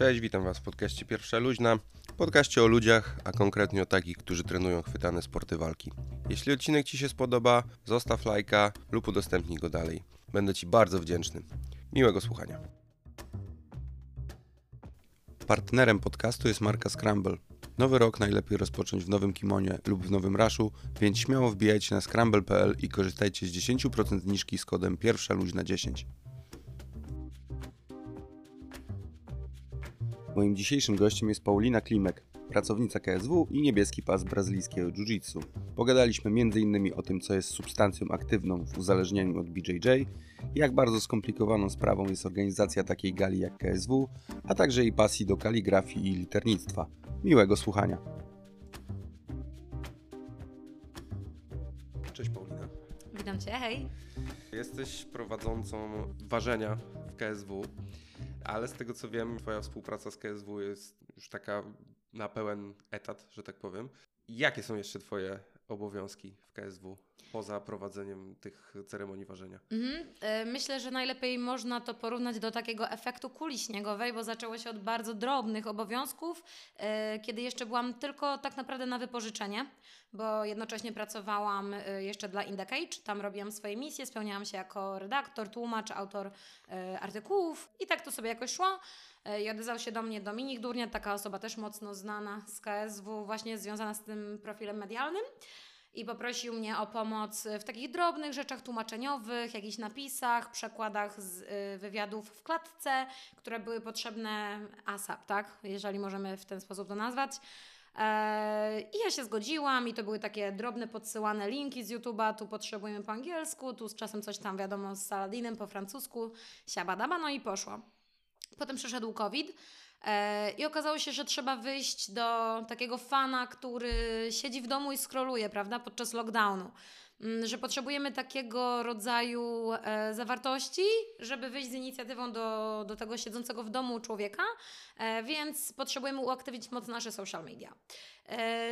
Cześć, witam Was w podcaście Pierwsza Luźna. Podcaście o ludziach, a konkretnie o takich, którzy trenują chwytane sporty walki. Jeśli odcinek Ci się spodoba, zostaw lajka lub udostępnij go dalej. Będę Ci bardzo wdzięczny. Miłego słuchania. Partnerem podcastu jest marka Scramble. Nowy rok najlepiej rozpocząć w nowym kimonie lub w nowym raszu, więc śmiało wbijajcie na scramble.pl i korzystajcie z 10% zniżki z kodem pierwsza luźna 10. Moim dzisiejszym gościem jest Paulina Klimek, pracownica KSW i niebieski pas brazylijskiego jiu-jitsu. Pogadaliśmy m.in. o tym, co jest substancją aktywną w uzależnieniu od BJJ, jak bardzo skomplikowaną sprawą jest organizacja takiej gali jak KSW, a także jej pasji do kaligrafii i liternictwa. Miłego słuchania. Cześć Paulina. Witam Cię, hej. Jesteś prowadzącą ważenia w KSW, ale z tego co wiem, Twoja współpraca z KSW jest już taka na pełen etat, że tak powiem. Jakie są jeszcze Twoje obowiązki w KSW poza prowadzeniem tych ceremonii ważenia? Mhm. E, Myślę, że najlepiej można to porównać do takiego efektu kuli śniegowej, bo zaczęło się od bardzo drobnych obowiązków, e, kiedy jeszcze byłam tylko tak naprawdę na wypożyczenie, bo jednocześnie pracowałam e, jeszcze dla Indecage, tam robiłam swoje misje, spełniałam się jako redaktor, tłumacz, autor artykułów i tak to sobie jakoś szło. E, I odezwał się do mnie Dominik Durnia, taka osoba też mocno znana z KSW, właśnie związana z tym profilem medialnym. I poprosił mnie o pomoc w takich drobnych rzeczach tłumaczeniowych, jakichś napisach, przekładach z y, wywiadów w klatce, które były potrzebne ASAP, tak? Jeżeli możemy w ten sposób to nazwać. Eee, I ja się zgodziłam, i to były takie drobne podsyłane linki z YouTube'a. Tu potrzebujemy po angielsku, tu z czasem coś tam wiadomo z Saladinem po francusku, siabadaba, no i poszło. Potem przyszedł COVID. E, I okazało się, że trzeba wyjść do takiego fana, który siedzi w domu i skroluje, prawda, podczas lockdownu. Mm, Że potrzebujemy takiego rodzaju e, zawartości, żeby wyjść z inicjatywą do, do tego siedzącego w domu człowieka, e, więc potrzebujemy uaktywnić mocno nasze social media.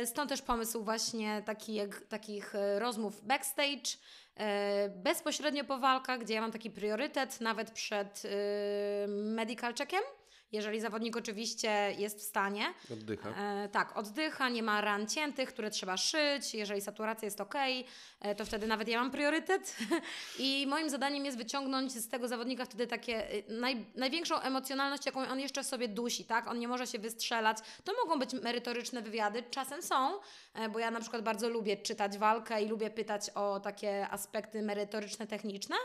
Stąd też pomysł właśnie taki, takich rozmów backstage, bezpośrednio po walkach, gdzie ja mam taki priorytet nawet przed e, medical checkiem. Jeżeli zawodnik oczywiście jest w stanie. Oddycha. E, tak, oddycha, nie ma ran ciętych, które trzeba szyć. Jeżeli saturacja jest ok, e, to wtedy nawet ja mam priorytet. I moim zadaniem jest wyciągnąć z tego zawodnika wtedy takie e, naj, największą emocjonalność, jaką on jeszcze w sobie dusi, tak? On nie może się wystrzelać. To mogą być merytoryczne wywiady, czasem są, e, bo ja na przykład bardzo lubię czytać walkę i lubię pytać o takie aspekty merytoryczne, techniczne.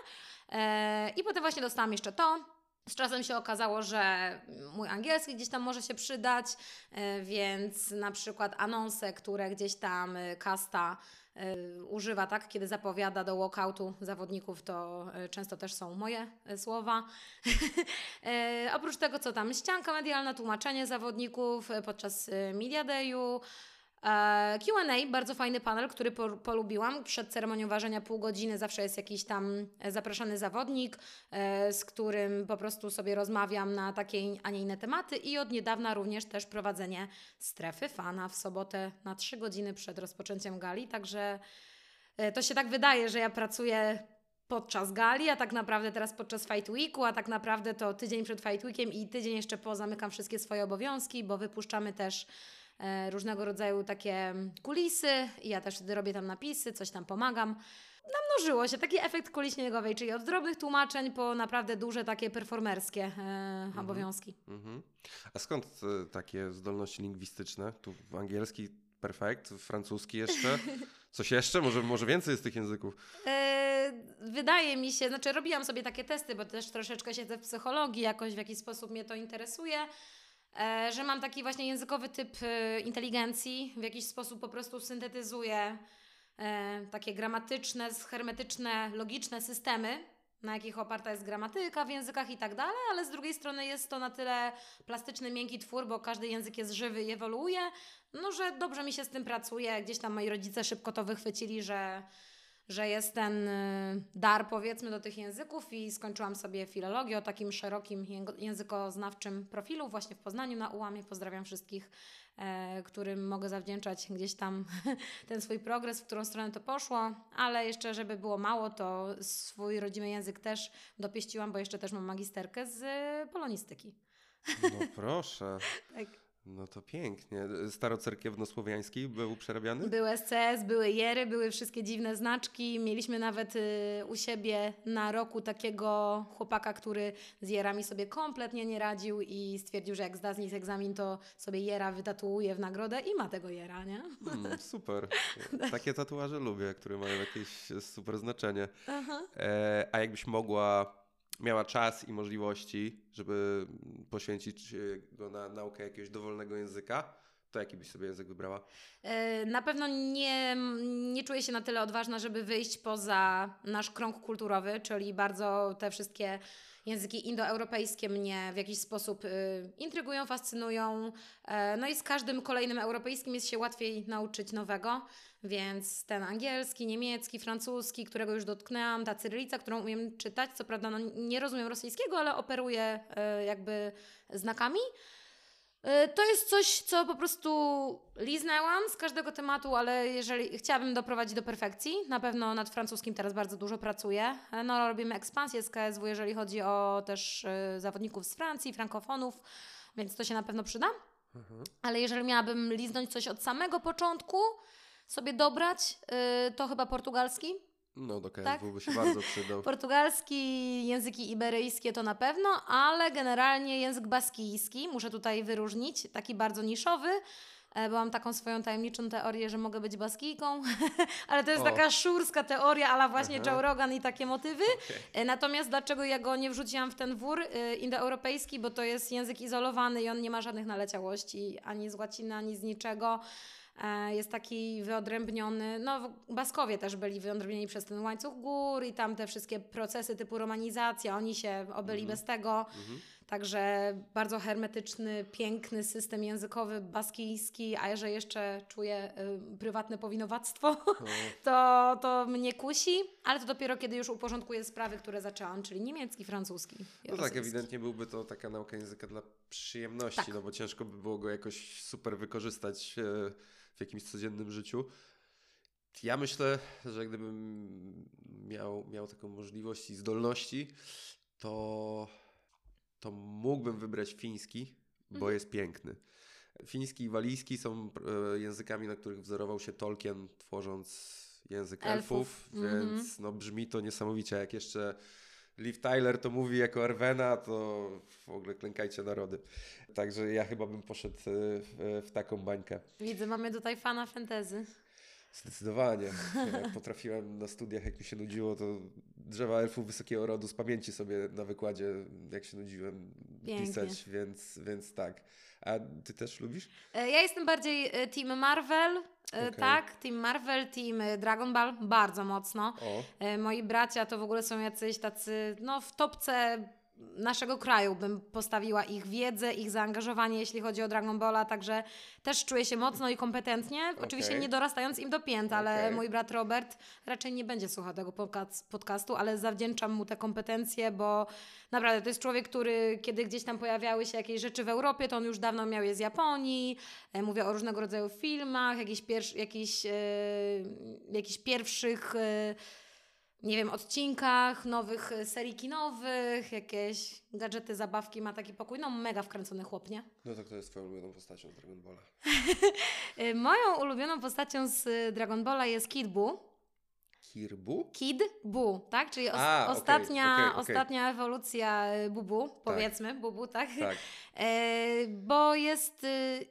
E, I potem właśnie dostałam jeszcze to. Z czasem się okazało, że mój angielski gdzieś tam może się przydać, e, więc na przykład anonse, które gdzieś tam e, kasta e, używa, tak, kiedy zapowiada do walkoutu zawodników, to często też są moje słowa. Oprócz tego, co tam, ścianka medialna, tłumaczenie zawodników podczas Media Dayu, Q&A, bardzo fajny panel, który po, polubiłam. Przed ceremonią ważenia pół godziny zawsze jest jakiś tam e, zapraszany zawodnik, e, z którym po prostu sobie rozmawiam na takie, a nie inne tematy i od niedawna również też prowadzenie strefy fana w sobotę na trzy godziny przed rozpoczęciem gali, także e, to się tak wydaje, że ja pracuję podczas gali, a tak naprawdę teraz podczas Fight Weeku, a tak naprawdę to tydzień przed Fight Weekiem i tydzień jeszcze po zamykam wszystkie swoje obowiązki, bo wypuszczamy też e, różnego rodzaju takie kulisy i ja też wtedy robię tam napisy, coś tam pomagam. Namnożyło się taki efekt kuli śniegowej, czyli od drobnych tłumaczeń po naprawdę duże takie performerskie e, obowiązki. Mhm. A skąd e, takie zdolności lingwistyczne? Tu w angielski perfekt, francuski jeszcze. Coś jeszcze? Może, może więcej jest tych języków? E, wydaje mi się, znaczy robiłam sobie takie testy, bo też troszeczkę siedzę w psychologii, jakoś w jakiś sposób mnie to interesuje, e, że mam taki właśnie językowy typ e, inteligencji, w jakiś sposób po prostu syntetyzuję e, takie gramatyczne, hermetyczne, logiczne systemy, na jakich oparta jest gramatyka w językach i tak dalej, ale z drugiej strony jest to na tyle plastyczny, miękki twór, bo każdy język jest żywy i ewoluuje, no że dobrze mi się z tym pracuje. Gdzieś tam moi rodzice szybko to wychwycili, że, że jest ten y, dar powiedzmy do tych języków i skończyłam sobie filologię o takim szerokim językoznawczym profilu właśnie w Poznaniu na ułamie. Pozdrawiam wszystkich, e, którym mogę zawdzięczać gdzieś tam ten swój progres, w którą stronę to poszło, ale jeszcze żeby było mało, to swój rodzimy język też dopieściłam, bo jeszcze też mam magisterkę z y, polonistyki. No proszę. Tak. No to pięknie. Starocerkiewnosłowiański był przerabiany? Były SCS, były Jery, były wszystkie dziwne znaczki. Mieliśmy nawet y, u siebie na roku takiego chłopaka, który z Jerami sobie kompletnie nie radził i stwierdził, że jak zda z nich egzamin, to sobie Jera wytatuuje w nagrodę i ma tego Jera, nie? Mm, super. Takie tatuaże lubię, które mają jakieś super znaczenie. E, a jakbyś mogła, miała czas i możliwości, żeby poświęcić go na naukę jakiegoś dowolnego języka, to jaki byś sobie język wybrała? E, Na pewno nie, nie czuję się na tyle odważna, żeby wyjść poza nasz krąg kulturowy, czyli bardzo te wszystkie języki indoeuropejskie mnie w jakiś sposób y, intrygują, fascynują. E, no i z każdym kolejnym europejskim jest się łatwiej nauczyć nowego, więc ten angielski, niemiecki, francuski, którego już dotknęłam, ta cyrylica, którą umiem czytać, co prawda no, nie rozumiem rosyjskiego, ale operuję e, jakby znakami. Y, To jest coś, co po prostu liznęłam z każdego tematu, ale jeżeli chciałabym doprowadzić do perfekcji, na pewno nad francuskim teraz bardzo dużo pracuję. E, No, robimy ekspansję z KSW, jeżeli chodzi o też y, zawodników z Francji, frankofonów, więc to się na pewno przyda. Ale jeżeli miałabym liznąć coś od samego początku, sobie dobrać, to chyba portugalski. No do KSW Tak? by się bardzo przydał. Portugalski, języki iberyjskie to na pewno, ale generalnie język baskijski, muszę tutaj wyróżnić, taki bardzo niszowy, e, bo mam taką swoją tajemniczą teorię, że mogę być baskijką, ale to jest O. taka szurska teoria, ale właśnie Aha. Joe Rogan i takie motywy. Okej. E, Natomiast dlaczego ja go nie wrzuciłam w ten wór y, indoeuropejski, bo to jest język izolowany i on nie ma żadnych naleciałości ani z łaciny, ani z niczego. E, Jest taki wyodrębniony, no Baskowie też byli wyodrębnieni przez ten łańcuch gór i tam te wszystkie procesy typu romanizacja, oni się obyli bez tego. Także bardzo hermetyczny, piękny system językowy baskijski, a że jeszcze czuję y, prywatne powinowactwo, to, to mnie kusi, ale to dopiero kiedy już uporządkuję sprawy, które zaczęłam, czyli niemiecki, francuski. No tak, ewidentnie byłby to taka nauka języka dla przyjemności, Tak. no bo ciężko by było go jakoś super wykorzystać e, w jakimś codziennym życiu. Ja myślę, że gdybym miał, miał taką możliwość i zdolności, to, to mógłbym wybrać fiński, bo Mhm. jest piękny. Fiński i walijski są e, językami, na których wzorował się Tolkien, tworząc język elfów, Elfów. Mhm. więc no, brzmi to niesamowicie. Jak jeszcze Liv Tyler to mówi jako Arwena, to w ogóle klękajcie narody. Także ja chyba bym poszedł e, w, w taką bańkę. Widzę, mamy tutaj fana fantazy. Zdecydowanie. Jak potrafiłem na studiach, jak mi się nudziło, to drzewa elfów wysokiego rodu z pamięci sobie na wykładzie, jak się nudziłem, Pięknie. pisać, więc, więc tak. A ty też lubisz? E, Ja jestem bardziej e, team Marvel, Okej. tak, team Marvel, team Dragon Ball, bardzo mocno. O, Moi bracia to w ogóle są jacyś tacy, no w topce naszego kraju bym postawiła ich wiedzę, ich zaangażowanie, jeśli chodzi o Dragon Balla, także też czuję się mocno i kompetentnie, oczywiście Okej. nie dorastając im do pięt, ale Okej. mój brat Robert raczej nie będzie słuchał tego podca- podcastu, ale zawdzięczam mu te kompetencje, bo naprawdę to jest człowiek, który kiedy gdzieś tam pojawiały się jakieś rzeczy w Europie, to on już dawno miał je z Japonii, e, mówię o różnego rodzaju filmach, jakichś, jakichś, e, jakichś pierwszych... E, nie wiem, odcinkach, nowych e, serii kinowych, jakieś gadżety, zabawki, ma taki pokój. No mega wkręcony chłop, nie? no to kto jest twoją ulubioną postacią z Dragon Balla? Y, Moją ulubioną postacią z y, Dragon Balla jest Kid Buu. Kirbu? Kid Buu, tak? Czyli os- A, ostatnia, okej, okej. ostatnia ewolucja Bubu, powiedzmy, Bubu, tak? Tak. E, bo jest, y,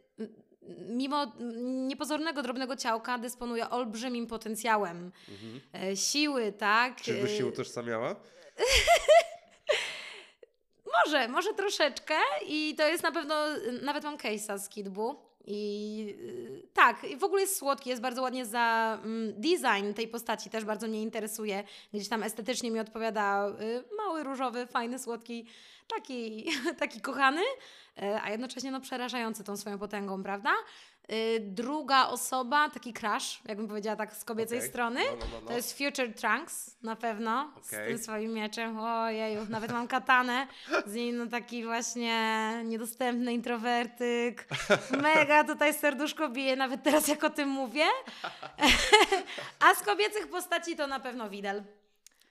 mimo niepozornego, drobnego ciałka, dysponuje olbrzymim potencjałem Mhm. e, siły, tak? Czyżbyś Y, się utożsamiała? Może, może troszeczkę i to jest na pewno, nawet mam case'a z Kidbu i y, tak, i w ogóle jest słodki, jest bardzo ładnie za mm, design tej postaci też bardzo mnie interesuje, gdzieś tam estetycznie mi odpowiada y, mały, różowy, fajny, słodki, taki, taki kochany, y, a jednocześnie no przerażający tą swoją potęgą, prawda? Y, druga osoba, taki crush, jakbym powiedziała tak z kobiecej Okej. strony, No, no, no, no. to jest Future Trunks, na pewno, z Okej. tym swoim mieczem. Ojeju, nawet mam katanę z nim, no taki właśnie niedostępny introwertyk. Mega tutaj serduszko bije, nawet teraz jak o tym mówię. A z kobiecych postaci to na pewno Widel.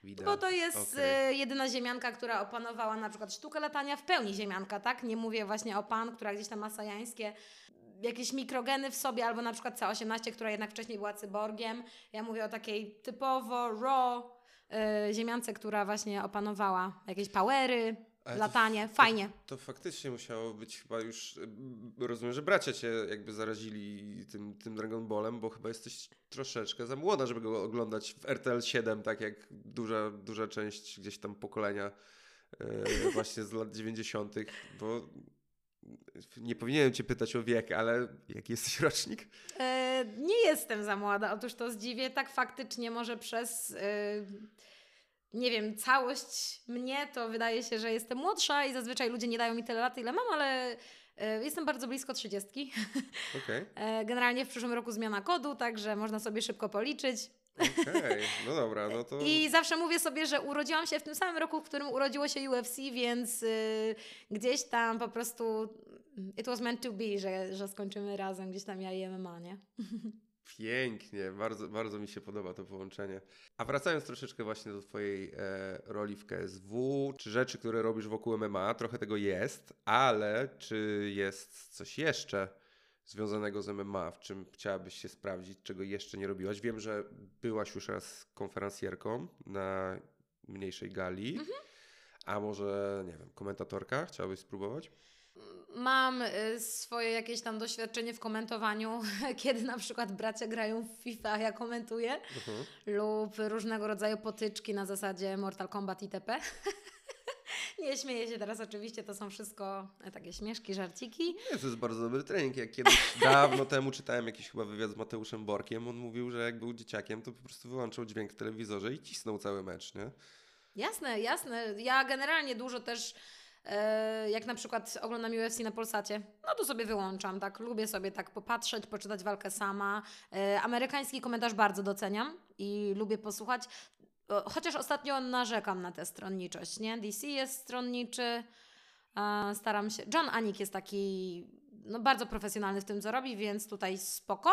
Widać. Bo to jest Okej. y, jedyna ziemianka, która opanowała na przykład sztukę latania w pełni ziemianka, tak? Nie mówię właśnie o pan, która gdzieś tam ma sajańskie jakieś mikrogeny w sobie, albo na przykład C18, która jednak wcześniej była cyborgiem. Ja mówię o takiej typowo raw y, ziemiance, która właśnie opanowała jakieś powery, Ale to latanie. f- Fajnie. To faktycznie musiało być chyba już. mm, Rozumiem, że bracia cię jakby zarazili tym, tym Dragon Ballem, bo chyba jesteś troszeczkę za młoda, żeby go oglądać w RTL 7, tak jak duża, duża część gdzieś tam pokolenia e, właśnie z lat 90., bo nie powinienem cię pytać o wiek, ale jaki jesteś rocznik? E, nie jestem za młoda, otóż to zdziwię. Tak faktycznie może przez, e, nie wiem, całość mnie to wydaje się, że jestem młodsza i zazwyczaj ludzie nie dają mi tyle lat, ile mam, ale e, jestem bardzo blisko trzydziestki. Okej, E, Generalnie w przyszłym roku zmiana kodu, także można sobie szybko policzyć. Okej, no dobra, no to... I zawsze mówię sobie, że urodziłam się w tym samym roku, w którym urodziło się UFC, więc y, gdzieś tam po prostu it was meant to be, że, że skończymy razem gdzieś tam ja i MMA, nie? Pięknie, bardzo, bardzo mi się podoba to połączenie. A wracając troszeczkę właśnie do Twojej e, roli w KSW, czy rzeczy, które robisz wokół MMA, trochę tego jest, ale czy jest coś jeszcze związanego z MMA, w czym chciałabyś się sprawdzić, czego jeszcze nie robiłaś? Wiem, że byłaś już raz konferencjerką na mniejszej gali, a może, nie wiem, komentatorka? Chciałabyś spróbować? Mam y, swoje jakieś tam doświadczenie w komentowaniu, kiedy na przykład bracia grają w FIFA, ja komentuję, Mhm. lub różnego rodzaju potyczki na zasadzie Mortal Kombat itp. Nie śmieję się teraz oczywiście, to są wszystko e, takie śmieszki, żarciki. Nie, to jest bardzo dobry trening. Jak kiedyś dawno temu czytałem jakiś chyba wywiad z Mateuszem Borkiem, on mówił, że jak był dzieciakiem, to po prostu wyłączał dźwięk w telewizorze i cisnął cały mecz, nie? Jasne, jasne. Ja generalnie dużo też, e, jak na przykład oglądam UFC na Polsacie, no to sobie wyłączam, tak. Lubię sobie tak popatrzeć, poczytać walkę sama. E, amerykański komentarz bardzo doceniam i lubię posłuchać. Chociaż ostatnio narzekam na tę stronniczość, nie? DC jest stronniczy, staram się... John Anik jest taki no, bardzo profesjonalny w tym, co robi, więc tutaj spoko.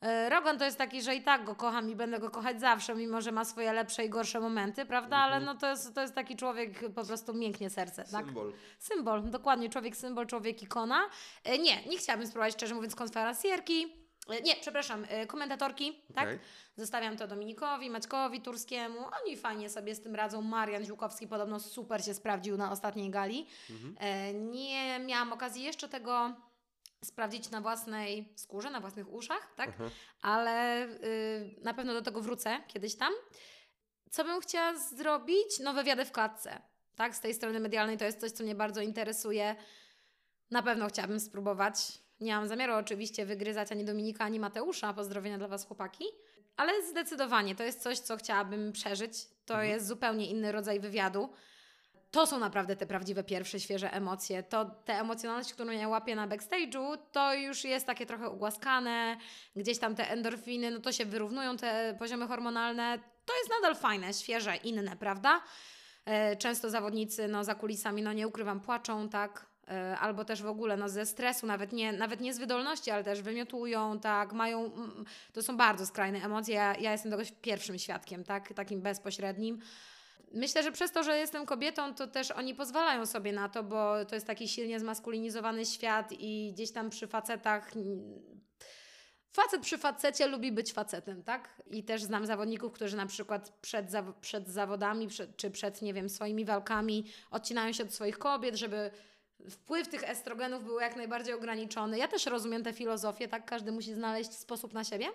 E, Rogan to jest taki, że i tak go kocham i będę go kochać zawsze, mimo że ma swoje lepsze i gorsze momenty, prawda? Ale no to jest, to jest taki człowiek, po prostu mięknie serce, tak? Symbol. Symbol, dokładnie, człowiek symbol, człowiek ikona. E, Nie, nie chciałabym spróbować, szczerze mówiąc, konferencjerki. E, Nie, przepraszam, e, komentatorki, tak? Okej. Zostawiam to Dominikowi, Maćkowi, Turskiemu. Oni fajnie sobie z tym radzą. Marian Ziłkowski podobno super się sprawdził na ostatniej gali. E, Nie miałam okazji jeszcze tego sprawdzić na własnej skórze, na własnych uszach, tak? Aha. Ale y, na pewno do tego wrócę kiedyś tam. Co bym chciała zrobić? No wywiady w klatce. Tak, z tej strony medialnej to jest coś, co mnie bardzo interesuje. Na pewno chciałabym spróbować. Nie mam zamiaru oczywiście wygryzać ani Dominika, ani Mateusza. Pozdrowienia dla Was, chłopaki. Ale zdecydowanie to jest coś, co chciałabym przeżyć. To jest zupełnie inny rodzaj wywiadu. To są naprawdę te prawdziwe pierwsze, świeże emocje. To te emocjonalność, którą ja łapię na backstage'u, to już jest takie trochę ugłaskane. Gdzieś tam te endorfiny, no to się wyrównują te poziomy hormonalne. To jest nadal fajne, świeże, inne, prawda? E, Często zawodnicy no, za kulisami, no nie ukrywam, płaczą, tak? E, Albo też w ogóle no, ze stresu, nawet nie, nawet nie z wydolności, ale też wymiotują, tak? Mają, to są bardzo skrajne emocje. Ja, ja jestem tego pierwszym świadkiem, tak? Takim bezpośrednim. Myślę, że przez to, że jestem kobietą, to też oni pozwalają sobie na to, bo to jest taki silnie zmaskulinizowany świat i gdzieś tam przy facetach. Facet przy facecie lubi być facetem, tak? I też znam zawodników, którzy na przykład przed, przed zawodami, przed, czy przed, nie wiem, swoimi walkami odcinają się od swoich kobiet, żeby wpływ tych estrogenów był jak najbardziej ograniczony. Ja też rozumiem tę filozofię, tak? Każdy musi znaleźć sposób na siebie.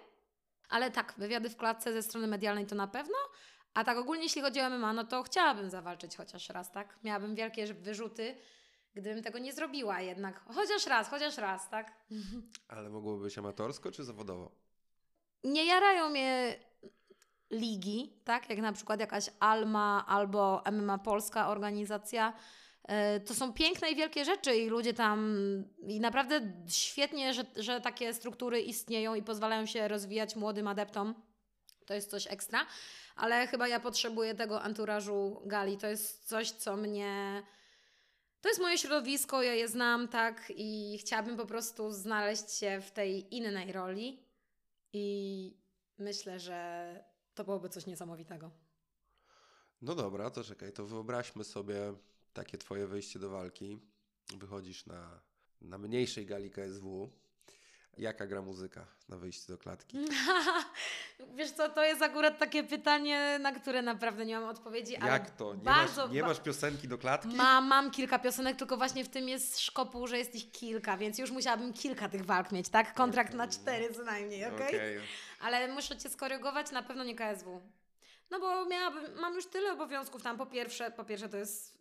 Ale tak, wywiady w klatce ze strony medialnej to na pewno. A tak ogólnie, jeśli chodzi o MMA, no to chciałabym zawalczyć chociaż raz, tak? Miałabym wielkie wyrzuty, gdybym tego nie zrobiła jednak. Chociaż raz, chociaż raz, tak? Ale mogłoby być amatorsko czy zawodowo? Nie jarają mnie ligi, tak? Jak na przykład jakaś Alma albo MMA Polska organizacja. E, To są piękne i wielkie rzeczy i ludzie tam i naprawdę świetnie, że, że takie struktury istnieją i pozwalają się rozwijać młodym adeptom. To jest coś ekstra, ale chyba ja potrzebuję tego anturażu gali. To jest coś, co mnie. To jest moje środowisko, ja je znam, tak, i chciałabym po prostu znaleźć się w tej innej roli. I myślę, że to byłoby coś niesamowitego. No dobra, to czekaj, to wyobraźmy sobie takie twoje wyjście do walki. Wychodzisz na, na mniejszej gali KSW. Jaka gra muzyka na wyjście do klatki? Wiesz co, to jest akurat takie pytanie, na które naprawdę nie mam odpowiedzi. Jak to? Nie, bardzo, masz, nie masz piosenki do klatki? Mam, mam kilka piosenek, tylko właśnie w tym jest szkopuł, że jest ich kilka, więc już musiałabym kilka tych walk mieć, tak? Kontrakt na cztery co najmniej, okej? Okej. Ale muszę Cię skorygować, na pewno nie KSW. No bo miałabym, mam już tyle obowiązków tam. Po pierwsze, po pierwsze to jest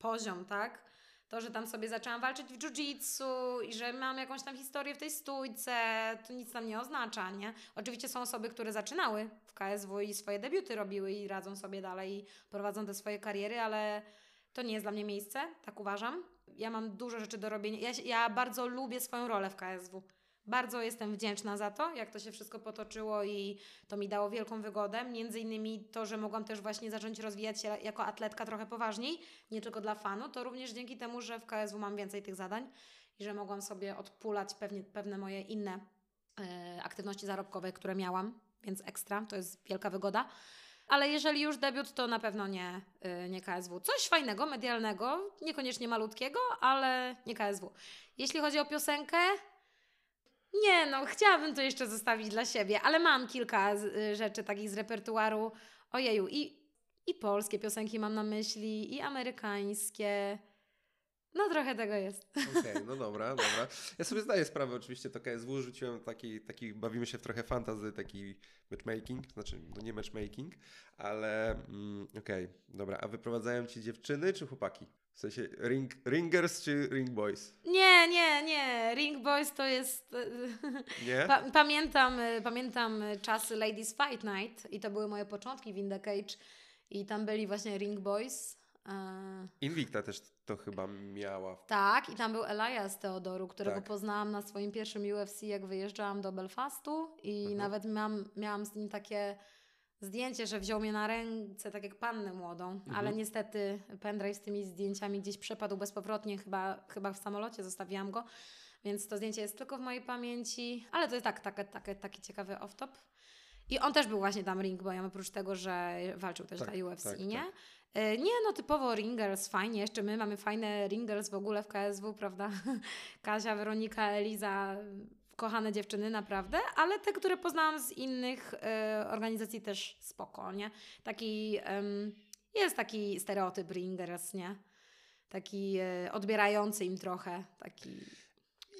poziom, tak? To, że tam sobie zaczęłam walczyć w jiu-jitsu i że mam jakąś tam historię w tej stójce, to nic tam nie oznacza, nie? Oczywiście są osoby, które zaczynały w KSW i swoje debiuty robiły i radzą sobie dalej i prowadzą te swoje kariery, ale to nie jest dla mnie miejsce, tak uważam. Ja mam dużo rzeczy do robienia. Ja, ja bardzo lubię swoją rolę w KSW. Bardzo jestem wdzięczna za to, jak to się wszystko potoczyło i to mi dało wielką wygodę. Między innymi to, że mogłam też właśnie zacząć rozwijać się jako atletka trochę poważniej, nie tylko dla fanu, to również dzięki temu, że w KSW mam więcej tych zadań i że mogłam sobie odpulać pewnie, pewne moje inne e, aktywności zarobkowe, które miałam, więc ekstra, to jest wielka wygoda. Ale jeżeli już debiut, to na pewno nie, y, nie KSW. Coś fajnego, medialnego, niekoniecznie malutkiego, ale nie KSW. Jeśli chodzi o piosenkę, nie, no, chciałabym to jeszcze zostawić dla siebie, ale mam kilka y, rzeczy takich z repertuaru. Ojeju, i, i polskie piosenki mam na myśli, i amerykańskie. No, trochę tego jest. Okej, no dobra, dobra. Ja sobie zdaję sprawę, oczywiście to KSW rzuciłem taki, taki bawimy się w trochę fantazy, taki matchmaking, znaczy no nie matchmaking, ale mm, okej, dobra. A wyprowadzają ci dziewczyny czy chłopaki? W sensie ring, ringers czy ring boys? Nie, nie, nie. Ring Boys to jest. Nie? Pa, pamiętam, y, pamiętam czasy Ladies Fight Night i to były moje początki w In The Cage i tam byli właśnie Ring Boys. e, Invicta też to chyba miała. tak, i tam był Elias Teodoru, którego Tak. poznałam na swoim pierwszym UFC, jak wyjeżdżałam do Belfastu i Mhm. nawet miałam, miałam z nim takie zdjęcie, że wziął mnie na ręce, tak jak pannę młodą, Mhm. ale niestety pendrive z tymi zdjęciami gdzieś przepadł bezpowrotnie, chyba, chyba w samolocie zostawiłam go, więc to zdjęcie jest tylko w mojej pamięci, ale to jest tak, tak, tak, taki ciekawy off-top. I on też był właśnie tam ringboyem, oprócz tego, że walczył też Tak, dla UFC, tak, nie? tak. E, Nie, no typowo ringers, fajnie. Jeszcze my mamy fajne ringers w ogóle w KSW, prawda? Kasia, Weronika, Eliza, kochane dziewczyny, naprawdę. Ale te, które poznałam z innych e, organizacji też spoko, nie? Taki, jest taki stereotyp ringers, nie? Taki e, odbierający im trochę, taki...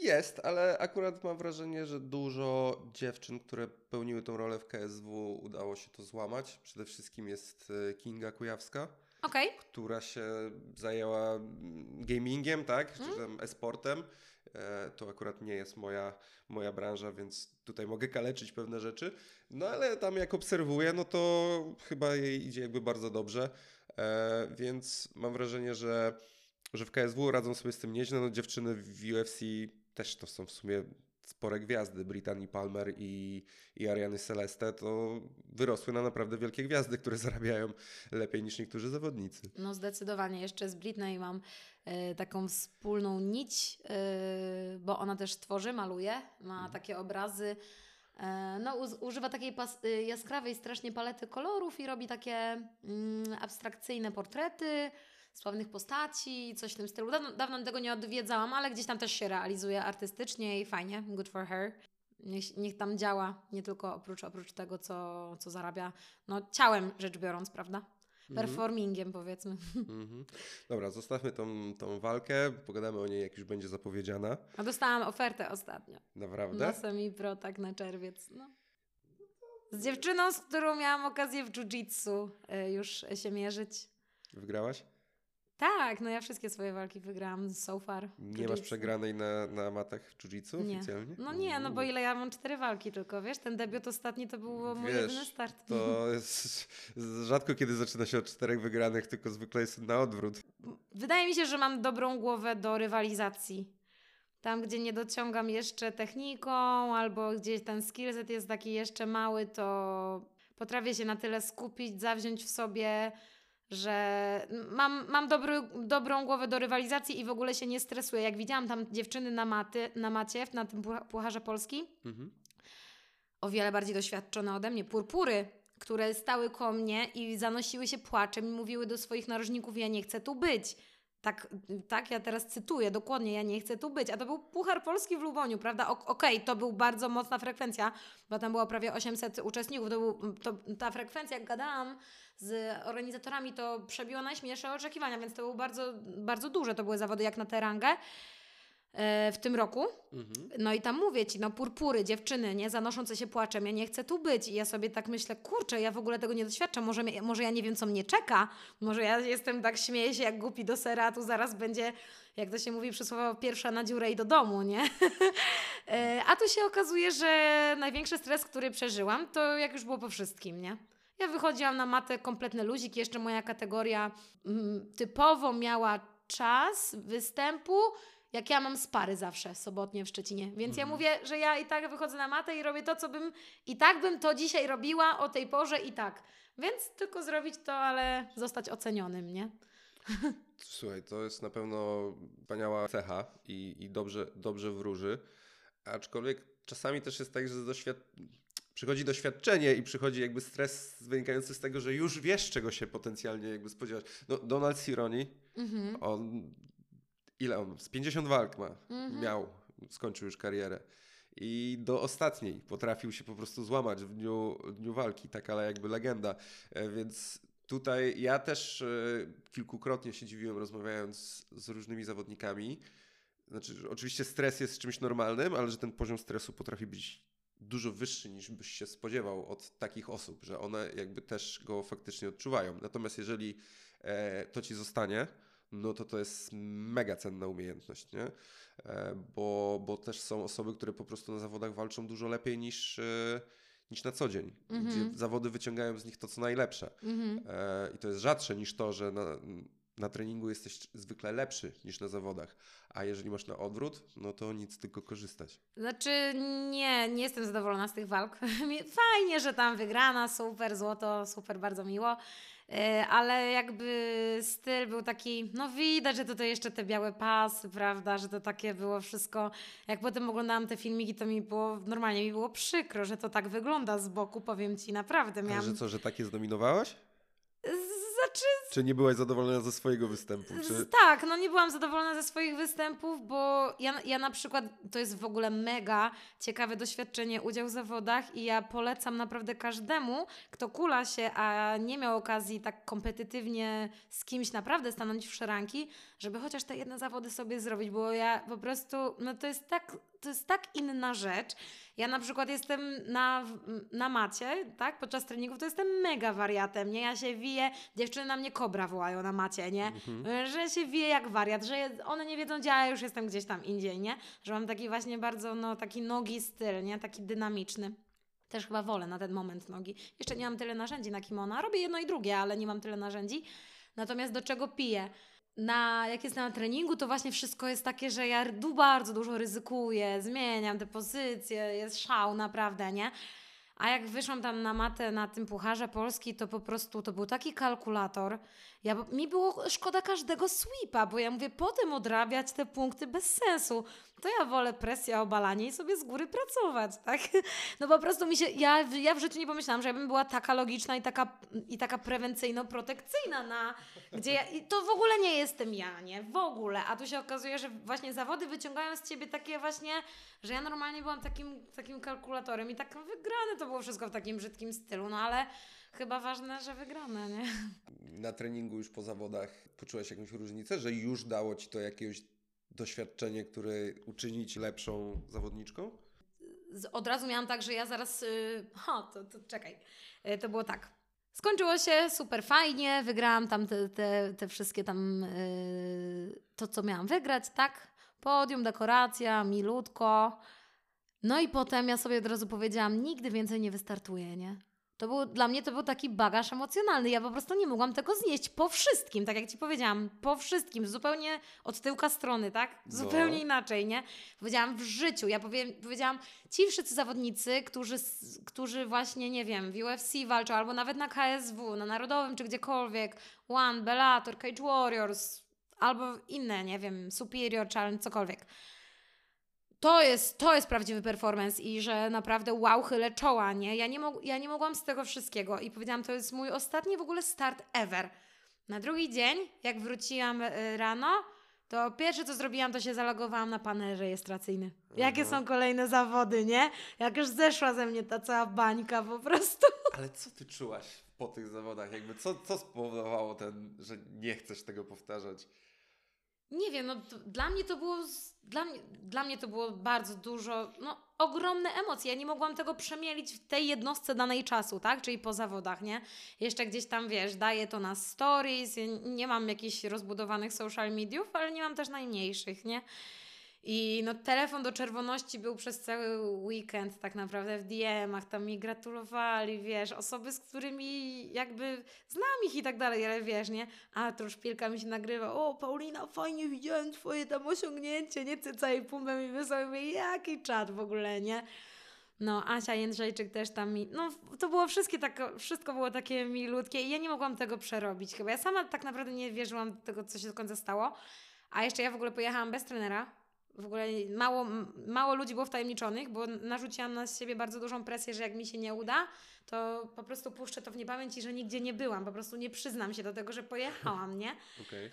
Jest, ale akurat mam wrażenie, że dużo dziewczyn, które pełniły tą rolę w KSW, udało się to złamać. Przede wszystkim jest e, Kinga Kujawska. Okej, która się zajęła gamingiem, tak, czy Mm. tam e-sportem. To akurat nie jest moja, moja branża, więc tutaj mogę kaleczyć pewne rzeczy. No ale tam jak obserwuję, no to chyba jej idzie jakby bardzo dobrze. E, więc mam wrażenie, że, że w KSW radzą sobie z tym nieźle. No dziewczyny w UFC też to są w sumie spore gwiazdy. Brittany Palmer i, i Ariany Celeste to wyrosły na naprawdę wielkie gwiazdy, które zarabiają lepiej niż niektórzy zawodnicy. No zdecydowanie. Jeszcze z Britney mam e, taką wspólną nić, e, bo ona też tworzy, maluje, ma Mhm. takie obrazy. E, no, używa takiej e, jaskrawej strasznie palety kolorów i robi takie mm, abstrakcyjne portrety sławnych postaci, coś w tym stylu. Dawno, dawno tego nie odwiedzałam, ale gdzieś tam też się realizuje artystycznie i fajnie, good for her. Niech, niech tam działa, nie tylko oprócz, oprócz tego, co, co zarabia, no ciałem rzecz biorąc, prawda? Performingiem powiedzmy. Mhm. Dobra, zostawmy tą, tą walkę, pogadamy o niej, jak już będzie zapowiedziana. A dostałam ofertę ostatnio Naprawdę? na semi-pro, tak na czerwiec. No. Z dziewczyną, z którą miałam okazję w jiu-jitsu y, już się mierzyć. Wygrałaś? Tak, no ja wszystkie swoje walki wygrałam so far. Nie masz przegranej na, na matach w jiu-jitsu Nie. oficjalnie? No nie, no bo ile ja mam cztery walki tylko, wiesz? Ten debiut ostatni to był mój Wiesz, jedyny start. To jest rzadko kiedy zaczyna się od czterech wygranych, tylko zwykle jest na odwrót. Wydaje mi się, że mam dobrą głowę do rywalizacji. Tam, gdzie nie dociągam jeszcze techniką, albo gdzieś ten skillset jest taki jeszcze mały, to potrafię się na tyle skupić, zawziąć w sobie, że mam, mam dobry, dobrą głowę do rywalizacji i w ogóle się nie stresuję. Jak widziałam tam dziewczyny na, maty, na macie, na tym Pucha- Pucharze Polski, Mhm. o wiele bardziej doświadczone ode mnie, purpury, które stały koło mnie i zanosiły się płaczem i mówiły do swoich narożników, ja nie chcę tu być. Tak, tak, ja teraz cytuję dokładnie, ja nie chcę tu być. A to był Puchar Polski w Luboniu, prawda? Okej, to był bardzo mocna frekwencja, bo tam było prawie 800 uczestników. To był, to, ta frekwencja, jak gadałam z organizatorami, to przebiła najśmielsze oczekiwania, więc to było bardzo, bardzo duże. To były zawody jak na tę rangę e, w tym roku. Mhm. No i tam mówię ci, no purpury, dziewczyny, nie, zanoszące się płaczem, ja nie chcę tu być. I ja sobie tak myślę, kurczę, ja w ogóle tego nie doświadczam, może, może ja nie wiem, co mnie czeka, może ja jestem tak, śmieję się jak głupi do sera, tu zaraz będzie, jak to się mówi przysłowo, pierwsza na dziurę i do domu, nie? E, a tu się okazuje, że największy stres, który przeżyłam, to jak już było po wszystkim, nie? Ja wychodziłam na matę kompletny luzik, jeszcze moja kategoria mm, typowo miała czas występu, jak ja mam spary zawsze sobotnie w Szczecinie. Więc ja mówię, że ja i tak wychodzę na matę i robię to, co bym i tak bym to dzisiaj robiła o tej porze i tak. Więc tylko zrobić to, ale zostać ocenionym, nie? Słuchaj, to jest na pewno wspaniała cecha i, i dobrze, dobrze wróży. Aczkolwiek czasami też jest tak, że doświad... przychodzi doświadczenie i przychodzi jakby stres wynikający z tego, że już wiesz, czego się potencjalnie jakby spodziewać. No, Donald Cironi, Mhm. on ile on? Z 50 walk ma, Mhm. miał, skończył już karierę. I do ostatniej potrafił się po prostu złamać w dniu, dniu walki, taka jakby legenda. E, Więc tutaj ja też e, kilkukrotnie się dziwiłem, rozmawiając z różnymi zawodnikami. Znaczy, oczywiście stres jest czymś normalnym, ale że ten poziom stresu potrafi być dużo wyższy niż byś się spodziewał od takich osób, że one jakby też go faktycznie odczuwają. Natomiast jeżeli e, to ci zostanie, no to to jest mega cenna umiejętność, nie? E, bo, bo też są osoby, które po prostu na zawodach walczą dużo lepiej niż, e, niż na co dzień, Mhm. gdzie zawody wyciągają z nich to, co najlepsze. Mhm. E, I to jest rzadsze niż to, że na, na treningu jesteś zwykle lepszy niż na zawodach. A jeżeli masz na odwrót, no to nic, tylko korzystać. Znaczy, nie, nie jestem zadowolona z tych walk. Fajnie, że tam wygrana, super, złoto, super, bardzo miło. E, Ale jakby styl był taki, no widać, że tutaj jeszcze te białe pasy, prawda, że to takie było wszystko. Jak potem oglądałam te filmiki, to mi było, normalnie mi było przykro, że to tak wygląda z boku, powiem Ci, naprawdę. Miałam... że co, że takie zdominowałaś? Znaczy, Czy nie byłaś zadowolona ze swojego występu? Czy... Tak, no nie byłam zadowolona ze swoich występów, bo ja, ja na przykład, to jest w ogóle mega ciekawe doświadczenie, udział w zawodach i ja polecam naprawdę każdemu, kto kula się, a nie miał okazji tak kompetytywnie z kimś naprawdę stanąć w szranki, żeby chociaż te jedne zawody sobie zrobić, bo ja po prostu, no to jest tak, to jest tak inna rzecz. Ja na przykład jestem na, na macie, tak, podczas treningów, to jestem mega wariatem, nie? Ja się wiję, dziewczyny na mnie kobra wołają na macie, nie? Że się wie jak wariat, że one nie wiedzą, gdzie ja już jestem gdzieś tam indziej, nie? Że mam taki właśnie bardzo, no, taki nogi styl, nie? Taki dynamiczny. Też chyba wolę na ten moment nogi. Jeszcze nie mam tyle narzędzi na kimona. Robię jedno i drugie, ale nie mam tyle narzędzi. Natomiast do czego piję? Na, jak jestem na treningu, to właśnie wszystko jest takie, że ja bardzo dużo ryzykuję, zmieniam te pozycje, jest szał naprawdę, nie? A jak wyszłam tam na matę na tym Pucharze Polski, to po prostu to był taki kalkulator. Ja, mi było szkoda każdego sweepa, bo ja mówię, potem odrabiać te punkty bez sensu. To ja wolę presja, obalanie i sobie z góry pracować, tak? No po prostu mi się, ja, ja w życiu nie pomyślałam, że ja bym była taka logiczna i taka, i taka prewencyjno-protekcyjna na, gdzie ja, i to w ogóle nie jestem ja, nie? W ogóle. A tu się okazuje, że właśnie zawody wyciągają z ciebie takie właśnie, że ja normalnie byłam takim, takim kalkulatorem i tak wygrane to było wszystko w takim brzydkim stylu, no ale chyba ważne, że wygrane, nie? Na treningu już po zawodach poczułaś jakąś różnicę, że już dało ci to jakieś doświadczenie, które uczyni ci lepszą zawodniczką? od razu miałam tak, że ja zaraz. Yy, ha, to, to czekaj. Yy, to było tak. Skończyło się super fajnie, wygrałam tam te, te, te wszystkie tam yy, to, co miałam wygrać, tak? Podium, dekoracja, milutko. No i potem ja sobie od razu powiedziałam, nigdy więcej nie wystartuję, nie? To był, dla mnie to był taki bagaż emocjonalny. Ja po prostu nie mogłam tego znieść po wszystkim, tak jak Ci powiedziałam, po wszystkim, zupełnie od tyłka strony, tak? No. Zupełnie inaczej, nie? Powiedziałam w życiu. Ja powiem, powiedziałam, ci wszyscy zawodnicy, którzy, którzy właśnie, nie wiem, w UFC walczą, albo nawet na KSW, na Narodowym, czy gdziekolwiek, One, Bellator, Cage Warriors, albo inne, nie wiem, Superior Challenge, cokolwiek. To jest, to jest prawdziwy performance i że naprawdę wow, chylę czoła, nie? Ja nie, mog- ja nie mogłam z tego wszystkiego i powiedziałam, to jest mój ostatni w ogóle start ever. Na drugi dzień, jak wróciłam y, rano, to pierwsze co zrobiłam, to się zalogowałam na panel rejestracyjny. Jakie Mhm. są kolejne zawody, nie? Jak już zeszła ze mnie ta cała bańka po prostu. Ale co ty czułaś po tych zawodach? Jakby co, co spowodowało ten, że nie chcesz tego powtarzać? Nie wiem, no dla mnie to było, dla dla mnie to było bardzo dużo, no ogromne emocje. Ja nie mogłam tego przemielić w tej jednostce danej czasu, tak? Czyli po zawodach, nie? Jeszcze gdzieś tam, wiesz, daję to na stories, nie mam jakichś rozbudowanych social mediów, ale nie mam też najmniejszych, nie? I no telefon do czerwoności był przez cały weekend tak naprawdę w DM-ach, tam mi gratulowali, wiesz, osoby, z którymi jakby znam ich i tak dalej, ale wiesz, nie? A to szpilka mi się nagrywa, o Paulina, fajnie widziałem twoje tam osiągnięcie, nie? Cyca i pumpę mi wysłał, jaki czat w ogóle, nie? No, Asia Jędrzejczyk też tam mi, no to było wszystkie tak, wszystko było takie milutkie i ja nie mogłam tego przerobić chyba. Ja sama tak naprawdę nie wierzyłam do tego, co się do końca stało, a jeszcze ja w ogóle pojechałam bez trenera, w ogóle mało, mało ludzi było wtajemniczonych, bo narzuciłam na siebie bardzo dużą presję, że jak mi się nie uda, to po prostu puszczę to w niepamięć i że nigdzie nie byłam. Po prostu nie przyznam się do tego, że pojechałam, nie? Okej.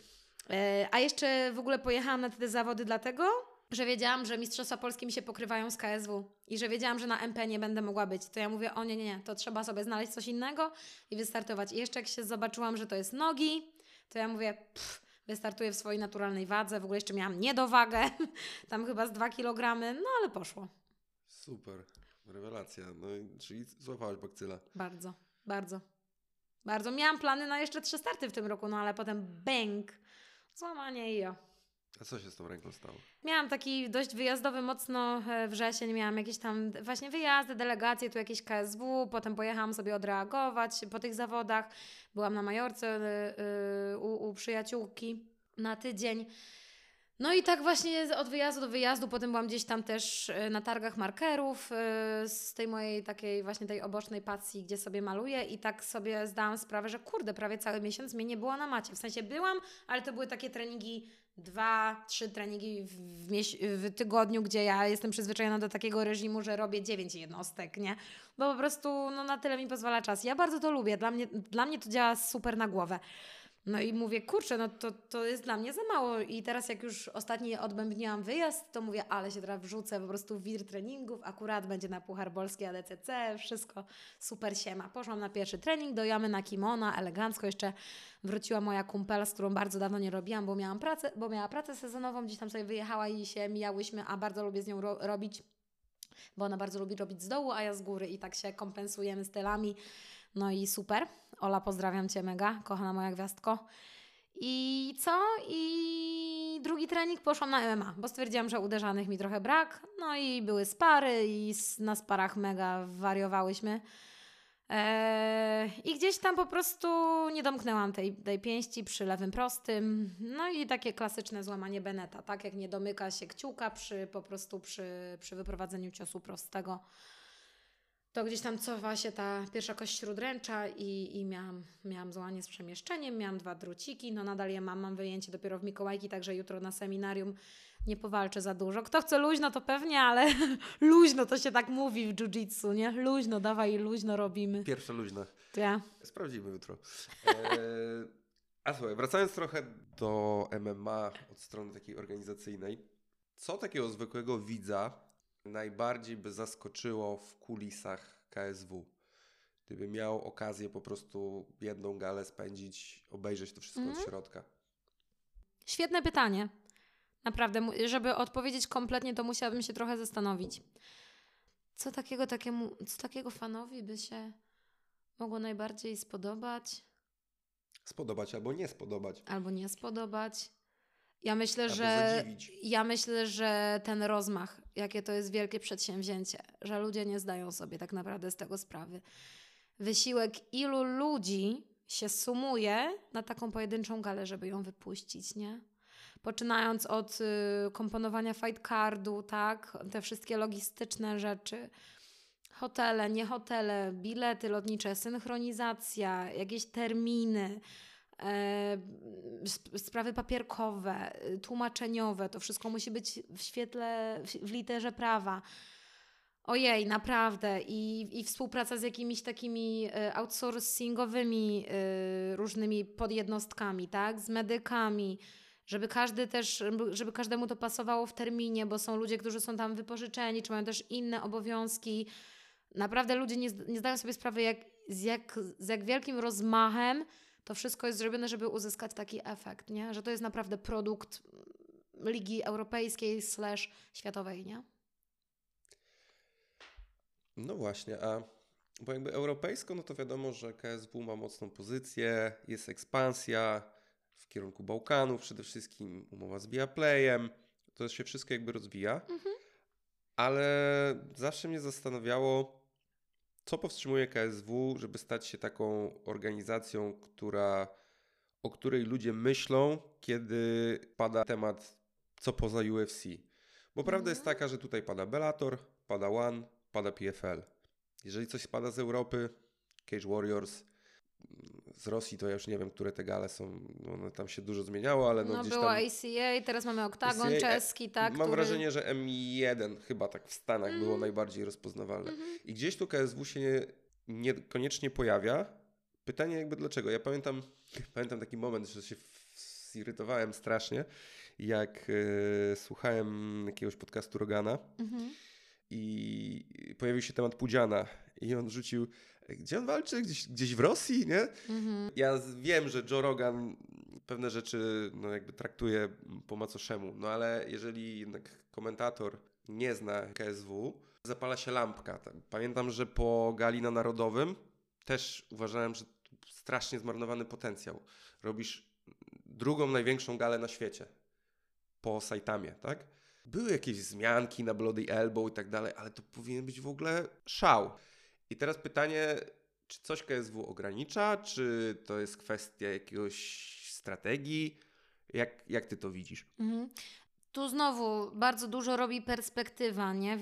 E, A jeszcze w ogóle pojechałam na te zawody dlatego, że wiedziałam, że Mistrzostwa Polskie mi się pokrywają z KSW i że wiedziałam, że na MP nie będę mogła być. To ja mówię, o nie, nie, nie, to trzeba sobie znaleźć coś innego i wystartować. I jeszcze jak się zobaczyłam, że to jest nogi, to ja mówię, pff, wystartuję w swojej naturalnej wadze. W ogóle jeszcze miałam niedowagę, tam chyba z 2 kg, no ale poszło. Super. Rewelacja. No, i- czyli złapałaś bakcyla. Bardzo, bardzo, bardzo. Miałam plany na jeszcze trzy starty w tym roku, no ale potem bang, złamanie i jo. A co się z tą ręką stało? Miałam taki dość wyjazdowy mocno e, wrzesień, miałam jakieś tam właśnie wyjazdy, delegacje, tu jakieś KSW, potem pojechałam sobie odreagować po tych zawodach. Byłam na Majorce y, y, u, u przyjaciółki na tydzień. No i tak właśnie od wyjazdu do wyjazdu, potem byłam gdzieś tam też na targach markerów z tej mojej takiej właśnie tej obocznej pasji, gdzie sobie maluję i tak sobie zdałam sprawę, że kurde, prawie cały miesiąc mnie nie było na macie. W sensie byłam, ale to były takie treningi dwa, trzy treningi w, w, tygodniu, gdzie ja jestem przyzwyczajona do takiego reżimu, że robię dziewięć jednostek, nie? Bo po prostu no, na tyle mi pozwala czas. Ja bardzo to lubię, dla mnie, dla mnie to działa super na głowę. No i mówię, kurczę, no to, to jest dla mnie za mało. I teraz jak już ostatni odbębniłam wyjazd, to mówię, ale się teraz wrzucę po prostu w wir treningów, akurat będzie na Puchar Polski ADCC, wszystko super siema. Poszłam na pierwszy trening, do jamy na kimona, elegancko, jeszcze wróciła moja kumpela, z którą bardzo dawno nie robiłam, bo miałam pracę, bo miała pracę sezonową, gdzieś tam sobie wyjechała i się mijałyśmy, a bardzo lubię z nią ro- robić, bo ona bardzo lubi robić z dołu, a ja z góry i tak się kompensujemy stylami. No i super. Ola, pozdrawiam Cię mega, kochana moja gwiazdko. I co? I drugi trening poszłam na MMA, bo stwierdziłam, że uderzanych mi trochę brak. No i były spary i na sparach mega wariowałyśmy. Eee, I gdzieś tam po prostu nie domknęłam tej, tej pięści przy lewym prostym. No i takie klasyczne złamanie Beneta, tak jak nie domyka się kciuka przy po prostu przy, przy wyprowadzeniu ciosu prostego. To gdzieś tam cofa się ta pierwsza kość śródręcza i, i miałam, miałam złamanie z przemieszczeniem, miałam dwa druciki, no nadal je mam, mam wyjęcie dopiero w Mikołajki, także jutro na seminarium nie powalczę za dużo. Kto chce luźno, to pewnie, ale luźno to się tak mówi w jiu-jitsu, nie? Luźno, dawaj, luźno robimy. Pierwsze luźne. To ja. Sprawdzimy jutro. Eee, a słuchaj, wracając trochę do MMA od strony takiej organizacyjnej. Co takiego zwykłego widza najbardziej by zaskoczyło w kulisach KSW? Gdyby miał okazję po prostu jedną galę spędzić, obejrzeć to wszystko Mhm. od środka. Świetne pytanie. Naprawdę, żeby odpowiedzieć kompletnie, to musiałabym się trochę zastanowić. Co takiego takiemu, co takiego fanowi by się mogło najbardziej spodobać Spodobać albo nie spodobać. albo nie spodobać? Ja myślę, Albo że zadziwić. ja myślę, że ten rozmach, jakie to jest wielkie przedsięwzięcie, że ludzie nie zdają sobie tak naprawdę z tego sprawy. Wysiłek ilu ludzi się sumuje na taką pojedynczą galę, żeby ją wypuścić, nie? Poczynając od y, komponowania fight cardu, tak? Te wszystkie logistyczne rzeczy. Hotele, nie hotele, bilety lotnicze, synchronizacja, jakieś terminy, sprawy papierkowe, y, tłumaczeniowe, to wszystko musi być w świetle, w, w literze prawa. Ojej, naprawdę. I, I współpraca z jakimiś takimi y, outsourcingowymi y, różnymi podjednostkami, tak? Z medykami, żeby każdy też, żeby każdemu to pasowało w terminie, bo są ludzie, którzy są tam wypożyczeni, czy mają też inne obowiązki. Naprawdę ludzie nie, nie zdają sobie sprawy, jak, z, jak, z jak wielkim rozmachem to wszystko jest zrobione, żeby uzyskać taki efekt, nie? Że to jest naprawdę produkt Ligi Europejskiej slash światowej, nie? No właśnie, a bo jakby europejsko, no to wiadomo, że KSW ma mocną pozycję, jest ekspansja w kierunku Bałkanów, przede wszystkim umowa z Viaplayem, to się wszystko jakby rozwija, Mhm. ale zawsze mnie zastanawiało, co powstrzymuje KSW, żeby stać się taką organizacją, która, o której ludzie myślą, kiedy pada temat co poza UFC. Bo prawda jest Mhm. taka, że tutaj pada Bellator, pada One, pada PFL. Jeżeli coś spada z Europy, Cage Warriors, z Rosji to ja już nie wiem, które te gale są, no, one tam się dużo zmieniało, ale no, No, gdzieś była tam... ACA, teraz mamy Oktagon ACA, czeski, tak? Mam który... wrażenie, że M1 chyba tak w Stanach było Mm. najbardziej rozpoznawalne. Mhm. I gdzieś tu KSW się nie, niekoniecznie pojawia. Pytanie jakby dlaczego? Ja pamiętam, pamiętam taki moment, że się zirytowałem strasznie, jak e, słuchałem jakiegoś podcastu Rogana Mhm. i pojawił się temat Pudziana i on rzucił, gdzie on walczy? Gdzieś, gdzieś w Rosji, nie? Mhm. Ja wiem, że Joe Rogan pewne rzeczy no jakby traktuje po macoszemu, no ale jeżeli jednak komentator nie zna KSW, zapala się lampka. Tam- Pamiętam, że po gali na Narodowym też uważałem, że strasznie zmarnowany potencjał. Robisz drugą największą galę na świecie po Saitamie, tak? Były jakieś zmianki na Bloody Elbow i tak dalej, ale to powinien być w ogóle szał. I teraz pytanie, czy coś KSW ogranicza, czy to jest kwestia jakiegoś strategii? Jak, jak ty to widzisz? Mhm. Tu znowu bardzo dużo robi perspektywa, nie?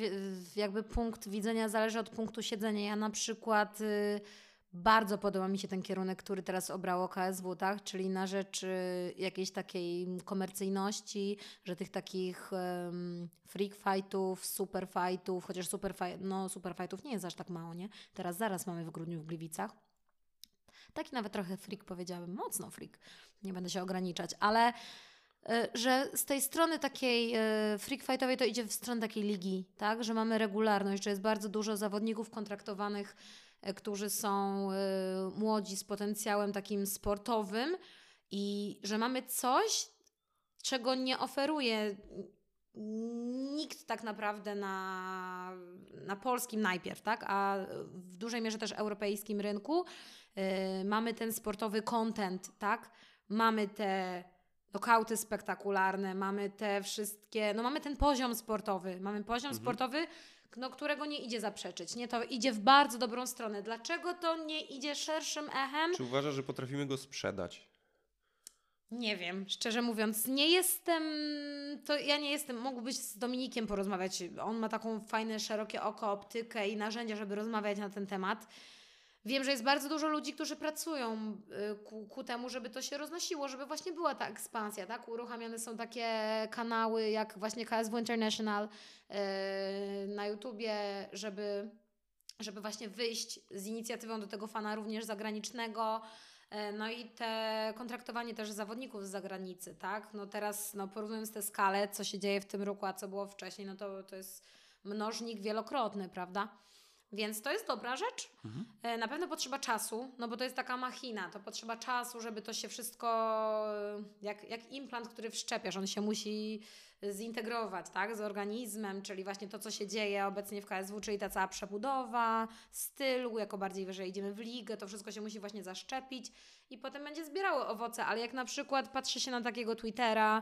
Jakby punkt widzenia zależy od punktu siedzenia. Ja na przykład y, bardzo podoba mi się ten kierunek, który teraz obrało KSW, tak? Czyli na rzecz y, jakiejś takiej komercyjności, że tych takich em, freak fightów, super fightów, chociaż super, fi- no, super fightów nie jest aż tak mało, nie? Teraz zaraz mamy w grudniu w Gliwicach. Taki nawet trochę freak powiedziałabym, mocno freak. Nie będę się ograniczać, ale y, że z tej strony takiej y, freak fightowej to idzie w stronę takiej ligi, tak? Że mamy regularność, że jest bardzo dużo zawodników kontraktowanych, którzy są y, młodzi z potencjałem takim sportowym i że mamy coś, czego nie oferuje nikt tak naprawdę na, na polskim najpierw, tak? A w dużej mierze też europejskim rynku y, mamy ten sportowy content, tak? Mamy te nokauty spektakularne, mamy te wszystkie, no mamy ten poziom sportowy, mamy poziom Mhm. sportowy, no, którego nie idzie zaprzeczyć, nie? To idzie w bardzo dobrą stronę. Dlaczego to nie idzie szerszym echem? Czy uważasz, że potrafimy go sprzedać? Nie wiem, szczerze mówiąc, nie jestem. To ja nie jestem. Mógłbyś z Dominikiem porozmawiać. On ma taką fajne, szerokie oko, optykę i narzędzia, żeby rozmawiać na ten temat. Wiem, że jest bardzo dużo ludzi, którzy pracują y, ku, ku temu, żeby to się roznosiło, żeby właśnie była ta ekspansja, tak? Uruchamiane są takie kanały jak właśnie KSW International y, na YouTubie, żeby, żeby właśnie wyjść z inicjatywą do tego fana również zagranicznego. E, No i te kontraktowanie też zawodników z zagranicy, tak? No teraz, no porównując tę skalę, co się dzieje w tym roku, a co było wcześniej, no to, to jest mnożnik wielokrotny, prawda? Więc to jest dobra rzecz. E, Na pewno potrzeba czasu, no bo to jest taka machina, to potrzeba czasu, żeby to się wszystko, e, jak, jak implant, który wszczepiasz, on się musi zintegrować, tak, z organizmem, czyli właśnie to, co się dzieje obecnie w KSW, czyli ta cała przebudowa stylu, jako bardziej wyżej idziemy w ligę, to wszystko się musi właśnie zaszczepić i potem będzie zbierało owoce, ale jak na przykład patrzy się na takiego Twittera,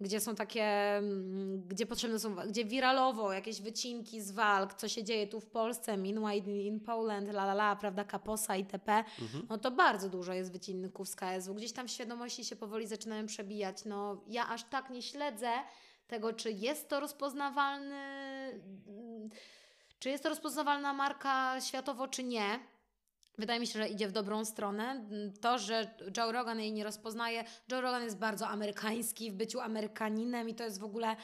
gdzie są takie, mm, gdzie potrzebne są, gdzie wiralowo jakieś wycinki z walk, co się dzieje tu w Polsce, meanwhile in Poland, la la la, prawda, Kaposa itp., no to bardzo dużo jest wycinków z KSW. Gdzieś tam w świadomości się powoli zaczynają przebijać. No ja aż tak nie śledzę tego, czy jest to rozpoznawalny, czy jest to rozpoznawalna marka światowo, czy nie. Wydaje mi się, że idzie w dobrą stronę. To, że Joe Rogan jej nie rozpoznaje. Joe Rogan jest bardzo amerykański w byciu Amerykaninem i to jest w ogóle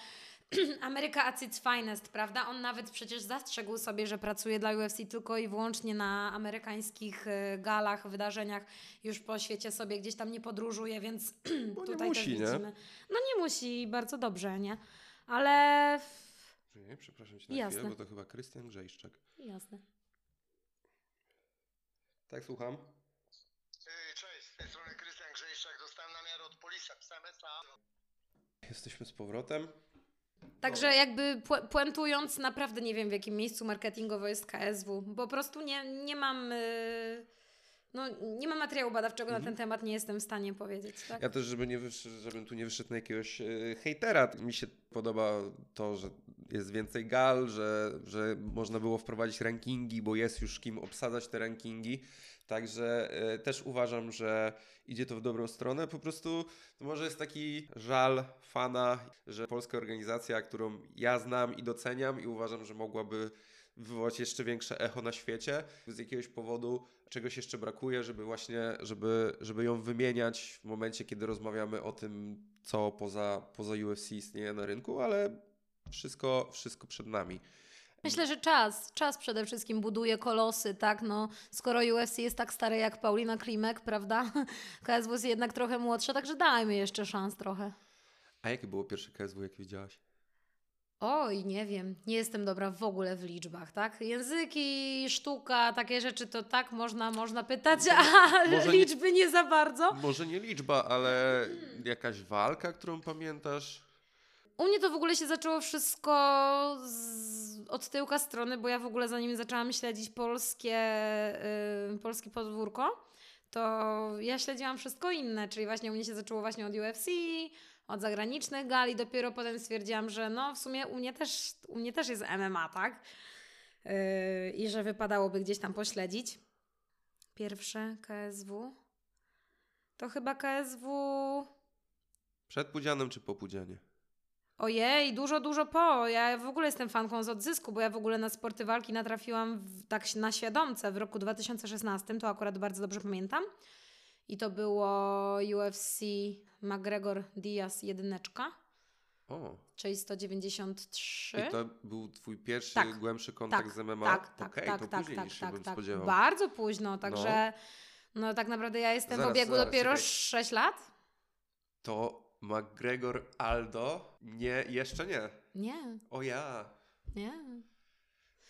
Ameryka at its finest, prawda? On nawet przecież zastrzegł sobie, że pracuje dla UFC tylko i wyłącznie na amerykańskich e, galach, wydarzeniach. Już po świecie sobie gdzieś tam nie podróżuje, więc Bo nie tutaj musi, też nie? widzimy. No nie musi, bardzo dobrze, nie? Ale Nie, przepraszam cię na Jasne. chwilę, bo to chyba Krystian Grzejszczak. jasne. Tak, słucham. Cześć, z tej strony Krystian Grzejszczak. Dostałem namiar od Polisa SMS-a. Jesteśmy z powrotem. Także jakby pu- puentując, naprawdę nie wiem w jakim miejscu marketingowo jest KSW. Po prostu nie, nie mam. y, No, nie mam materiału badawczego na ten temat, nie jestem w stanie powiedzieć. Tak? Mhm. Ja też, żeby nie żebym tu nie wyszedł na jakiegoś e, hejtera, mi się podoba to, że jest więcej gal, że, że można było wprowadzić rankingi, bo jest już kim obsadzać te rankingi. Także e, też uważam, że idzie to w dobrą stronę. Po prostu to może jest taki żal fana, że polska organizacja, którą ja znam i doceniam i uważam, że mogłaby wywołać jeszcze większe echo na świecie. Z jakiegoś powodu czegoś jeszcze brakuje, żeby właśnie, żeby, żeby ją wymieniać w momencie, kiedy rozmawiamy o tym, co poza, poza UFC istnieje na rynku, ale wszystko, wszystko przed nami. Myślę, że czas, czas przede wszystkim buduje kolosy, tak? No, skoro UFC jest tak stare jak Paulina Klimek, prawda? KSW jest jednak trochę młodsza, także dajmy jeszcze szans trochę. A jakie było pierwsze KSW, jakie widziałaś? Oj, nie wiem, nie jestem dobra w ogóle w liczbach, tak? Języki, sztuka, takie rzeczy to tak można, można pytać, a może nie- liczby nie za bardzo. Może nie liczba, ale jakaś walka, którą pamiętasz? U mnie to w ogóle się zaczęło wszystko z, od tyłka strony, bo ja w ogóle zanim zaczęłam śledzić polskie, y, polskie podwórko, to ja śledziłam wszystko inne, czyli właśnie u mnie się zaczęło właśnie od UFC, od zagranicznych gali, dopiero potem stwierdziłam, że no w sumie u mnie też, u mnie też jest MMA, tak? Yy, I że wypadałoby gdzieś tam pośledzić. Pierwsze KSW. To chyba KSW Przed Pudzianem czy po Pudzianie? Ojej, dużo, dużo po. Ja w ogóle jestem fanką z odzysku, bo ja w ogóle na sporty walki natrafiłam w, tak na świadomce w roku 2016, to akurat bardzo dobrze pamiętam. I to było UFC McGregor Diaz jedyneczka, O, czyli 193. i to był twój pierwszy, Tak. głębszy kontakt z MMA? Tak, tak, Okej, tak, to tak, później tak, niż się tak, bym tak. spodziewał. Bardzo późno, także no. tak naprawdę ja jestem Zaraz, w obiegu zaraz, dopiero czekaj. 6 lat. To McGregor Aldo? Nie, jeszcze nie. Nie, O ja. nie.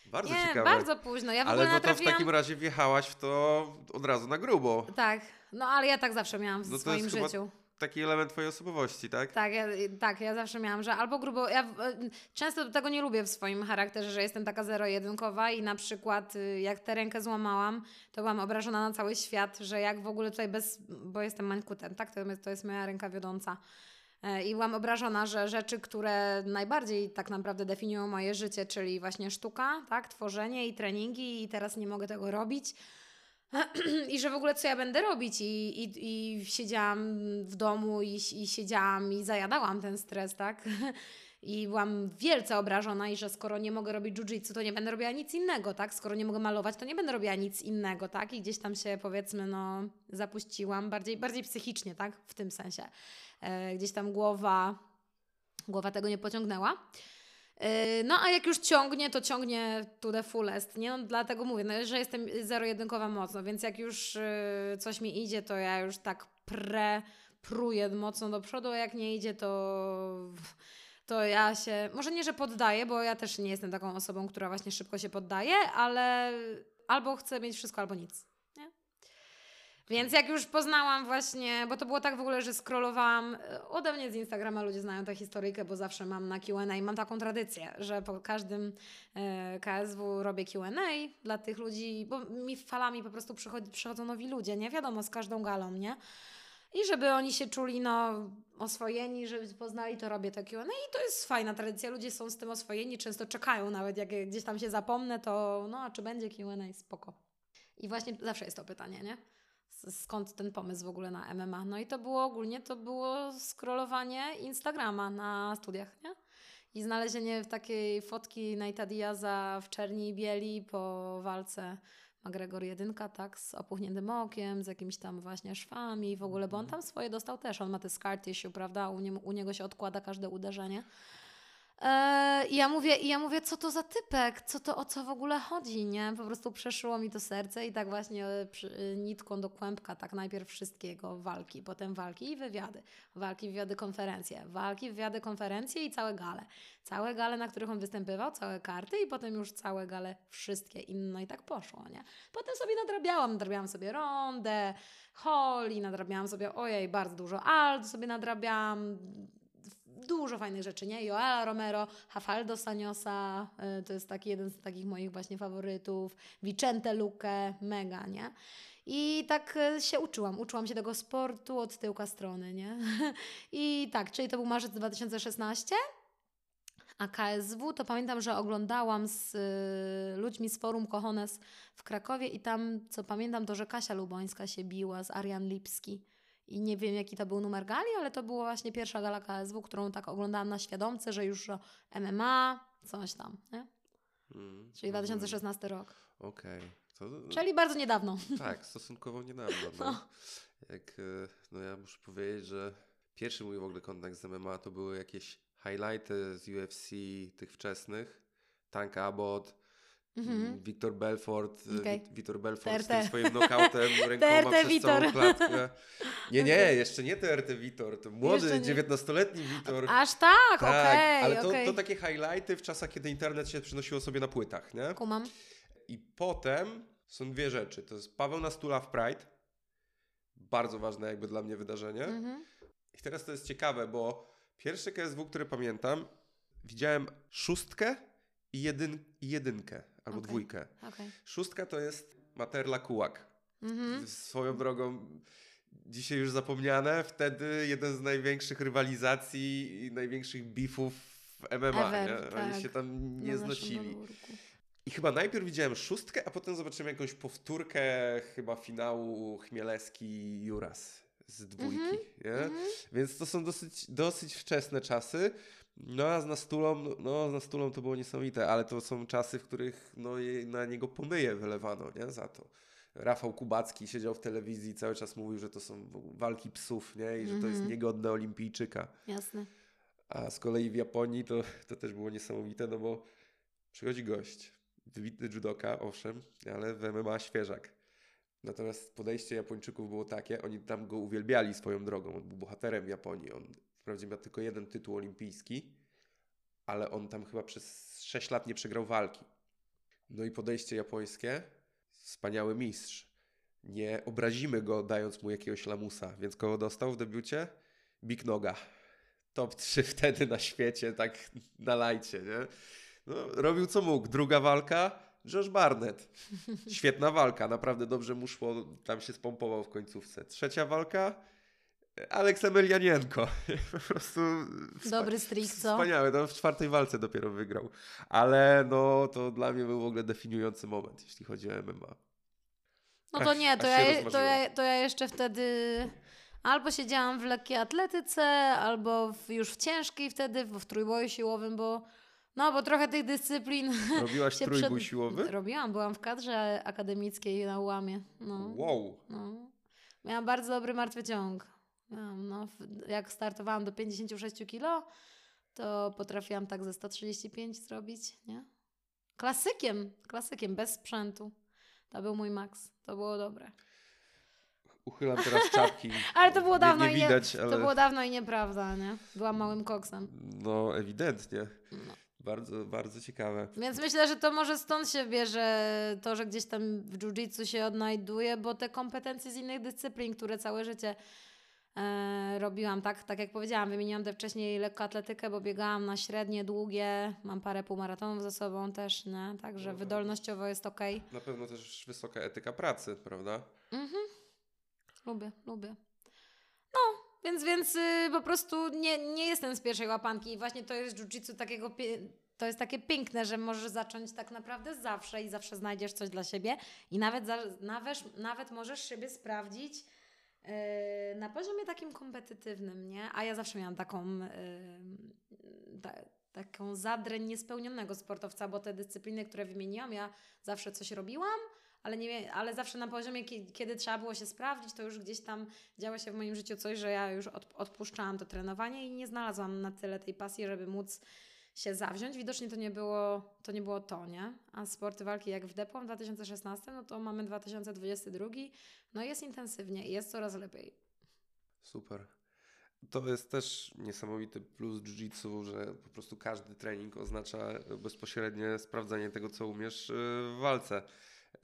Bardzo nie, ciekawe. bardzo późno. Ja w ale ogóle no to w natrafiłam... takim razie wjechałaś w to od razu na grubo. Tak, no ale ja tak zawsze miałam w No swoim jest chyba- życiu. Taki element twojej osobowości, tak? Tak ja, tak, ja zawsze miałam, że albo grubo. Ja często tego nie lubię w swoim charakterze, że jestem taka zero-jedynkowa i na przykład y, jak tę rękę złamałam, to byłam obrażona na cały świat, że jak w ogóle tutaj bez. bo jestem mańkutem, tak? To, to jest moja ręka wiodąca. E, I byłam obrażona, że rzeczy, które najbardziej tak naprawdę definiują moje życie, czyli właśnie sztuka, tak, tworzenie i treningi, i teraz nie mogę tego robić. I że w ogóle co ja będę robić? I, i, i siedziałam w domu i, i siedziałam i zajadałam ten stres, tak? I byłam wielce obrażona i że skoro nie mogę robić jiu-jitsu, to nie będę robiła nic innego, tak? Skoro nie mogę malować, to nie będę robiła nic innego, tak? I gdzieś tam się powiedzmy, no, zapuściłam bardziej, bardziej psychicznie, tak? W tym sensie. E, gdzieś tam głowa, głowa tego nie pociągnęła. Yy, No a jak już ciągnie, to ciągnie to the fullest, nie? No, dlatego mówię, no, że jestem zero-jedynkowa mocno, więc jak już yy, coś mi idzie, to ja już tak pre, pruję mocno do przodu, a jak nie idzie, to, to ja się, może nie, że poddaję, bo ja też nie jestem taką osobą, która właśnie szybko się poddaje, ale albo chcę mieć wszystko, albo nic. Więc jak już poznałam właśnie, bo to było tak w ogóle, że scrollowałam e, ode mnie z Instagrama, ludzie znają tę historyjkę, bo zawsze mam na Q&A mam taką tradycję, że po każdym e, KSW robię Q&A dla tych ludzi, bo mi falami po prostu przychodzą nowi ludzie, nie wiadomo, z każdą galą, nie? I żeby oni się czuli no, oswojeni, żeby poznali, to robię te Q&A i to jest fajna tradycja. Ludzie są z tym oswojeni, często czekają nawet, jak gdzieś tam się zapomnę, to no, a czy będzie Q&A, spoko. I właśnie zawsze jest to pytanie, nie? Skąd ten pomysł w ogóle na MMA? No i to było ogólnie, to było scrollowanie Instagrama na studiach, nie? I znalezienie takiej fotki Nate'a Diaza w czerni i bieli po walce McGregor jedynka, tak, z opuchniętym okiem, z jakimiś tam właśnie szwami w ogóle, bo on tam swoje dostał też, on ma te scar tissue, prawda, u, nie, u niego się odkłada każde uderzenie. Eee, I ja mówię, ja mówię, co to za typek, co to, o co w ogóle chodzi, nie? Po prostu przeszyło mi to serce i tak właśnie e, e, nitką do kłębka, tak najpierw wszystkiego, walki, potem walki i wywiady, walki, wywiady, konferencje, walki, wywiady, konferencje i całe gale. Całe gale, na których on występował, całe karty i potem już całe gale, wszystkie inne i tak poszło, nie? Potem sobie nadrabiałam, nadrabiałam sobie rondę, Holly, nadrabiałam sobie, ojej, bardzo dużo alt sobie nadrabiałam, dużo fajnych rzeczy, nie? Joela Romero, Hafaldo Saniosa, y, to jest taki jeden z takich moich właśnie faworytów, Vicente Luque, mega, nie? I tak y, się uczyłam, uczyłam się tego sportu od tyłka strony, nie? I tak, czyli to był marzec 2016, a KSW to pamiętam, że oglądałam z y, ludźmi z forum Kochones w Krakowie i tam, co pamiętam, to, że Kasia Lubońska się biła z Arian Lipski. I nie wiem, jaki to był numer gali, ale to była właśnie pierwsza gala KSW, którą tak oglądałam na świadomce, że już MMA, coś tam, nie? Mm, Czyli 2016 rok. Okej. To- Czyli bardzo niedawno. Tak, stosunkowo niedawno. No. Jak, e, no ja muszę powiedzieć, że pierwszy mój w ogóle kontakt z MMA to były jakieś highlighty z UFC tych wczesnych. Tank Abbott, Mhm. Wiktor Belfort. Wit- Witor Belfort z TRT. tym swoim knockoutem rękoma TRT przez Witor. całą klatkę. Nie, nie, jeszcze nie TRT Witor, to młody, Jeszcze nie. 19-letni Witor. Aż tak, Tak, okej, ale to, okej. to takie highlighty w czasach, kiedy internet się przynosiło sobie na płytach, nie? Kumam. I potem są dwie rzeczy. To jest Paweł Nastula w Pride. Bardzo ważne jakby dla mnie wydarzenie. Mhm. I teraz to jest ciekawe, bo pierwsze KSW, które pamiętam, widziałem szóstkę i, jedyn, i jedynkę, albo Okej. dwójkę. Okej. Szóstka to jest Materla Kułak. Mhm. Swoją drogą dzisiaj już zapomniane, wtedy jeden z największych rywalizacji i największych beefów w MMA. Ever, nie? Oni tak. się tam nie Na znosili. I chyba najpierw widziałem szóstkę, a potem zobaczyłem jakąś powtórkę chyba finału Chmielewski-Juras z dwójki, Mhm, nie? Mhm. Więc to są dosyć, dosyć wczesne czasy. No a z Nastulą, no z Nastulą to było niesamowite, ale to są czasy, w których no, na niego pomyje wylewano, nie? Za to. Rafał Kubacki siedział w telewizji i cały czas mówił, że to są walki psów, nie? I że to jest Mhm. niegodne olimpijczyka. Jasne. A z kolei w Japonii to, to też było niesamowite, no bo przychodzi gość, wybitny judoka, owszem, ale w MMA świeżak. Natomiast podejście Japończyków było takie, oni tam go uwielbiali swoją drogą, on był bohaterem w Japonii, on wprawdzie miał tylko jeden tytuł olimpijski, ale on tam chyba przez 6 lat nie przegrał walki. No i podejście japońskie, wspaniały mistrz. Nie obrazimy go dając mu jakiegoś lamusa, więc kogo dostał w debiucie? Big Noga top 3 wtedy na świecie, tak na lajcie, nie? No, robił co mógł. Druga walka, Josh Barnett. Świetna walka, naprawdę dobrze mu szło, tam się spompował w końcówce. Trzecia walka, Aleks Emelianienko. Po prostu Dobry streak, co? Wspaniały, no, w czwartej walce dopiero wygrał. Ale no, to dla mnie był w ogóle definiujący moment, jeśli chodzi o MMA. No to nie, to ja, to, ja, to ja jeszcze wtedy albo siedziałam w lekkiej atletyce, albo w, już w ciężkiej wtedy, w, w trójboju siłowym, bo no, bo trochę tych dyscyplin Robiłaś się trójbój przed- siłowy? Robiłam, byłam w kadrze akademickiej na ułamie. No, Wow. no. Miałam bardzo dobry martwy ciąg. No, jak startowałam do 56 kilo, to potrafiłam tak ze 135 zrobić, nie? Klasykiem, klasykiem, bez sprzętu. To był mój maks. To było dobre. Uchylam teraz czapki. Ale to było dawno nie, nie i nie, widać, ale... To było dawno i nieprawda, nie? Byłam małym koksem. No, ewidentnie. No. Bardzo, bardzo ciekawe. Więc myślę, że to może stąd się bierze to, że gdzieś tam w jiu-jitsu się odnajduje, bo te kompetencje z innych dyscyplin, które całe życie robiłam, tak, tak jak powiedziałam, wymieniłam te wcześniej lekkoatletykę, bo biegałam na średnie, długie, mam parę półmaratonów za sobą też, nie? Także No wydolnościowo jest okej. Na pewno też wysoka etyka pracy, prawda? Mhm. Lubię, lubię. No, więc, więc y, po prostu nie, nie jestem z pierwszej łapanki i właśnie to jest jiu-jitsu takiego, to jest takie piękne, że możesz zacząć tak naprawdę zawsze i zawsze znajdziesz coś dla siebie i nawet, za, nawet, nawet możesz siebie sprawdzić na poziomie takim kompetytywnym, nie? A ja zawsze miałam taką, yy, ta, taką zadreń niespełnionego sportowca, bo te dyscypliny, które wymieniłam, ja zawsze coś robiłam, ale, nie, ale zawsze na poziomie, ki- kiedy trzeba było się sprawdzić, to już gdzieś tam działo się w moim życiu coś, że ja już od, odpuszczałam to trenowanie i nie znalazłam na tyle tej pasji, żeby móc się zawziąć. Widocznie to nie było to, nie było to nie? A sporty walki jak w Depłam w 2016, no to mamy 2022, no jest intensywnie i jest coraz lepiej. Super. To jest też niesamowity plus jiu-jitsu, że po prostu każdy trening oznacza bezpośrednie sprawdzanie tego, co umiesz yy, w walce.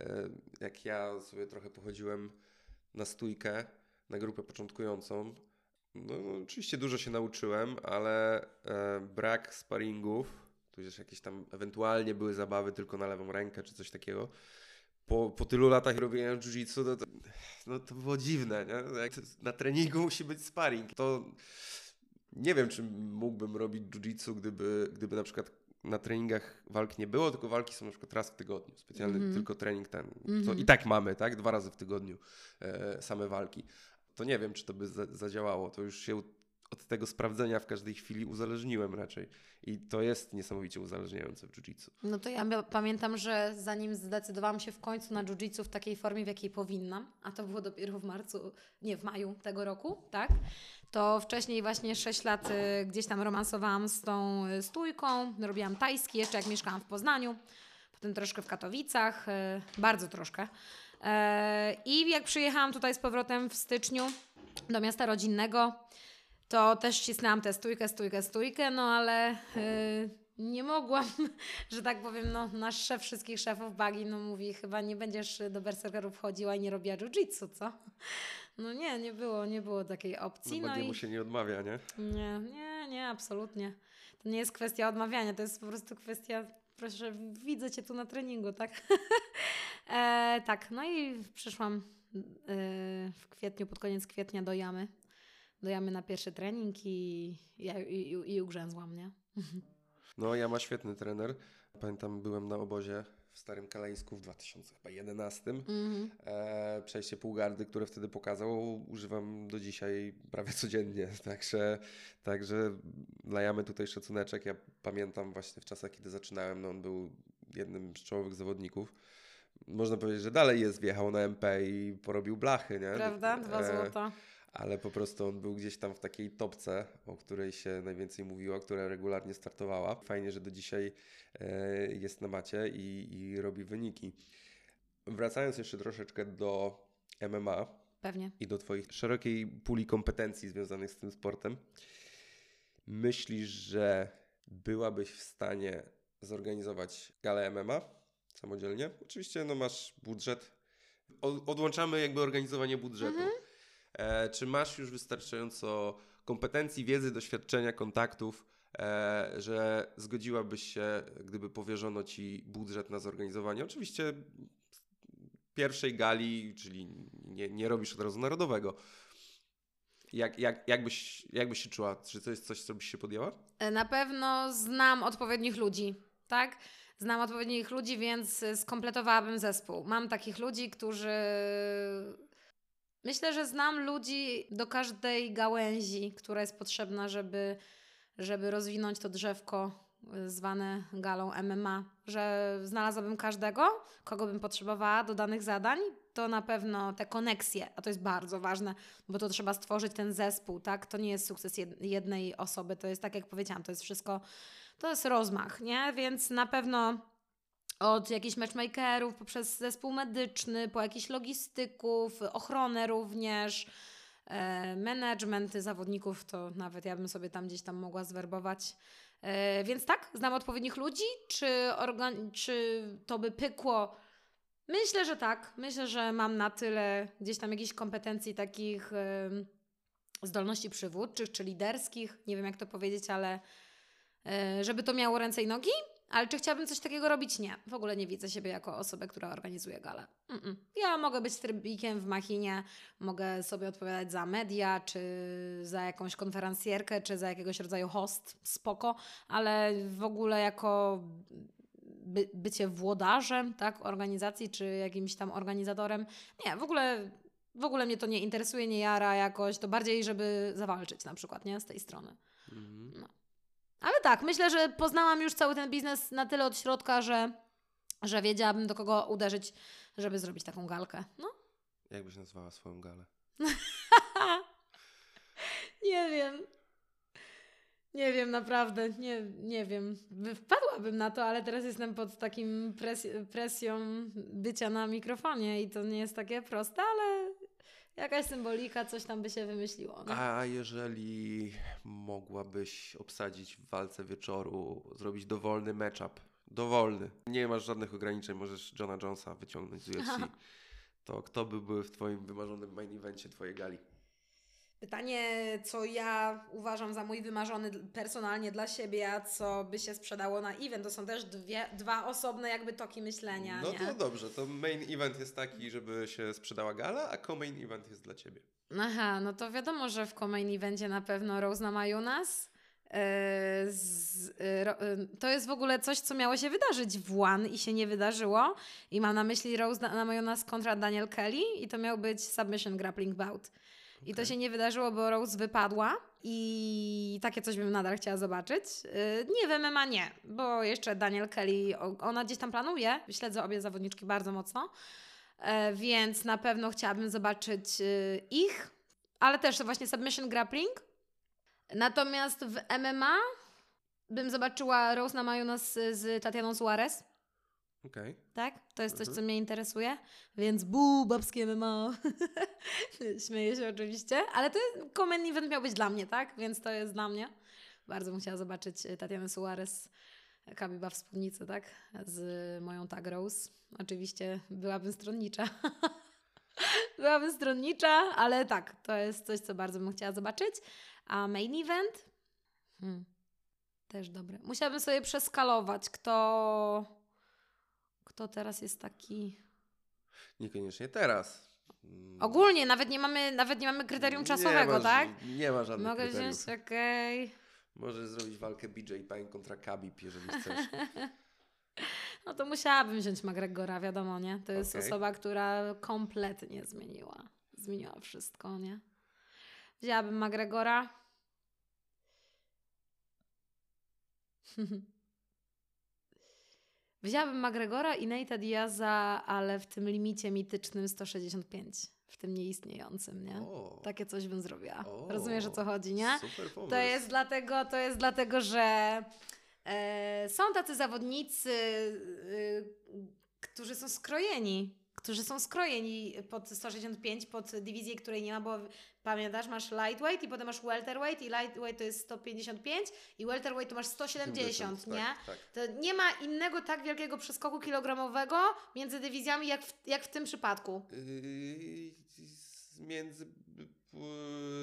Yy, Jak ja sobie trochę pochodziłem na stójkę, na grupę początkującą, no oczywiście dużo się nauczyłem, ale e, brak sparingów, tudzież jakieś tam ewentualnie były zabawy tylko na lewą rękę czy coś takiego. Po, po tylu latach robienia jiu-jitsu, no to, no to było dziwne, nie? Jak na treningu musi być sparring. To nie wiem, czy mógłbym robić jiu-jitsu, gdyby, gdyby na przykład na treningach walk nie było, tylko walki są na przykład raz w tygodniu. Specjalny Mhm. tylko trening ten. Co Mhm. i tak mamy, tak? Dwa razy w tygodniu e, same walki. To nie wiem, czy to by za, zadziałało. To już się od tego sprawdzenia w każdej chwili uzależniłem raczej. I to jest niesamowicie uzależniające w jiu-jitsu. No to ja pamiętam, że zanim zdecydowałam się w końcu na jiu-jitsu w takiej formie, w jakiej powinnam, a to było dopiero w marcu, nie, w maju tego roku, tak? To wcześniej właśnie 6 lat y, gdzieś tam romansowałam z tą y, stójką, robiłam tajski jeszcze jak mieszkałam w Poznaniu, potem troszkę w Katowicach, y, bardzo troszkę. E, I jak przyjechałam tutaj z powrotem w styczniu do miasta rodzinnego, to też ścisnęłam tę stójkę, stójkę, stójkę, no ale y, nie mogłam, że tak powiem, no nasz szef wszystkich szefów Bagi, no mówi, chyba nie będziesz do berserkerów wchodziła i nie robiła jiu-jitsu, co? No nie, nie było, nie było takiej opcji, No, no, i się nie odmawia, nie? nie, nie, nie, absolutnie. To nie jest kwestia odmawiania, to jest po prostu kwestia, proszę, widzę Cię tu na treningu, tak? e, tak, no i przyszłam y, w kwietniu, pod koniec kwietnia do jamy. Do jamy na pierwszy trening i, i, i, i ugrzęzłam, nie? No, ja ma świetny trener. Pamiętam, byłem na obozie w Starym Kaleńsku w 2011. Mhm. E, przejście półgardy, które wtedy pokazał, używam do dzisiaj prawie codziennie. Także, także dla Jamy tutaj szacuneczek. Ja pamiętam właśnie w czasach, kiedy zaczynałem, no on był jednym z czołowych zawodników. Można powiedzieć, że dalej jest, wjechał na MP i porobił blachy, nie? Prawda? Dwa E, złota. ale po prostu on był gdzieś tam w takiej topce, o której się najwięcej mówiło, która regularnie startowała. Fajnie, że do dzisiaj e, jest na macie i, i robi wyniki. Wracając jeszcze troszeczkę do MMA Pewnie. i do Twoich szerokiej puli kompetencji związanych z tym sportem, myślisz, że byłabyś w stanie zorganizować galę MMA samodzielnie? Oczywiście no masz budżet. Odłączamy jakby organizowanie budżetu. E, czy masz już wystarczająco kompetencji, wiedzy, doświadczenia, kontaktów, e, że zgodziłabyś się, gdyby powierzono ci budżet na zorganizowanie? Oczywiście pierwszej gali, czyli nie, nie robisz od razu narodowego. Jak, jak, jak, byś, jak byś się czuła? Czy to jest coś, co byś się podjęła? E, Na pewno znam odpowiednich ludzi, tak? Znam odpowiednich ludzi, więc y, skompletowałabym zespół. Mam takich ludzi, którzy. Myślę, że znam ludzi do każdej gałęzi, która jest potrzebna, żeby, żeby rozwinąć to drzewko y, zwane galą MMA. Że znalazłabym każdego, kogo bym potrzebowała do danych zadań. To na pewno te koneksje, a to jest bardzo ważne, bo to trzeba stworzyć ten zespół, tak? To nie jest sukces jed- jednej osoby, to jest tak jak powiedziałam, to jest wszystko, to jest rozmach, nie? Więc na pewno od jakichś matchmakerów, poprzez zespół medyczny, po jakichś logistyków, ochronę również, e, management zawodników, to nawet ja bym sobie tam gdzieś tam mogła zwerbować. E, więc tak, znam odpowiednich ludzi, czy, organ- czy to by pykło? Myślę, że tak. Myślę, że mam na tyle gdzieś tam jakichś kompetencji takich em, zdolności przywódczych czy liderskich, nie wiem jak to powiedzieć, ale e, żeby to miało ręce i nogi. Ale czy chciałabym coś takiego robić? Nie. W ogóle nie widzę siebie jako osobę, która organizuje galę. Mm-mm. Ja mogę być trybikiem w machinie, mogę sobie odpowiadać za media, czy za jakąś konferencjerkę, czy za jakiegoś rodzaju host, spoko, ale w ogóle jako by, bycie włodarzem tak, organizacji, czy jakimś tam organizatorem, nie, w ogóle, w ogóle mnie to nie interesuje, nie jara jakoś, to bardziej, żeby zawalczyć na przykład, nie, z tej strony. Ale tak, myślę, że poznałam już cały ten biznes na tyle od środka, że że wiedziałabym do kogo uderzyć, żeby zrobić taką galkę. No, Jak byś nazwała swoją galę? nie wiem. Nie wiem, naprawdę, nie, nie wiem. By- Wpadłabym na to, ale teraz jestem pod takim pres- presją bycia na mikrofonie i to nie jest takie proste, ale jakaś symbolika, coś tam by się wymyśliło. No. A jeżeli mogłabyś obsadzić w walce wieczoru, zrobić dowolny matchup, dowolny, nie masz żadnych ograniczeń, możesz Johna Jonesa wyciągnąć z UFC, to kto by był w twoim wymarzonym main evencie twojej gali? Pytanie, co ja uważam za mój wymarzony personalnie dla siebie, a co by się sprzedało na event, to są też dwie, dwa osobne jakby toki myślenia, No nie? to dobrze, to main event jest taki, żeby się sprzedała gala, a co-main event jest dla ciebie. Aha, no to wiadomo, że w main evencie na pewno Rose na Majunas. Yy, z, ro, yy, to jest w ogóle coś, co miało się wydarzyć w One i się nie wydarzyło. I mam na myśli Rose na, na Majunas kontra Daniel Kelly i to miał być submission grappling bout. I to się nie wydarzyło, bo Rose wypadła i takie coś bym nadal chciała zobaczyć. Yy, nie w MMA nie, bo jeszcze Daniel Kelly, ona gdzieś tam planuje. Śledzę obie zawodniczki bardzo mocno, e, więc na pewno chciałabym zobaczyć yy, ich, ale też to właśnie submission grappling. Natomiast w MMA bym zobaczyła Rose na Majunas z Tatianą Suarez. Okej. Tak? To jest coś, Mhm. co mnie interesuje. Więc bu, babskie MMA. Śmieję się oczywiście. Ale to Common Event miał być dla mnie, tak? Więc to jest dla mnie. Bardzo bym chciała zobaczyć y, Tatianę Suarez, Kabiba wspólnicy, tak? Z moją Tag Rose. Oczywiście byłabym stronnicza. byłabym stronnicza, ale tak, to jest coś, co bardzo bym chciała zobaczyć. A main event? Hmm. Też dobre. Musiałabym sobie przeskalować, kto... Kto teraz jest taki... Niekoniecznie teraz. Mm. Ogólnie, nawet nie mamy, nawet nie mamy kryterium Nie czasowego, masz- tak? Nie ma żadnych Mogę kryteriów. wziąć, okej. Możesz zrobić walkę BJ Payne kontra Khabib, jeżeli chcesz. No to musiałabym wziąć McGregora, wiadomo, nie? To jest Okej. osoba, która kompletnie zmieniła. Zmieniła wszystko, nie? Wzięłabym McGregora. Wzięłabym McGregora i Nate'a Diaza, ale w tym limicie mitycznym 165. W tym nieistniejącym, nie? O, Takie coś bym zrobiła. O, Rozumiesz o co chodzi, nie? Super pomysł. To jest dlatego, to jest dlatego, że e, są tacy zawodnicy, e, którzy są skrojeni, którzy są skrojeni pod 165, pod dywizję, której nie ma, bo pamiętasz, masz lightweight i potem masz welterweight i lightweight to jest 155 i welterweight to masz 170, nie? Tak, tak. To nie ma innego tak wielkiego przeskoku kilogramowego między dywizjami jak w, jak w tym przypadku. Yy, między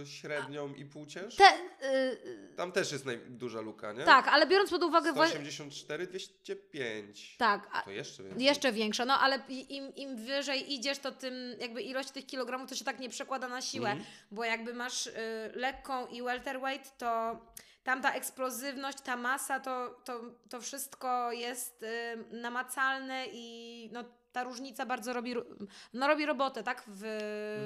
średnią i półcięż? Te, y, Tam też jest naj- duża luka, nie? tak, ale biorąc pod uwagę... wa- 184, 205. Tak, a, To jeszcze więcej. Jeszcze większa, no ale im, im wyżej idziesz, to tym jakby ilość tych kilogramów to się tak nie przekłada na siłę, Mhm. bo jakby masz y, lekką i welterweight, to tam ta eksplozywność, ta masa, to, to, to wszystko jest y, namacalne i no, ta różnica bardzo robi, ro- no, robi robotę, tak, w,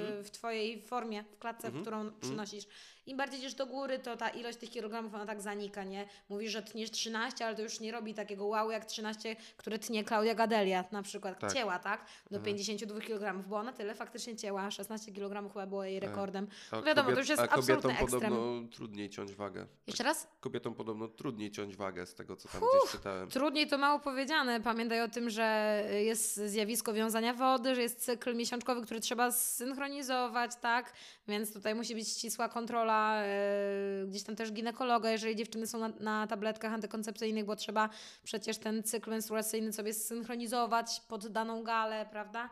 Mhm. w Twojej formie, w klatce, Mhm. w którą przynosisz. Im bardziej idziesz do góry, to ta ilość tych kilogramów, ona tak zanika, nie? Mówisz, że tniesz 13, ale to już nie robi takiego wow jak 13, które tnie Klaudia Gadelia na przykład. Tak. Cięła, tak? Do Aha. 52 kg, bo ona tyle faktycznie cięła. 16 kg chyba było jej Tak. rekordem. A wiadomo, to już jest absolutny ekstrem. podobno trudniej ciąć wagę. Jeszcze raz? Kobietom podobno trudniej ciąć wagę z tego, co tam gdzieś czytałem. Trudniej to mało powiedziane. Pamiętaj o tym, że jest zjawisko wiązania wody, że jest cykl miesiączkowy, który trzeba zsynchronizować, tak? Więc tutaj musi być ścisła kontrola e, gdzieś tam też ginekologa, jeżeli dziewczyny są na, na tabletkach antykoncepcyjnych, bo trzeba przecież ten cykl menstruacyjny sobie zsynchronizować pod daną galę, prawda?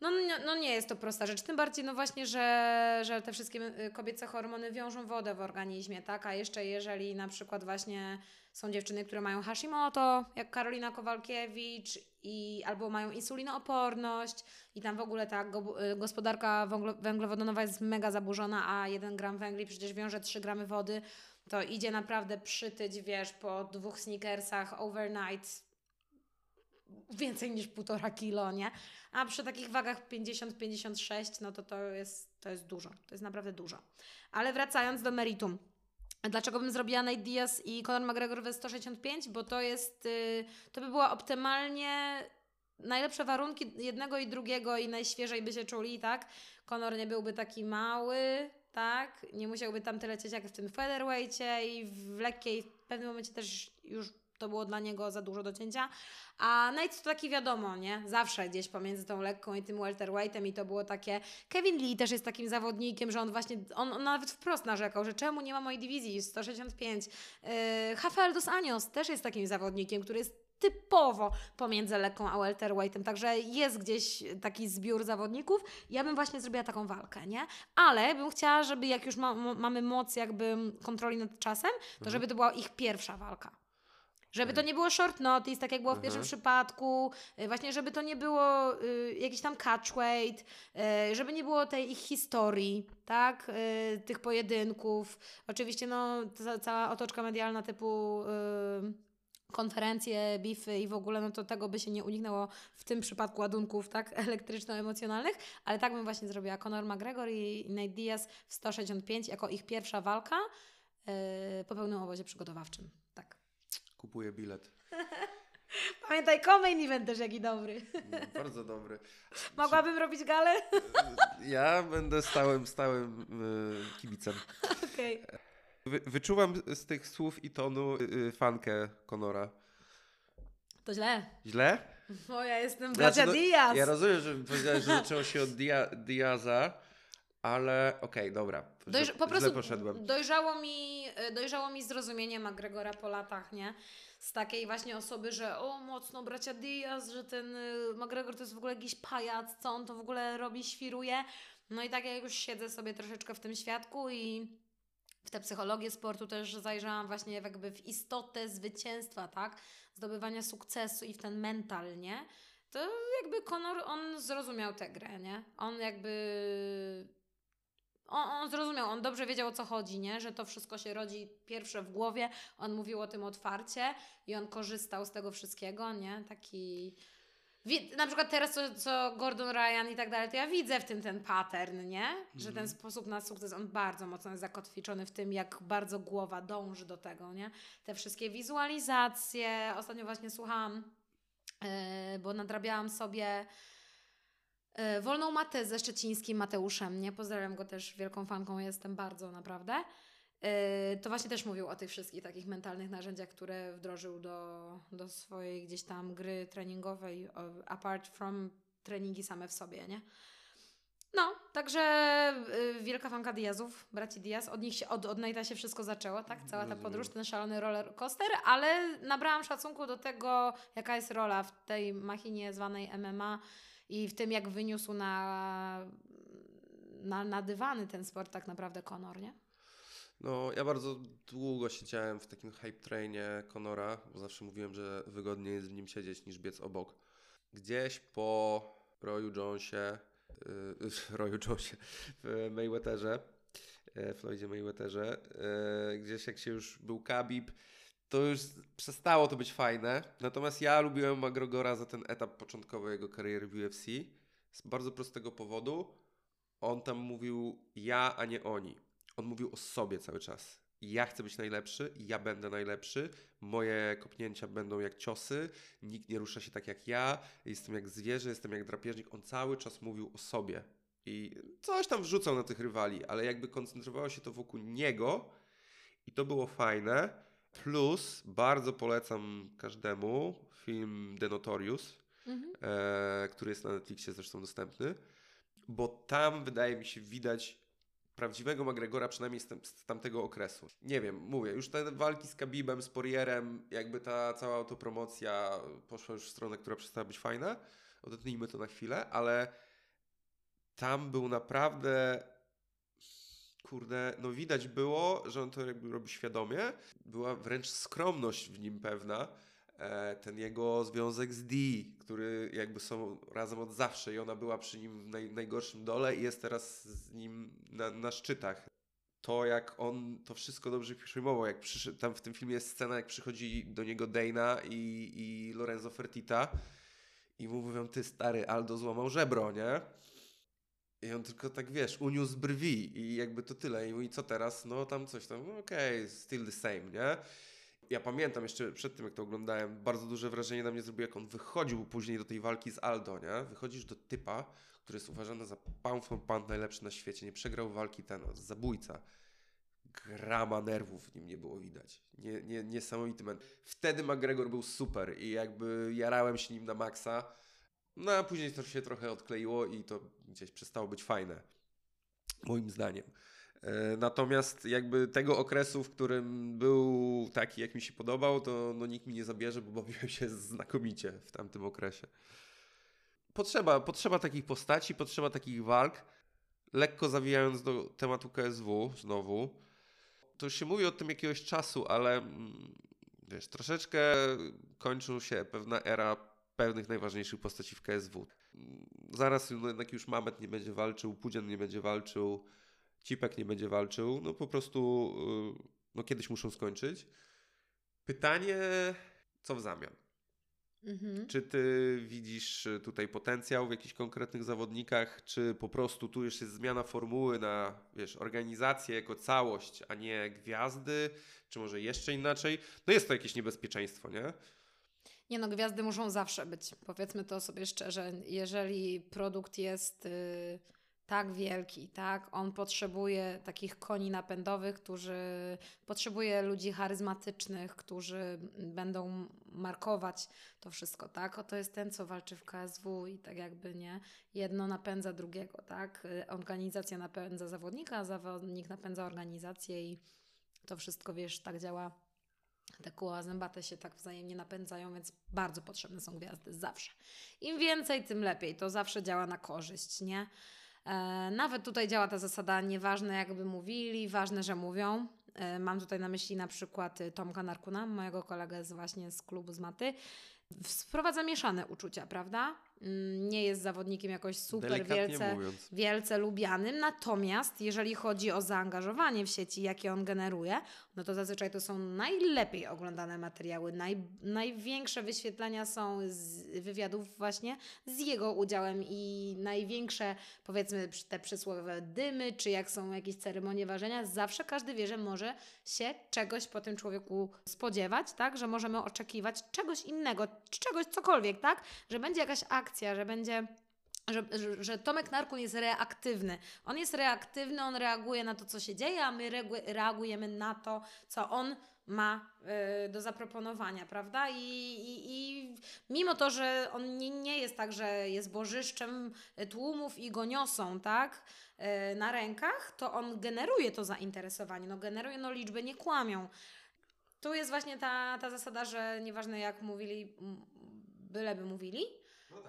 No, nie- no nie jest to prosta rzecz, tym bardziej no właśnie, że, że te wszystkie y, kobiece hormony wiążą wodę w organizmie, tak? A jeszcze jeżeli na przykład właśnie są dziewczyny, które mają Hashimoto, jak Karolina Kowalkiewicz, i, albo mają insulinooporność i tam w ogóle ta go, y, gospodarka węglo, węglowodanowa jest mega zaburzona, a 1 gram węgli przecież wiąże 3 gramy wody, to idzie naprawdę przytyć, wiesz, po dwóch sneakersach overnight więcej niż półtora kilo, nie? A przy takich wagach 50-56, no to to jest, to jest dużo. To jest naprawdę dużo. Ale wracając do meritum. Dlaczego bym zrobiła Nate Diaz i Conor McGregor we 165? Bo to jest, y, to by była optymalnie najlepsze warunki jednego i drugiego i najświeżej by się czuli, tak? Conor nie byłby taki mały, tak? Nie musiałby tam tyle lecieć jak w tym featherweightie i w lekkiej, w pewnym momencie też już to było dla niego za dużo do cięcia. A Nate to taki wiadomo, nie? Zawsze gdzieś pomiędzy tą lekką i tym welterweightem i to było takie... Kevin Lee też jest takim zawodnikiem, że on właśnie, on, on nawet wprost narzekał, że czemu nie ma mojej dywizji 165. Yy, Rafael dos Anjos też jest takim zawodnikiem, który jest typowo pomiędzy lekką a welterweightem, także jest gdzieś taki zbiór zawodników. Ja bym właśnie zrobiła taką walkę, nie? Ale bym chciała, żeby jak już ma, mamy moc jakby kontroli nad czasem, to żeby to była ich pierwsza walka. Żeby to nie było short notice, tak jak było w pierwszym Mhm. przypadku, y, właśnie żeby to nie było y, jakiś tam catchweight, y, żeby nie było tej ich historii, tak, y, tych pojedynków. Oczywiście no ca- cała otoczka medialna typu y, konferencje, bify i w ogóle, no to tego by się nie uniknęło w tym przypadku ładunków, tak, elektryczno-emocjonalnych, ale tak bym właśnie zrobiła. Conor McGregor i Nate Diaz w 165 jako ich pierwsza walka y, po pełnym obozie przygotowawczym. Kupuję bilet. Pamiętaj, co-main event też jaki dobry. Mm, Bardzo dobry. Mogłabym robić galę? Ja będę stałym, stałym y, kibicem. Okej. Wy, wyczuwam z tych słów i tonu y, y, fankę Konora. To źle. Źle? Bo ja jestem Znaczy, bracia no, Diaz. Ja rozumiem, że powiedziałeś, że zaczęło się od Dia, Diaza, ale okej, dobra. Źle, Dojrz- po źle prostu poszedłem. dojrzało mi, e, dojrzało mi zrozumienie McGregora po latach, nie? Z takiej właśnie osoby, że o mocno bracia Diaz, że ten y, McGregor to jest w ogóle jakiś pajac, co on to w ogóle robi, świruje. No i tak jak już siedzę sobie troszeczkę w tym świadku i w tę psychologię sportu też zajrzałam właśnie jakby w istotę zwycięstwa, tak? Zdobywania sukcesu i w ten mental, nie? To jakby Conor, on zrozumiał tę grę, nie? On jakby... On, on zrozumiał, on dobrze wiedział o co chodzi, nie? Że to wszystko się rodzi pierwsze w głowie. On mówił o tym otwarcie i on korzystał z tego wszystkiego, nie? Taki... Na przykład teraz, co, co Gordon Ryan i tak dalej, to ja widzę w tym ten pattern, nie? Że ten sposób na sukces, on bardzo mocno jest zakotwiczony w tym, jak bardzo głowa dąży do tego, nie? Te wszystkie wizualizacje. Ostatnio właśnie słuchałam, yy, bo nadrabiałam sobie Wolną Matę ze szczecińskim Mateuszem, nie? Pozdrawiam go też, wielką fanką jestem bardzo, naprawdę. Yy, to właśnie też mówił o tych wszystkich takich mentalnych narzędziach, które wdrożył do, do swojej gdzieś tam gry treningowej, o- apart from treningi same w sobie, nie? No, także wielka fanka Diazów, braci Diaz. Od nich się, od, od Nate'a się wszystko zaczęło, tak? Cała ta podróż, ten szalony roller coaster, ale nabrałam szacunku do tego, jaka jest rola w tej machinie zwanej MMA i w tym, jak wyniósł na, na, na dywany ten sport tak naprawdę Conor, nie? No, ja bardzo długo siedziałem w takim hype trainie Conora, bo zawsze mówiłem, że wygodniej jest w nim siedzieć niż biec obok. Gdzieś po Royu Jonesie, yy, Royu Jonesie, w Mayweatherze, e, Floydzie Mayweatherze, e, gdzieś jak się już był Khabib, to już przestało to być fajne. Natomiast ja lubiłem McGregora za ten etap początkowy jego kariery w UFC z bardzo prostego powodu. On tam mówił ja, a nie oni. On mówił o sobie cały czas. Ja chcę być najlepszy, ja będę najlepszy, moje kopnięcia będą jak ciosy, nikt nie rusza się tak jak ja, jestem jak zwierzę, jestem jak drapieżnik. On cały czas mówił o sobie. I coś tam wrzucał na tych rywali, ale jakby koncentrowało się to wokół niego i to było fajne. Plus bardzo polecam każdemu film The Notorious, Mhm. e, który jest na Netflixie zresztą dostępny, bo tam wydaje mi się widać prawdziwego McGregora, przynajmniej z, tam, z tamtego okresu. Nie wiem, mówię, już te walki z Khabibem, z Porierem, jakby ta cała autopromocja poszła już w stronę, która przestała być fajna. Odetnijmy to na chwilę, ale tam był naprawdę kurde, no widać było, że on to jakby robi świadomie. Była wręcz skromność w nim pewna. E, ten jego związek z Dee, który jakby są razem od zawsze i ona była przy nim w naj, najgorszym dole i jest teraz z nim na, na szczytach. To jak on to wszystko dobrze przyjmował, jak przyszedł, tam w tym filmie jest scena, jak przychodzi do niego Dana i, i Lorenzo Fertita i mu mówią, ty stary, Aldo złamał żebro, nie? I on tylko tak, wiesz, uniósł brwi i jakby to tyle. I mówi, co teraz? No tam coś tam, no okej, still the same, nie? Ja pamiętam jeszcze przed tym, jak to oglądałem, bardzo duże wrażenie na mnie zrobił, jak on wychodził później do tej walki z Aldo, nie? Wychodzisz do typa, który jest uważany za pound for pound najlepszy na świecie, nie przegrał walki ten, zabójca. Grama nerwów w nim nie było widać. Nie, nie, niesamowity man. Wtedy McGregor był super i jakby jarałem się nim na maksa. No a później to się trochę odkleiło i to gdzieś przestało być fajne. Moim zdaniem. E, Natomiast jakby tego okresu, w którym był taki, jak mi się podobał, to no, nikt mi nie zabierze, bo bawiłem się znakomicie w tamtym okresie. Potrzeba, potrzeba takich postaci, potrzeba takich walk. Lekko zawijając do tematu KSW znowu, to już się mówi o tym jakiegoś czasu, ale mm, wiesz, troszeczkę kończy się pewna era pewnych najważniejszych postaci w KSW. Zaraz jednak już Mamet nie będzie walczył, Pudzian nie będzie walczył, Cipek nie będzie walczył, no po prostu y, no kiedyś muszą skończyć. Pytanie, co w zamian? Mhm. Czy ty widzisz tutaj potencjał w jakichś konkretnych zawodnikach, czy po prostu tu już jest zmiana formuły na, wiesz, organizację jako całość, a nie gwiazdy, czy może jeszcze inaczej? No jest to jakieś niebezpieczeństwo, nie? Nie no, gwiazdy muszą zawsze być. Powiedzmy to sobie szczerze. Jeżeli produkt jest y, tak wielki, tak, on potrzebuje takich koni napędowych, którzy potrzebuje ludzi charyzmatycznych, którzy będą markować to wszystko, tak? Oto jest ten, co walczy w KSW i tak jakby nie. Jedno napędza drugiego, tak? Y, Organizacja napędza zawodnika, zawodnik napędza organizację i to wszystko, wiesz, tak działa te koła zębate się tak wzajemnie napędzają, więc bardzo potrzebne są gwiazdy zawsze. Im więcej, tym lepiej. To zawsze działa na korzyść, nie? E, nawet tutaj działa ta zasada, nieważne jakby mówili, ważne, że mówią. E, mam tutaj na myśli na przykład y, Tomka Narkuna, mojego kolegę z właśnie z klubu z Maty. Wprowadza mieszane uczucia, prawda? Mm, Nie jest zawodnikiem jakoś super wielce mówiąc. wielce lubianym. Natomiast jeżeli chodzi o zaangażowanie w sieci, jakie on generuje, no to zazwyczaj to są najlepiej oglądane materiały. Naj, największe wyświetlenia są z wywiadów właśnie z jego udziałem i największe, powiedzmy, te przysłowiowe dymy, czy jak są jakieś ceremonie ważenia, zawsze każdy wie, że może się czegoś po tym człowieku spodziewać, tak? Że możemy oczekiwać czegoś innego, czegoś, cokolwiek, tak? Że będzie jakaś akcja, że będzie że, że, Tomek Narkun jest reaktywny. On jest reaktywny, on reaguje na to, co się dzieje, a my reagujemy na to, co on ma y, do zaproponowania, prawda? I, i, I mimo to, że on nie, nie jest tak, że jest bożyszczem tłumów i go niosą, tak? y, na rękach, to on generuje to zainteresowanie. No generuje, no liczby nie kłamią. Tu jest właśnie ta, ta zasada, że nieważne jak mówili, byleby mówili,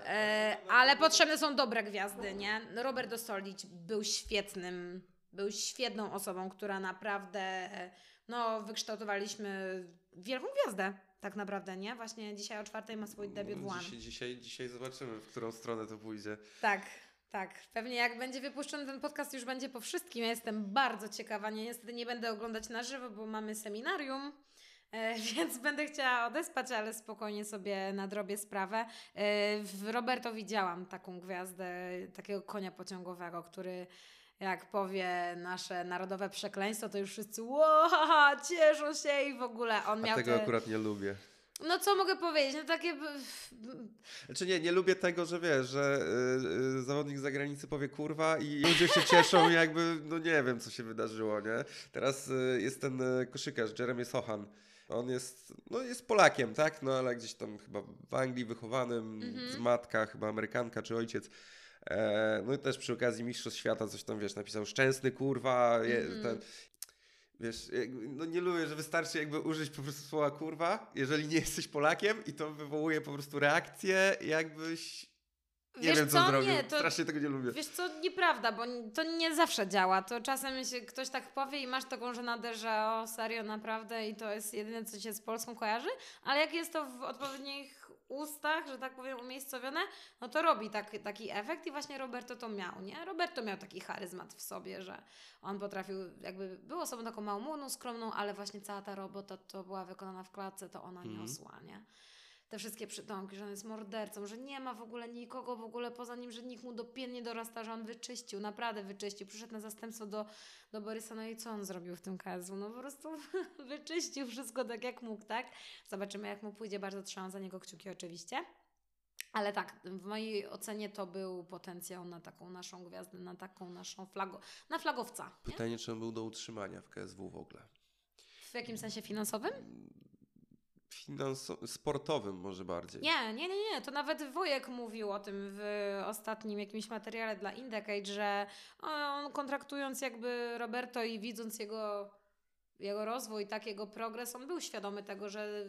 E, ale potrzebne są dobre gwiazdy, nie? Robert Ostolić był świetnym, był świetną osobą, która naprawdę, e, no, wykształtowaliśmy wielką gwiazdę, tak naprawdę, nie? Właśnie dzisiaj o czwartej ma swój debiut w One. Dzisiaj, dzisiaj, dzisiaj zobaczymy, w którą stronę to pójdzie. Tak, tak. Pewnie jak będzie wypuszczony ten podcast, już będzie po wszystkim. Ja jestem bardzo ciekawa. Nie, niestety nie będę oglądać na żywo, bo mamy seminarium. E, Więc będę chciała odespać, ale spokojnie sobie nadrobię sprawę. E, W Roberto widziałam taką gwiazdę, takiego konia pociągowego, który jak powie nasze narodowe przekleństwo, to już wszyscy wow, cieszą się i w ogóle on A miał tego te... akurat nie lubię. No co mogę powiedzieć? No takie... Znaczy nie, nie lubię tego, że wiesz, że y, y, zawodnik z zagranicy powie kurwa i ludzie się cieszą jakby, no nie wiem co się wydarzyło, nie? Teraz y, jest ten y, koszykarz, Jeremy Sochan. On jest, no jest Polakiem, tak? No ale gdzieś tam chyba w Anglii wychowanym, z matka, chyba Amerykanka czy ojciec. E, no i też przy okazji Mistrzostw Świata coś tam, wiesz, napisał szczęsny kurwa, je, ten, Wiesz, no nie lubię, że wystarczy jakby użyć po prostu słowa kurwa, jeżeli nie jesteś Polakiem i to wywołuje po prostu reakcję, jakbyś... Nie Wiesz wiem, co, co? zrobił. Nie, to- Strasznie tego nie lubię. Wiesz co, nieprawda, bo to nie zawsze działa. To czasem się ktoś tak powie i masz taką żenadę, że o serio, naprawdę i to jest jedyne, co się z Polską kojarzy, ale jak jest to w odpowiednich ustach, że tak powiem, umiejscowione, no to robi tak, taki efekt i właśnie Roberto to miał, nie? Roberto miał taki charyzmat w sobie, że on potrafił, jakby był osobą taką małomłodną, skromną, ale właśnie cała ta robota to była wykonana w klatce, to ona Mhm. niosła, nie? Te wszystkie przytomki, że on jest mordercą, że nie ma w ogóle nikogo w ogóle poza nim, że nikt mu do pięt nie dorasta, że on wyczyścił, naprawdę wyczyścił. Przyszedł na zastępstwo do, do Borysa, no i co on zrobił w tym KSW? No po prostu wyczyścił wszystko tak jak mógł, tak? Zobaczymy jak mu pójdzie, bardzo trzymam za niego kciuki oczywiście. Ale tak, w mojej ocenie to był potencjał na taką naszą gwiazdę, na taką naszą flago, na flagowca. Nie? Pytanie, czy on był do utrzymania w KSW w ogóle? W jakim sensie finansowym? Finanso- sportowym może bardziej. Nie, nie, nie, nie. To nawet Wojek mówił o tym w ostatnim jakimś materiale dla Indecade, że on kontraktując jakby Roberto i widząc jego, jego rozwój, tak, jego progres, on był świadomy tego, że,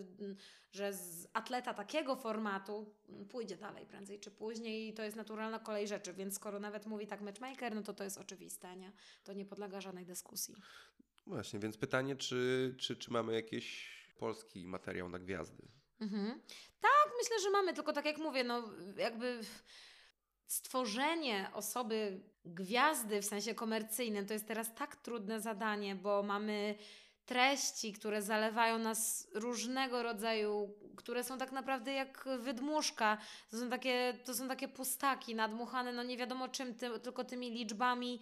że z atleta takiego formatu pójdzie dalej prędzej czy później i to jest naturalna kolej rzeczy, więc skoro nawet mówi tak matchmaker, no to to jest oczywiste, nie? To nie podlega żadnej dyskusji. Właśnie, więc pytanie, czy, czy, czy mamy jakiś polski materiał na gwiazdy? Mhm. Tak, myślę, że mamy, tylko tak jak mówię, no jakby stworzenie osoby gwiazdy w sensie komercyjnym to jest teraz tak trudne zadanie, bo mamy treści, które zalewają nas różnego rodzaju, które są tak naprawdę jak wydmuszka. To są takie, to są takie pustaki nadmuchane, no nie wiadomo czym, ty, tylko tymi liczbami.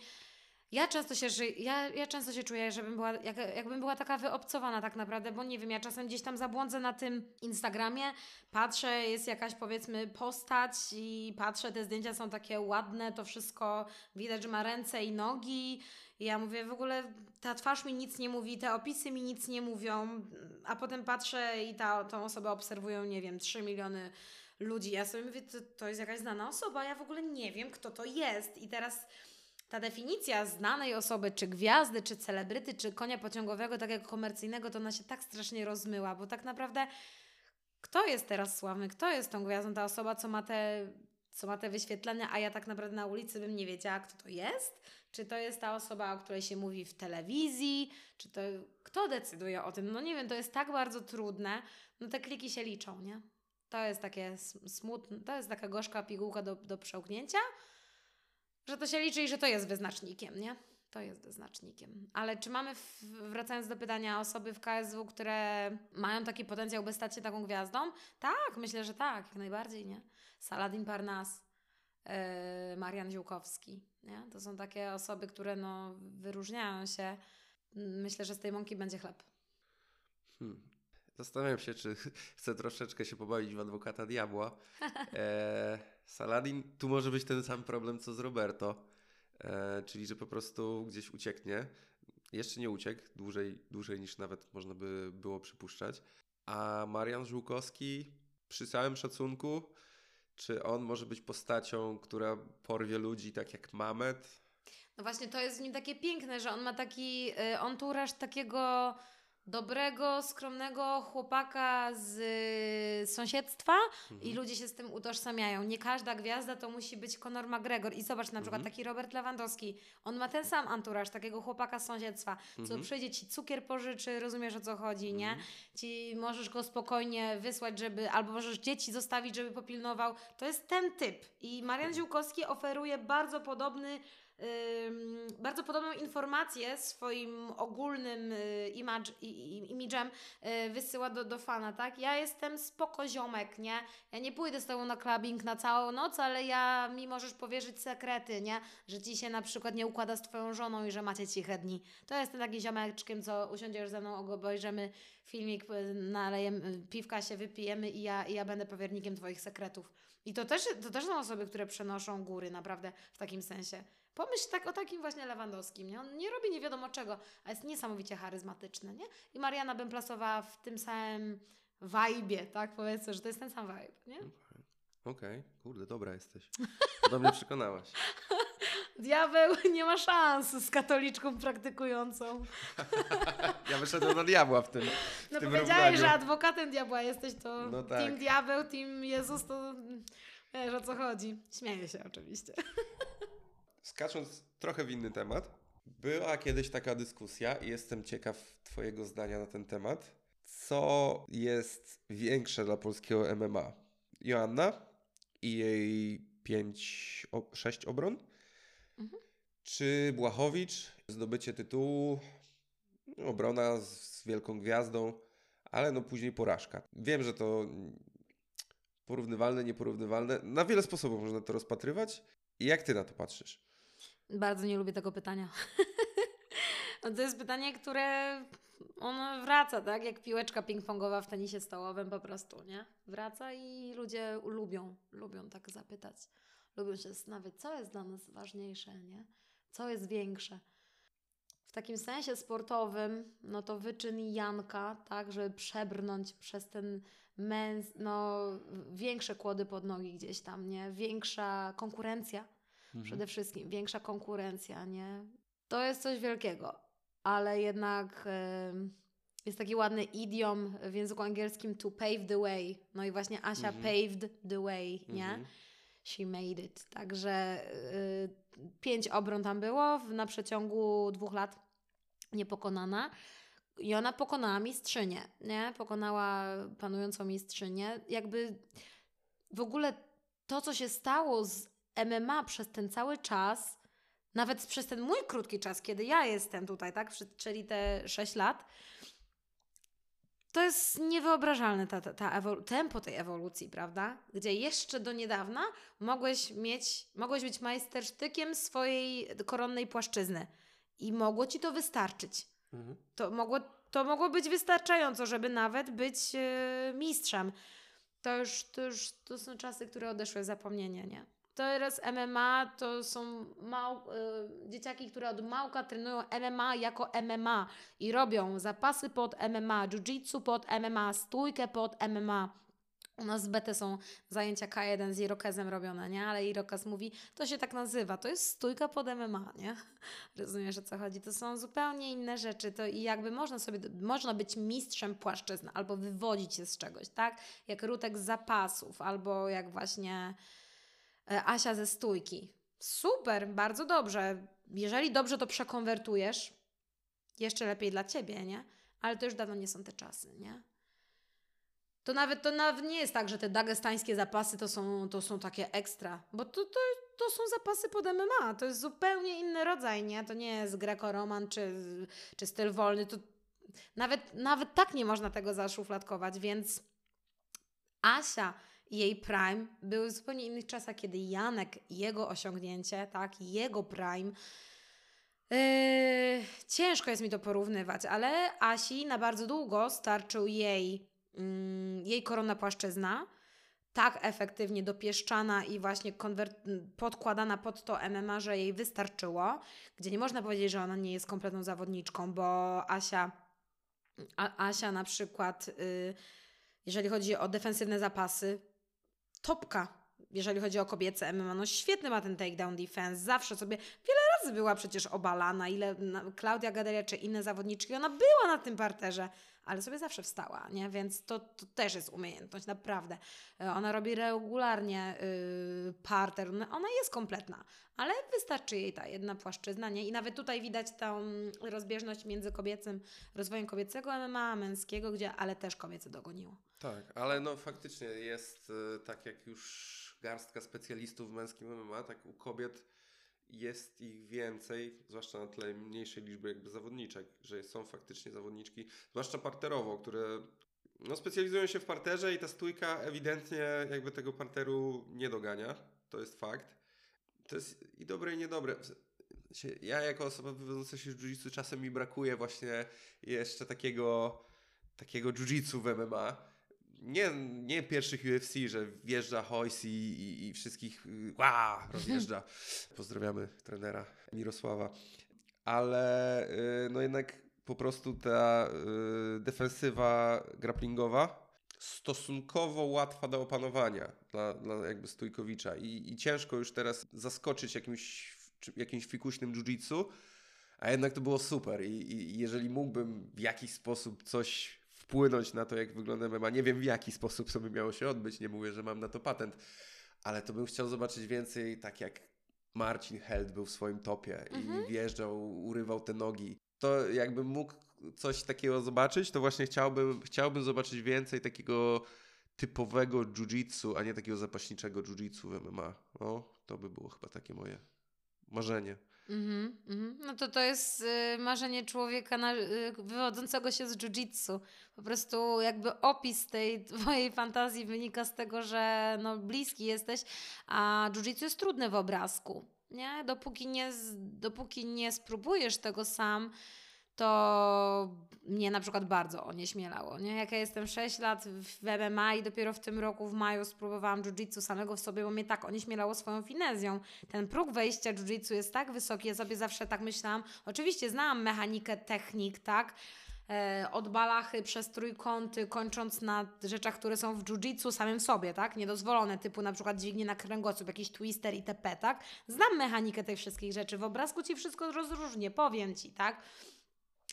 Ja często się, ży- ja, ja często się czuję, żebym była, jak, jakbym była taka wyobcowana tak naprawdę, bo nie wiem, ja czasem gdzieś tam zabłądzę na tym Instagramie, patrzę, jest jakaś powiedzmy postać i patrzę, te zdjęcia są takie ładne, to wszystko widać, że ma ręce i nogi. I ja mówię, w ogóle ta twarz mi nic nie mówi, te opisy mi nic nie mówią, a potem patrzę i ta, tą osobę obserwują, nie wiem, 3 miliony ludzi. Ja sobie mówię, to, to jest jakaś znana osoba, ja w ogóle nie wiem, kto to jest. I teraz ta definicja znanej osoby, czy gwiazdy, czy celebryty, czy konia pociągowego, takiego komercyjnego, to ona się tak strasznie rozmyła, bo tak naprawdę kto jest teraz sławny, kto jest tą gwiazdą, ta osoba, co ma te, co ma te wyświetlenia, a ja tak naprawdę na ulicy bym nie wiedziała, kto to jest? Czy to jest ta osoba, o której się mówi w telewizji? Czy to kto decyduje o tym? No nie wiem, to jest tak bardzo trudne. No te kliki się liczą, nie? To jest takie sm- smutne, to jest taka gorzka pigułka do, do przełknięcia, że to się liczy i że to jest wyznacznikiem, nie? To jest wyznacznikiem. Ale czy mamy, w, wracając do pytania, osoby w KSW, które mają taki potencjał, by stać się taką gwiazdą? Tak, myślę, że tak, jak najbardziej, nie? Saladin Parnas, yy, Marian Ziółkowski, nie? To są takie osoby, które no, wyróżniają się. Myślę, że z tej mąki będzie chleb. Hmm. Zastanawiam się, czy chcę troszeczkę się pobawić w adwokata diabła. E, Saladin, tu może być ten sam problem co z Roberto, e, czyli że po prostu gdzieś ucieknie. Jeszcze nie uciekł, dłużej, dłużej niż nawet można by było przypuszczać. A Marian Żółkowski, przy całym szacunku, czy on może być postacią, która porwie ludzi tak jak Mamet? No właśnie, to jest w nim takie piękne, że on ma taki y, onturaż takiego dobrego, skromnego chłopaka z y, sąsiedztwa i ludzie się z tym utożsamiają. Nie każda gwiazda to musi być Conor McGregor. I zobacz, na przykład taki Robert Lewandowski, on ma ten sam anturaż, takiego chłopaka z sąsiedztwa, co przyjdzie ci cukier pożyczy, rozumiesz o co chodzi, nie? Ci możesz go spokojnie wysłać, żeby, albo możesz dzieci zostawić, żeby popilnował. To jest ten typ. I Marian Ziółkowski oferuje bardzo podobny bardzo podobną informację swoim ogólnym y, image, imidżem y, wysyła do, do fana, tak? Ja jestem spoko ziomek, nie? Ja nie pójdę z tobą na clubbing na całą noc, ale ja mi możesz powierzyć sekrety, nie? Że ci się na przykład nie układa z twoją żoną i że macie ciche dni. To jestem taki ziomeczkiem, co usiądziesz ze mną, obejrzymy filmik, y, nalejemy, piwka się wypijemy i ja, i ja będę powiernikiem twoich sekretów. I to też, to też są osoby, które przenoszą góry, naprawdę w takim sensie. Pomyśl tak o takim właśnie Lewandowskim, nie? On nie robi nie wiadomo czego, a jest niesamowicie charyzmatyczny, nie? I Mariana bym plasowała w tym samym vibe'ie, tak? Powiedzmy, że to jest ten sam vibe, nie? Okej, kurde, dobra jesteś. Podobnie przekonałaś. Diabeł nie ma szans z katoliczką praktykującą. Ja wyszedłem na diabła w tym. No tym powiedziałeś, równaniu. że adwokatem diabła jesteś, to No tak. team diabeł, team Jezus, to wiesz o co chodzi. Śmieję się oczywiście. Skacząc trochę w inny temat, była kiedyś taka dyskusja i jestem ciekaw Twojego zdania na ten temat. Co jest większe dla polskiego MMA? Joanna i jej 5, 6 obron? Mhm. Czy Błachowicz, zdobycie tytułu, obrona z, wielką gwiazdą, ale no później porażka. Wiem, że to porównywalne, nieporównywalne. Na wiele sposobów można to rozpatrywać. Jak ty na to patrzysz? Bardzo nie lubię tego pytania. no to jest pytanie, które ono wraca, tak? Jak piłeczka ping-pongowa w tenisie stołowym po prostu, nie? Wraca i ludzie lubią, lubią tak zapytać. Lubią się zastanawiać, co jest dla nas ważniejsze, nie? Co jest większe. W takim sensie sportowym, no to wyczyn Janka, tak, żeby przebrnąć przez ten męs, no większe kłody pod nogi gdzieś tam, nie? Większa konkurencja przede wszystkim, większa konkurencja, nie? To jest coś wielkiego, ale jednak em, jest taki ładny idiom w języku angielskim to pave the way. No i właśnie Asia Mhm. paved the way, nie? Mhm. She made it. Także y, pięć obron tam było w, na przeciągu dwóch lat niepokonana. I ona pokonała mistrzynię, nie? Pokonała panującą mistrzynię. Jakby w ogóle to, co się stało z MMA przez ten cały czas, nawet przez ten mój krótki czas, kiedy ja jestem tutaj, tak? Czyli te 6 lat, to jest niewyobrażalne ta, ta, ta tempo tej ewolucji, prawda? Gdzie jeszcze do niedawna mogłeś mieć, mogłeś być majstersztykiem swojej koronnej płaszczyzny i mogło ci to wystarczyć. Mhm. To mogło, to mogło być wystarczająco, żeby nawet być e, mistrzem. To już, to już to są czasy, które odeszły w zapomnienie, nie? Teraz MMA to są mał, e, dzieciaki, które od małka trenują MMA jako MMA i robią zapasy pod MMA, jiu-jitsu pod MMA, stójkę pod MMA. U nas z BT są zajęcia K1 z Irokezem robione, nie? Ale Irokez mówi, to się tak nazywa, to jest stójka pod MMA, nie? Rozumiesz o co chodzi? To są zupełnie inne rzeczy. To i jakby można sobie, można być mistrzem płaszczyzny albo wywodzić się z czegoś, tak? Jak Rutek zapasów, albo jak właśnie Asia ze stójki. Super, bardzo dobrze. Jeżeli dobrze to przekonwertujesz, jeszcze lepiej dla ciebie, nie? Ale to już dawno nie są te czasy, nie? To nawet, to nawet nie jest tak, że te dagestańskie zapasy to są, to są takie ekstra, bo to, to, to są zapasy pod MMA, to jest zupełnie inny rodzaj, nie? To nie jest greko-roman czy, czy styl wolny, to nawet, nawet tak nie można tego zaszufladkować, więc Asia jej prime były w zupełnie innych czasach, kiedy Janek jego osiągnięcie, tak, jego prime. Yy, ciężko jest mi to porównywać, ale Asi na bardzo długo starczył jej, mm, jej korona płaszczyzna, tak efektywnie dopieszczana i właśnie podkładana pod to MMA, że jej wystarczyło, gdzie nie można powiedzieć, że ona nie jest kompletną zawodniczką, bo Asia, A, Asia na przykład, y, jeżeli chodzi o defensywne zapasy, topka, jeżeli chodzi o kobiece MMA, no świetny ma ten takedown defense, zawsze sobie, wiele razy była przecież obalana, ile Klaudia Gaderia czy inne zawodniczki, ona była na tym parterze, ale sobie zawsze wstała, nie? Więc to, to też jest umiejętność, naprawdę. E, Ona robi regularnie yy, parter, ona ona jest kompletna, ale wystarczy jej ta jedna płaszczyzna, nie? I nawet tutaj widać tą rozbieżność między kobiecym, rozwojem kobiecego MMA, męskiego, gdzie, ale też kobiece dogoniło. Tak, ale no faktycznie jest e, tak jak już garstka specjalistów w męskim MMA, tak u kobiet jest ich więcej, zwłaszcza na tle mniejszej liczby jakby zawodniczek, że są faktycznie zawodniczki, zwłaszcza parterowo, które no, specjalizują się w parterze i ta stójka ewidentnie jakby tego parteru nie dogania. To jest fakt. To jest i dobre i niedobre. Ja jako osoba wywodząca się z jiu-jitsu czasem mi brakuje właśnie jeszcze takiego takiego jiu-jitsu w MMA. Nie, nie pierwszych UFC, że wjeżdża Hoyce i, i, i wszystkich y, ła, rozjeżdża. Pozdrawiamy trenera Mirosława. Ale y, no jednak po prostu ta y, defensywa grapplingowa stosunkowo łatwa do opanowania dla, dla jakby Stójkowicza I, i ciężko już teraz zaskoczyć jakimś, jakimś fikuśnym jiu-jitsu, a jednak to było super I, i jeżeli mógłbym w jakiś sposób coś wpłynąć na to, jak wygląda MMA, nie wiem w jaki sposób to by miało się odbyć, nie mówię, że mam na to patent, ale to bym chciał zobaczyć więcej tak jak Marcin Held był w swoim topie i wjeżdżał, urywał te nogi. To jakbym mógł coś takiego zobaczyć, to właśnie chciałbym, chciałbym zobaczyć więcej takiego typowego jiu-jitsu, a nie takiego zapaśniczego jiu-jitsu w MMA. No, to by było chyba takie moje marzenie. Mhm, mhm. No to to jest y, marzenie człowieka na, y, wywodzącego się z jiu-jitsu. Po prostu jakby opis tej twojej fantazji wynika z tego, że no, bliski jesteś, a jiu-jitsu jest trudne w obrazku. Nie? Dopóki, nie, dopóki nie spróbujesz tego sam, to mnie na przykład bardzo onieśmielało. Nie? Jak ja jestem 6 lat w MMA i dopiero w tym roku w maju spróbowałam jiu-jitsu samego w sobie, bo mnie tak onieśmielało swoją finezją. Ten próg wejścia jiu-jitsu jest tak wysoki, ja sobie zawsze tak myślałam. Oczywiście znałam mechanikę technik, tak? E, od balachy przez trójkąty, kończąc na rzeczach, które są w jiu-jitsu samym sobie, tak? Niedozwolone, typu na przykład dźwignie na kręgosłup, jakiś twister itp., tak? Znam mechanikę tych wszystkich rzeczy. W obrazku Ci wszystko rozróżnię, powiem Ci, tak?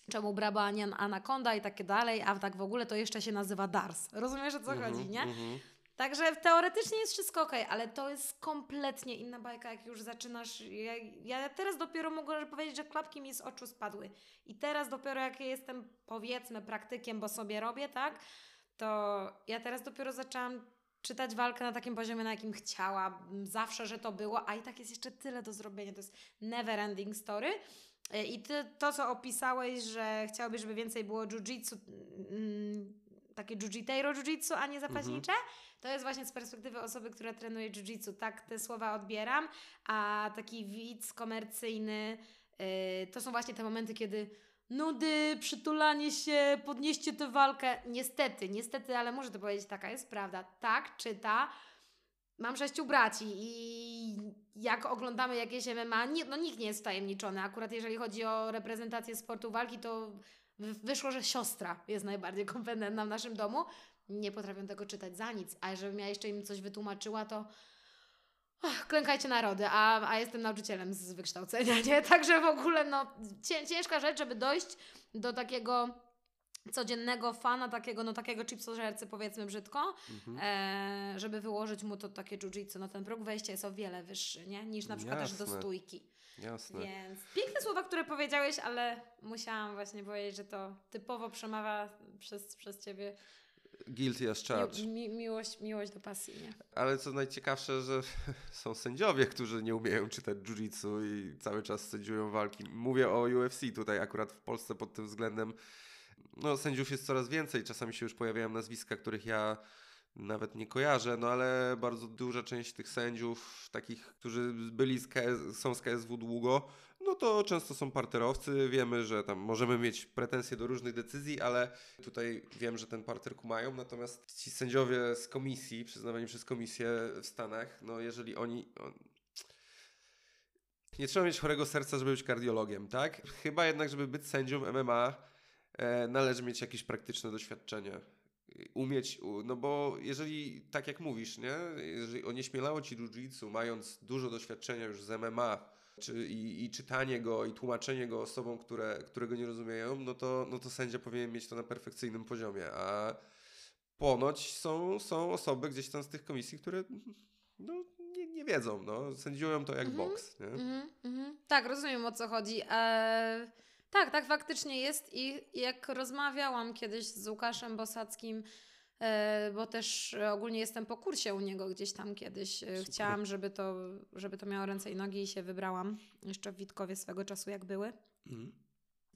Czemu braba, a nie anakonda i takie dalej, a tak w ogóle to jeszcze się nazywa DARS. Rozumiesz o co Mhm, chodzi, nie? mhm. Także teoretycznie jest wszystko ok, ale to jest kompletnie inna bajka, jak już zaczynasz. Ja, ja teraz dopiero mogę powiedzieć, że klapki mi z oczu spadły. I teraz dopiero jak ja jestem, powiedzmy, praktykiem, bo sobie robię, tak? To ja teraz dopiero zaczęłam czytać walkę na takim poziomie, na jakim chciałam. Zawsze, że to było, a i tak jest jeszcze tyle do zrobienia. To jest never ending story. E, I ty, to, co opisałeś, że chciałbyś, żeby więcej było jiu-jitsu, mm, takie jiu-jiteiro jiu-jitsu, a nie zapaśnicze, to jest właśnie z perspektywy osoby, która trenuje jiu-jitsu. Tak te słowa odbieram, a taki widz komercyjny yy, to są właśnie te momenty, kiedy nudy, przytulanie się, podnieście tę walkę. Niestety, niestety, ale muszę to powiedzieć, taka jest prawda. Tak czyta. Mam sześciu braci i jak oglądamy jakieś MMA, nie, no nikt nie jest wtajemniczony. Akurat jeżeli chodzi o reprezentację sportu walki, to wy- wyszło, że siostra jest najbardziej kompetentna w naszym domu. Nie potrafią tego czytać za nic. A żebym ja jeszcze im coś wytłumaczyła, to klękajcie narody, a, a jestem nauczycielem z wykształcenia, nie? Także w ogóle no, cię, ciężka rzecz, żeby dojść do takiego codziennego fana, takiego, no takiego chipsożercy powiedzmy brzydko, Mhm. e, żeby wyłożyć mu to takie jiu-jitsu. No ten próg wejścia jest o wiele wyższy, nie? Niż na przykład też do Jasne. stójki. Jasne. Więc piękne słowa, które powiedziałeś, ale musiałam właśnie powiedzieć, że to typowo przemawia przez, przez ciebie Guilty as charged. mi, mi, miłość, miłość do pasji, nie? Ale co najciekawsze, że są sędziowie, którzy nie umieją czytać jiu-jitsu i cały czas sędziują walki. Mówię o UFC tutaj akurat w Polsce pod tym względem. No, sędziów jest coraz więcej. Czasami się już pojawiają nazwiska, których ja nawet nie kojarzę, no ale bardzo duża część tych sędziów, takich, którzy byli z KS, są z KSW długo, no to często są parterowcy. Wiemy, że tam możemy mieć pretensje do różnych decyzji, ale tutaj wiem, że ten parter kumają. Natomiast ci sędziowie z komisji, przyznawani przez komisję w Stanach, no jeżeli oni. On... Nie trzeba mieć chorego serca, żeby być kardiologiem, tak? Chyba jednak, żeby być sędzią MMA, należy mieć jakieś praktyczne doświadczenie. Umieć, no bo jeżeli, tak jak mówisz, nie? Jeżeli onieśmielało ci jiu-jitsu, mając dużo doświadczenia już z MMA, czy, i, i czytanie go, i tłumaczenie go osobom, które, które go nie rozumieją, no to, no to sędzia powinien mieć to na perfekcyjnym poziomie. A ponoć są, są osoby gdzieś tam z tych komisji, które no, nie, nie wiedzą. No. Sędziują to jak Mhm. boks. Nie? Mhm, mhm. Tak, rozumiem o co chodzi. E, tak, tak faktycznie jest i jak rozmawiałam kiedyś z Łukaszem Bosackim, e, bo też ogólnie jestem po kursie u niego gdzieś tam kiedyś. E, Chciałam, żeby to, żeby to miało ręce i nogi i się wybrałam. Jeszcze w Witkowie swego czasu jak były. Mhm.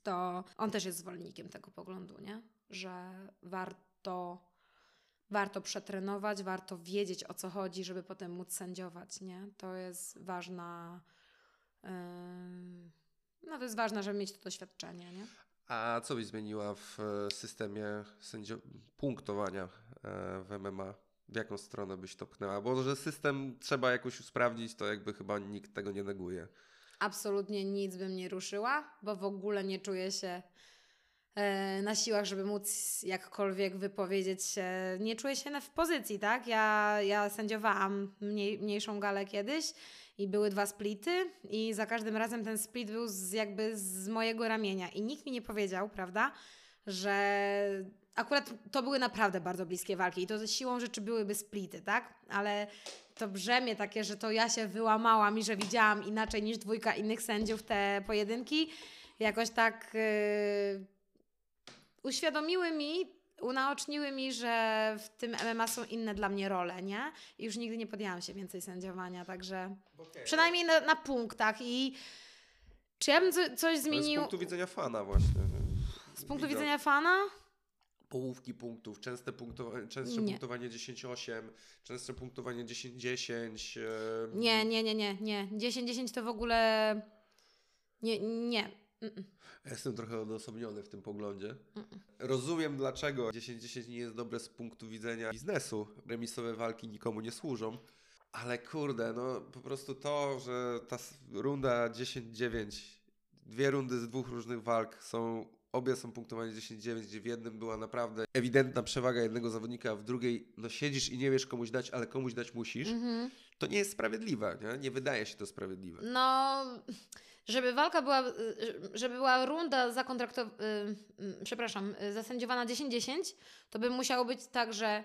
to on też jest zwolennikiem tego poglądu, nie? Że warto, warto przetrenować, warto wiedzieć o co chodzi, żeby potem móc sędziować, nie? To jest ważna. ym, no to jest ważne, żeby mieć to doświadczenie, nie? A co byś zmieniła w e, systemie sędzio- punktowania e, w MMA? W jaką stronę byś to pchnęła? Bo że system trzeba jakoś usprawnić, to jakby chyba nikt tego nie neguje. Absolutnie nic bym nie ruszyła, bo w ogóle nie czuję się e, na siłach, żeby móc jakkolwiek wypowiedzieć się. Nie czuję się w pozycji, tak? Ja, ja sędziowałam mniej, mniejszą galę kiedyś i były dwa splity i za każdym razem ten split był z, jakby z mojego ramienia i nikt mi nie powiedział, prawda, że akurat to były naprawdę bardzo bliskie walki i to ze siłą rzeczy byłyby splity, tak? Ale to brzemię takie, że to ja się wyłamałam i że widziałam inaczej niż dwójka innych sędziów te pojedynki, jakoś tak yy, uświadomiły mi, unaoczniły mi, że w tym MMA są inne dla mnie role, nie? I już nigdy nie podjęłam się więcej sędziowania, także przynajmniej na, na punktach i Czy ja bym co, coś Ale zmienił Z punktu widzenia fana właśnie. z punktu Widza- widzenia fana? Połówki punktów, częste punktowanie, częstsze Nie. punktowanie 10-8, częstsze punktowanie 10-10. em, Nie, nie, nie, nie, nie. 10-10 to w ogóle... Nie, nie. Mm-mm. Ja Jestem trochę odosobniony w tym poglądzie. Rozumiem, dlaczego 10-10 nie jest dobre z punktu widzenia biznesu. Remisowe walki nikomu nie służą. Ale kurde, no po prostu to, że ta runda 10-9, dwie rundy z dwóch różnych walk są, obie są punktowane 10-9, gdzie w jednym była naprawdę ewidentna przewaga jednego zawodnika, a w drugiej no siedzisz i nie wiesz komuś dać, ale komuś dać musisz, Mhm. to nie jest sprawiedliwe, nie? Nie wydaje się to sprawiedliwe. No, żeby walka była, y, żeby była runda zakontraktowana, przepraszam, y, zasędziowana 10-10, to by musiało być tak, że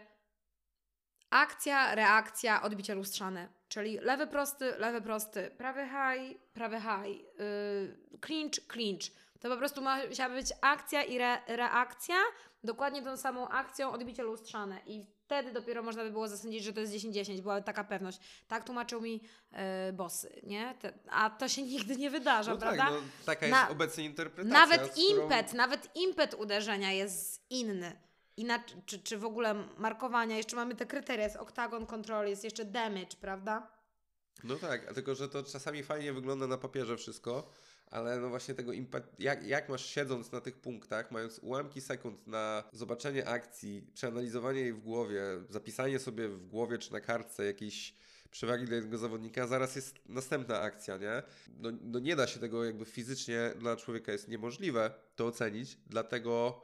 akcja, reakcja, odbicie lustrzane. Czyli lewy prosty, lewy prosty, prawy high, prawy high, yy, clinch, clinch. To po prostu musiała być akcja i re, reakcja, dokładnie tą samą akcją, odbicie lustrzane. I wtedy dopiero można by było zasądzić, że to jest 10-10, była taka pewność. Tak tłumaczył mi yy, bossy, nie? Te, a to się nigdy nie wydarza, No tak, prawda? no, taka Na- jest obecnie interpretacja. Nawet którą- impet, nawet impet uderzenia jest inny. Inaczej, czy, czy w ogóle markowania, jeszcze mamy te kryteria, jest oktagon control, jest jeszcze damage, prawda? No tak, tylko że to czasami fajnie wygląda na papierze wszystko, ale no właśnie tego impet, jak, jak masz siedząc na tych punktach, mając ułamki sekund na zobaczenie akcji, przeanalizowanie jej w głowie, zapisanie sobie w głowie czy na kartce jakiejś przewagi dla jednego zawodnika, zaraz jest następna akcja, nie? No, no nie da się tego jakby fizycznie dla człowieka jest niemożliwe to ocenić, dlatego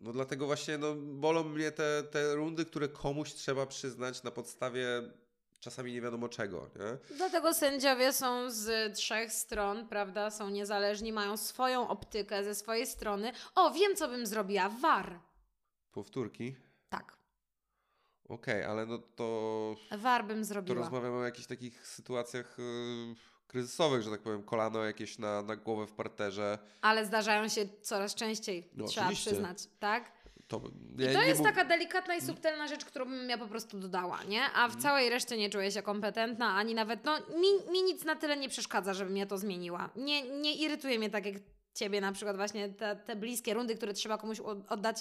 no dlatego właśnie no, bolą mnie te, te rundy, które komuś trzeba przyznać na podstawie czasami nie wiadomo czego, nie? Dlatego sędziowie są z trzech stron, prawda? Są niezależni, mają swoją optykę ze swojej strony. O, wiem, co bym zrobiła. VAR. Powtórki. Tak, Okej, ale no to, VAR bym to zrobiła. rozmawiamy o jakichś takich sytuacjach yy, kryzysowych, że tak powiem, kolano jakieś na, na głowę w parterze. Ale zdarzają się coraz częściej, No, trzeba oczywiście. przyznać, tak? To, I ja to jest taka delikatna i subtelna rzecz, którą bym ja po prostu dodała, nie? A w całej reszcie nie czuję się kompetentna, ani nawet, no, mi, mi nic na tyle nie przeszkadza, żebym ja to zmieniła. Nie, nie irytuje mnie tak jak ciebie na przykład właśnie te, te bliskie rundy, które trzeba komuś od- oddać.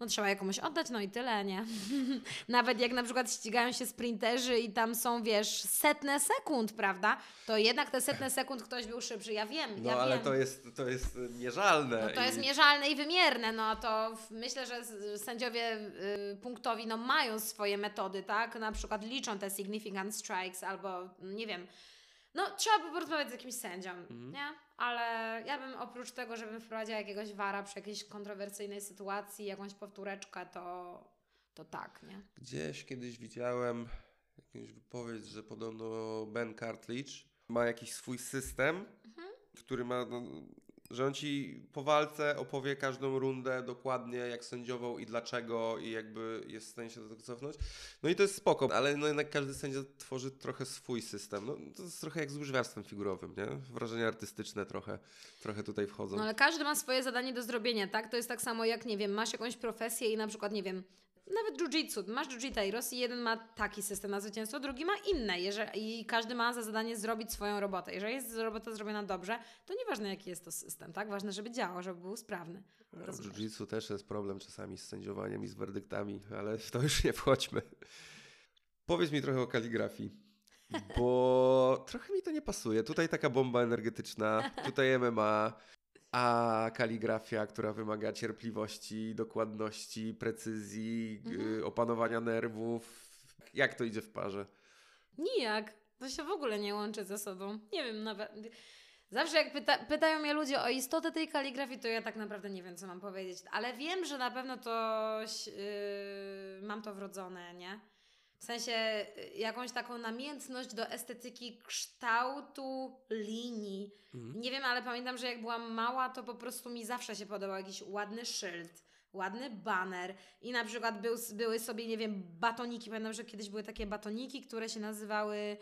No trzeba komuś oddać, no i tyle, nie? Nawet jak na przykład ścigają się sprinterzy i tam są, wiesz, setne sekund, prawda? To jednak te setne sekund ktoś był szybszy, ja wiem, No ja ale wiem. to jest, to jest mierzalne. No to jest i- mierzalne i wymierne, no to myślę, że sędziowie y, punktowi no, mają swoje metody, tak? Na przykład liczą te significant strikes albo nie wiem. No trzeba by porozmawiać z jakimś sędzią, Mhm. nie? Ale ja bym oprócz tego, żebym wprowadziła jakiegoś wara przy jakiejś kontrowersyjnej sytuacji, jakąś powtóreczkę, to, to tak, nie? Gdzieś kiedyś widziałem jakąś wypowiedź, że podobno Ben Cartledge ma jakiś swój system, który ma, no, że on ci po walce opowie każdą rundę dokładnie, jak sędziował i dlaczego i jakby jest w stanie się do tego cofnąć. No i to jest spoko, ale no jednak każdy sędzia tworzy trochę swój system. No, to jest trochę jak z łyżwiarstwem figurowym, nie? Wrażenia artystyczne trochę, trochę tutaj wchodzą. No ale każdy ma swoje zadanie do zrobienia, tak? To jest tak samo jak, nie wiem, masz jakąś profesję i na przykład, nie wiem, nawet jiu-jitsu, masz jiu-jiteiros i jeden ma taki system na zwycięstwo, drugi ma inne jeżeli, i każdy ma za zadanie zrobić swoją robotę. Jeżeli jest robota zrobiona dobrze, to nieważne jaki jest to system, tak? Ważne, żeby działał, żeby był sprawny. A W jiu-jitsu też jest problem czasami z sędziowaniem i z werdyktami, ale w to już nie wchodźmy. Powiedz mi trochę o kaligrafii, bo trochę mi to nie pasuje. Tutaj taka bomba energetyczna, tutaj MMA, a kaligrafia, która wymaga cierpliwości, dokładności, precyzji, Mhm. y, opanowania nerwów. Jak to idzie w parze? Nijak. To się w ogóle nie łączy ze sobą. Nie wiem, nawet. Zawsze jak pyta, pytają mnie ludzie o istotę tej kaligrafii, to ja tak naprawdę nie wiem, co mam powiedzieć. Ale wiem, że na pewno to yy, mam to wrodzone, nie? W sensie y, jakąś taką namiętność do estetyki kształtu linii. Mhm. Nie wiem, ale pamiętam, że jak byłam mała, to po prostu mi zawsze się podobał jakiś ładny szyld, ładny baner i na przykład był, były sobie, nie wiem, batoniki. Pamiętam, że kiedyś były takie batoniki, które się nazywały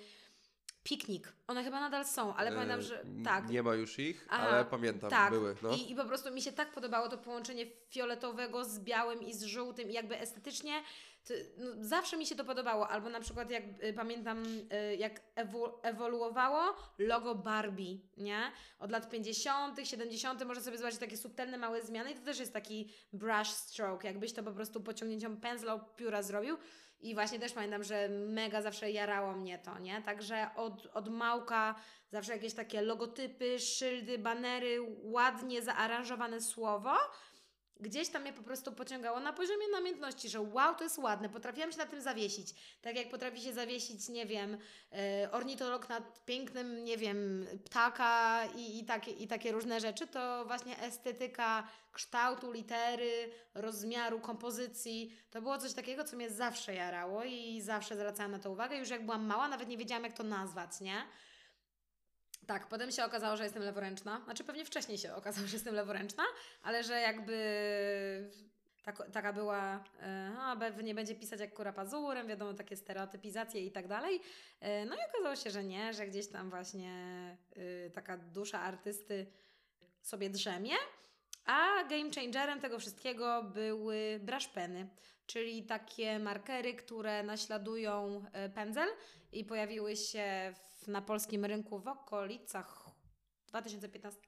Piknik. One chyba nadal są, ale E, pamiętam, że tak. Nie ma już ich, Aha, ale pamiętam, tak. były. No. I, I po prostu mi się tak podobało to połączenie fioletowego z białym i z żółtym i jakby estetycznie to, no, zawsze mi się to podobało. Albo na przykład jak y, pamiętam y, jak ewo, ewoluowało logo Barbie, nie? Od lat 50., 70. można sobie zobaczyć takie subtelne małe zmiany i to też jest taki brush stroke, jakbyś to po prostu pociągnięciem pędzla pióra zrobił. I właśnie też pamiętam, że mega zawsze jarało mnie to, nie? Także od, od małka zawsze jakieś takie logotypy, szyldy, banery, ładnie zaaranżowane słowo. Gdzieś tam mnie po prostu pociągało na poziomie namiętności, że wow, to jest ładne, potrafiłam się na tym zawiesić. Tak jak potrafi się zawiesić, nie wiem, e, ornitolog nad pięknym, nie wiem, ptaka i, i, takie, i takie różne rzeczy, to właśnie estetyka kształtu, litery, rozmiaru, kompozycji, to było coś takiego, co mnie zawsze jarało i zawsze zwracałam na to uwagę. Już jak byłam mała, nawet nie wiedziałam, jak to nazwać, nie? Tak, potem się okazało, że jestem leworęczna. Znaczy pewnie wcześniej się okazało, że jestem leworęczna, ale że jakby tak, taka była, e, a Bev nie będzie pisać jak kura pazurem, wiadomo, takie stereotypizacje i tak dalej. E, No i okazało się, że nie, że gdzieś tam właśnie e, taka dusza artysty sobie drzemie. A game changerem tego wszystkiego były brushpeny, czyli takie markery, które naśladują e, pędzel i pojawiły się w, na polskim rynku w okolicach 2015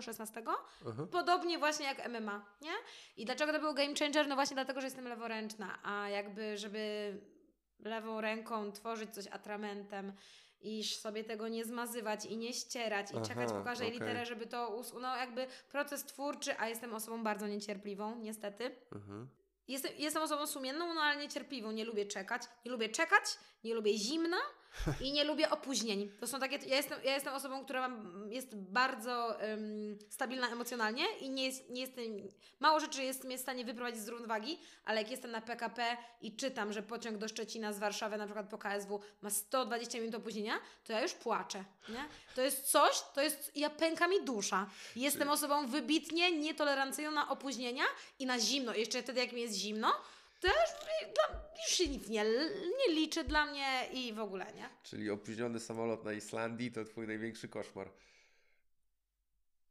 16 Aha. Podobnie właśnie jak MMA, nie? I dlaczego to był game changer? No właśnie dlatego, że jestem leworęczna, a jakby, żeby lewą ręką tworzyć coś atramentem i sobie tego nie zmazywać i nie ścierać i Aha, czekać po każdej okej. literze, żeby to usunął, jakby proces twórczy, a jestem osobą bardzo niecierpliwą, niestety. Mhm. Jestem, jestem osobą sumienną, no ale niecierpliwą. Nie lubię czekać. Nie lubię czekać, nie lubię zimna i nie lubię opóźnień. To są takie. Ja jestem, ja jestem osobą, która mam, jest bardzo em, stabilna emocjonalnie i nie, jest, nie jestem. Mało rzeczy jest mnie w stanie wyprowadzić z równowagi, ale jak jestem na PKP i czytam, że pociąg do Szczecina z Warszawy, na przykład po KSW, ma 120 minut opóźnienia, to ja już płaczę. Nie? To jest coś, to jest. Ja pęka mi dusza. Jestem osobą wybitnie nietolerancyjną na opóźnienia i na zimno. Jeszcze wtedy, jak mi jest zimno, już, dla, już się nic nie, nie liczy dla mnie i w ogóle, nie? Czyli opóźniony samolot na Islandii to twój największy koszmar.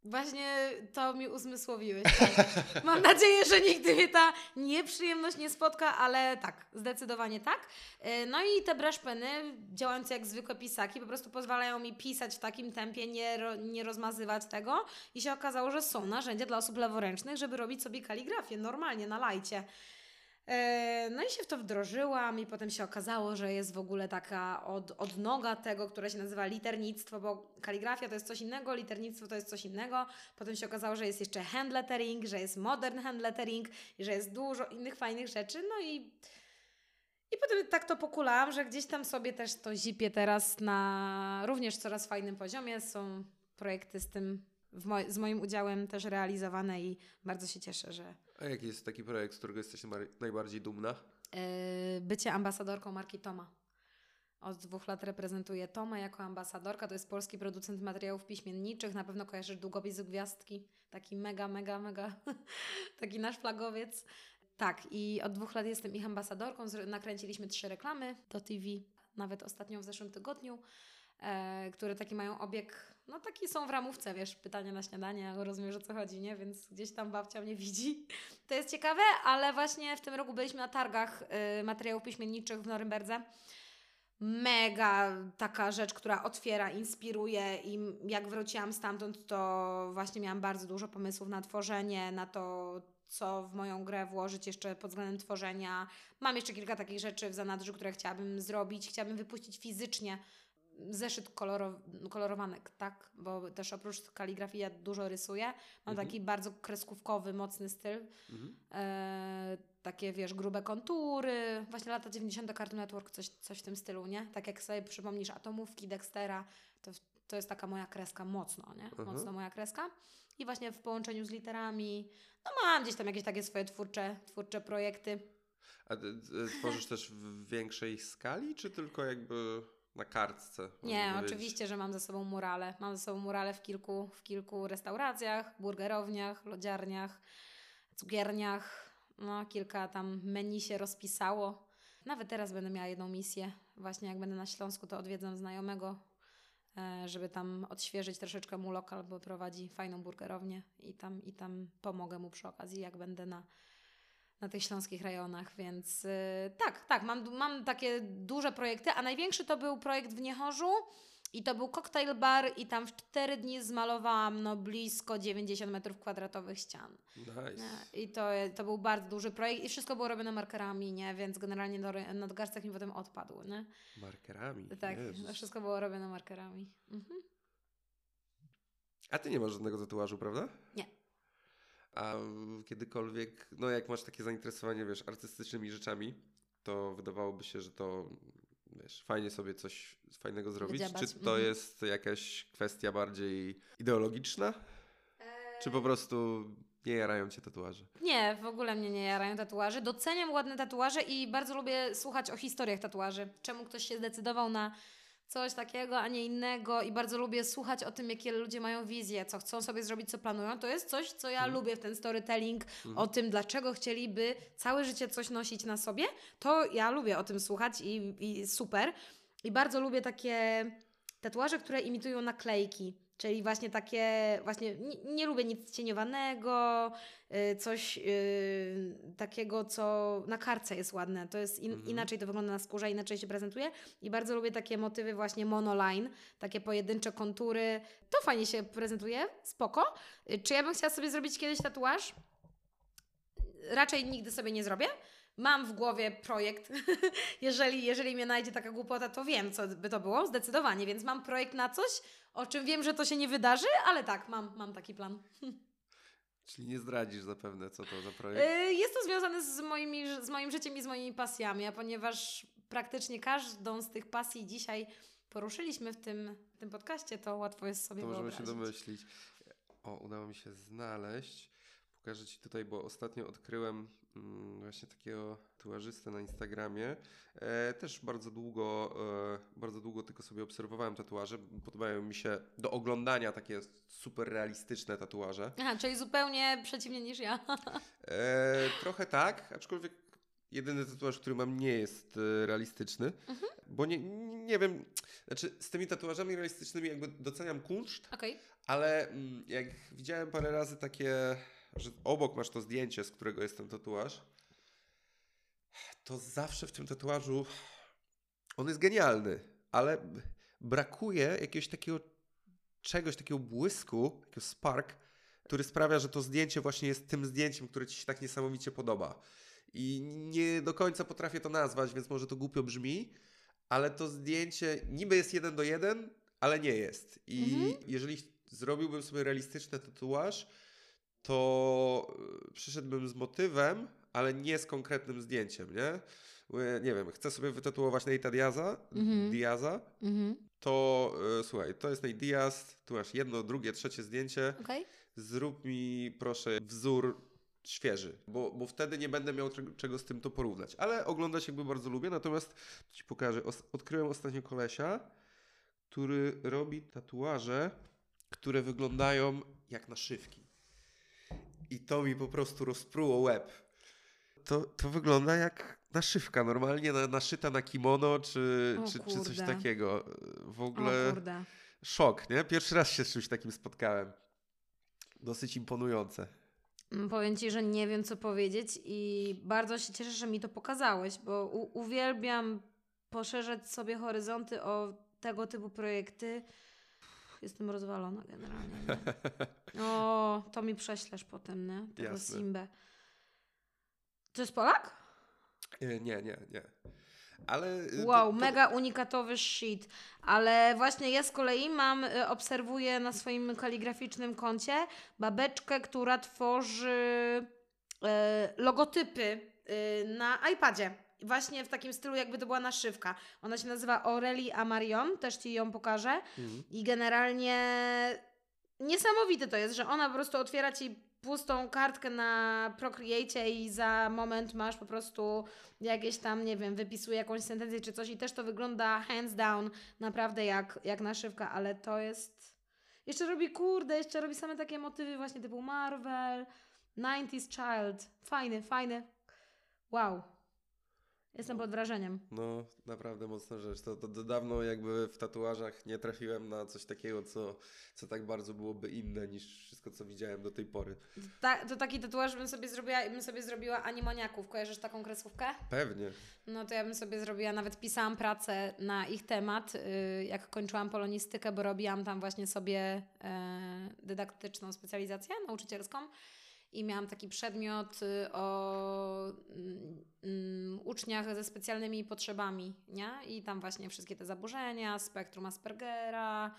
Właśnie to mi uzmysłowiłeś. Tak. Mam nadzieję, że nigdy mnie ta nieprzyjemność nie spotka, ale tak, zdecydowanie tak. E, No i te brushpeny, działające jak zwykłe pisaki, po prostu pozwalają mi pisać w takim tempie, nie, nie rozmazywać tego. I się okazało, że są narzędzia dla osób leworęcznych, żeby robić sobie kaligrafię normalnie, na lajcie. E, No i się w to wdrożyłam i potem się okazało, że jest w ogóle taka od, odnoga tego, które się nazywa liternictwo, bo kaligrafia to jest coś innego, liternictwo to jest coś innego. Potem się okazało, że jest jeszcze hand lettering, że jest modern hand lettering i że jest dużo innych fajnych rzeczy. No i, i potem tak to pokulałam, że gdzieś tam sobie też to zipię teraz na również coraz fajnym poziomie. Są projekty z tym, w moj- z moim udziałem też realizowane i bardzo się cieszę, że A jaki jest taki projekt, z którego jesteś najbar- najbardziej dumna? Yy, bycie ambasadorką marki Toma. Od dwóch lat reprezentuję Tomę jako ambasadorka. To jest polski producent materiałów piśmienniczych. Na pewno kojarzysz długopis gwiazdki. Taki mega, mega, mega. taki nasz flagowiec. Tak, i od dwóch lat jestem ich ambasadorką. Nakręciliśmy trzy reklamy do TV, nawet ostatnią w zeszłym tygodniu, e, które taki mają obieg, no taki są w ramówce, wiesz, pytania na śniadanie, rozumiesz o co chodzi, nie? Więc gdzieś tam babcia mnie widzi. To jest ciekawe, ale właśnie w tym roku byliśmy na targach y, materiałów piśmienniczych w Norymberdze. Mega taka rzecz, która otwiera, inspiruje i jak wróciłam stamtąd, to właśnie miałam bardzo dużo pomysłów na tworzenie, na to, co w moją grę włożyć jeszcze pod względem tworzenia. Mam jeszcze kilka takich rzeczy w zanadrzu, które chciałabym zrobić. Chciałabym wypuścić fizycznie zeszyt koloro, kolorowanek, tak? Bo też oprócz kaligrafii ja dużo rysuję. Mam Mhm. taki bardzo kreskówkowy, mocny styl. Mhm. E, takie, wiesz, grube kontury. Właśnie lata 90. Cartoon Network, coś, coś w tym stylu, nie? Tak jak sobie przypomnisz atomówki Dextera, to, to jest taka moja kreska mocno, nie? Mhm. Mocno moja kreska. I właśnie w połączeniu z literami, no mam gdzieś tam jakieś takie swoje twórcze, twórcze projekty. A ty, ty tworzysz też w większej skali, czy tylko jakby na kartce? Nie, powiedzieć? oczywiście, że mam ze sobą murale. Mam ze sobą murale w kilku, w kilku restauracjach, burgerowniach, lodziarniach, cukierniach. No, kilka tam menu się rozpisało. Nawet teraz będę miała jedną misję Właśnie jak będę na Śląsku, to odwiedzam znajomego, e, żeby tam odświeżyć troszeczkę mu lokal, bo prowadzi fajną burgerownię i tam, i tam pomogę mu przy okazji, jak będę na, na tych śląskich rejonach, więc y, tak, tak, mam, mam takie duże projekty, a największy to był projekt w Niechorzu i to był cocktail bar i tam w 4 dni zmalowałam no blisko 90 metrów kwadratowych ścian. Nice. Nie? I to, to był bardzo duży projekt i wszystko było robione markerami, nie? Więc generalnie nadgarstek mi potem odpadł, nie? Markerami. Tak, Jezus. to wszystko było robione markerami. Mhm. A ty nie masz żadnego tatuażu, prawda? Nie. A kiedykolwiek, no jak masz takie zainteresowanie, wiesz, artystycznymi rzeczami, to wydawałoby się, że to, wiesz, fajnie sobie coś fajnego zrobić. Czy to mhm. jest jakaś kwestia bardziej ideologiczna? Czy po prostu nie jarają cię tatuaże? Nie, w ogóle mnie nie jarają tatuaże. Doceniam ładne tatuaże i bardzo lubię słuchać o historiach tatuaży. Czemu ktoś się zdecydował na coś takiego, a nie innego i bardzo lubię słuchać o tym, jakie ludzie mają wizje, co chcą sobie zrobić, co planują. To jest coś, co ja Mhm. lubię w ten storytelling, o tym, dlaczego chcieliby całe życie coś nosić na sobie. To ja lubię o tym słuchać i, i super. I bardzo lubię takie tatuaże, które imitują naklejki. Czyli właśnie takie, właśnie nie, nie lubię nic cieniowanego, y, coś y, takiego, co na kartce jest ładne. To jest in, Mhm. inaczej to wygląda na skórze, inaczej się prezentuje. I bardzo lubię takie motywy właśnie monoline, takie pojedyncze kontury. To fajnie się prezentuje, spoko. Y, Czy ja bym chciała sobie zrobić kiedyś tatuaż? Raczej nigdy sobie nie zrobię. Mam w głowie projekt. jeżeli, jeżeli mnie najdzie taka głupota, to wiem, co by to było, zdecydowanie. Więc mam projekt na coś, o czym wiem, że to się nie wydarzy, ale tak, mam, mam taki plan. Czyli nie zdradzisz zapewne, co to za projekt? Y, Jest to związane z, moimi, z moim życiem i z moimi pasjami, a ponieważ praktycznie każdą z tych pasji dzisiaj poruszyliśmy w tym, w tym podcaście, to łatwo jest sobie To możemy się wyobrazić. domyślić. O, udało mi się znaleźć. Pokażę Ci tutaj, bo ostatnio odkryłem właśnie takiego tatuażystę na Instagramie. E, też bardzo długo, e, bardzo długo tylko sobie obserwowałem tatuaże. Podobają mi się do oglądania takie super realistyczne tatuaże. Aha, czyli zupełnie przeciwnie niż ja. E, trochę tak, aczkolwiek jedyny tatuaż, który mam, nie jest realistyczny. Bo nie, nie wiem, znaczy z tymi tatuażami realistycznymi jakby doceniam kunszt, Okej. ale mm, jak widziałem parę razy takie, że obok masz to zdjęcie, z którego jest ten tatuaż, to zawsze w tym tatuażu on jest genialny, ale brakuje jakiegoś takiego czegoś, takiego błysku, takiego spark, który sprawia, że to zdjęcie właśnie jest tym zdjęciem, które ci się tak niesamowicie podoba. I nie do końca potrafię to nazwać, więc może to głupio brzmi, ale to zdjęcie niby jest jeden do jeden, ale nie jest. I jeżeli zrobiłbym sobie realistyczny tatuaż, to y, przyszedłbym z motywem, ale nie z konkretnym zdjęciem, nie? Nie wiem, chcę sobie wytatuować Nate'a Diaza, Mhm. Diaza, Mhm. to y, słuchaj, to jest Nate Diaz, tu masz jedno, drugie, trzecie zdjęcie, Okej. zrób mi proszę wzór świeży, bo, bo wtedy nie będę miał czego, czego z tym to porównać. Ale oglądać jakby bardzo lubię, natomiast ci pokażę. Os- odkryłem ostatnio kolesia, który robi tatuaże, które wyglądają jak naszywki. I to mi po prostu rozpruło łeb. To, to wygląda jak naszywka, normalnie na, naszyta na kimono, czy, czy, czy coś takiego. W ogóle szok, nie? Pierwszy raz się z czymś takim spotkałem. Dosyć imponujące. Mm, Powiem Ci, że nie wiem, co powiedzieć i bardzo się cieszę, że mi to pokazałeś, bo u- uwielbiam poszerzać sobie horyzonty o tego typu projekty. Jestem rozwalona generalnie. Nie? O, to mi prześlesz potem, nie? Tego Jasne. Simbę. To jest Polak? E, Nie, nie, nie. Ale. y, Wow, to, to, mega unikatowy shit. Ale właśnie ja z kolei mam, y, obserwuję na swoim kaligraficznym koncie babeczkę, która tworzy logotypy na iPadzie. Właśnie w takim stylu, jakby to była naszywka. Ona się nazywa Aurelie Amarion, też Ci ją pokażę. Mhm. I generalnie niesamowite to jest, że ona po prostu otwiera Ci pustą kartkę na Procreate i za moment masz po prostu jakieś tam, nie wiem, wypisuje jakąś sentencję czy coś i też to wygląda hands down naprawdę jak, jak naszywka, ale to jest... Jeszcze robi, kurde, jeszcze robi same takie motywy właśnie typu Marvel, 90s Child. Fajny, fajny. Wow. Jestem pod wrażeniem. No, naprawdę mocna rzecz. To, to, to dawno jakby w tatuażach nie trafiłem na coś takiego, co, co tak bardzo byłoby inne niż wszystko, co widziałem do tej pory. Ta, to taki tatuaż bym sobie zrobiła, bym sobie zrobiła animoniaków. Kojarzysz taką kreskówkę? Pewnie. No to ja bym sobie zrobiła, nawet pisałam pracę na ich temat, y, jak kończyłam polonistykę, bo robiłam tam właśnie sobie e, dydaktyczną specjalizację nauczycielską i miałam taki przedmiot y, o mm, mm, uczniach ze specjalnymi potrzebami, nie? I tam właśnie wszystkie te zaburzenia, spektrum Aspergera,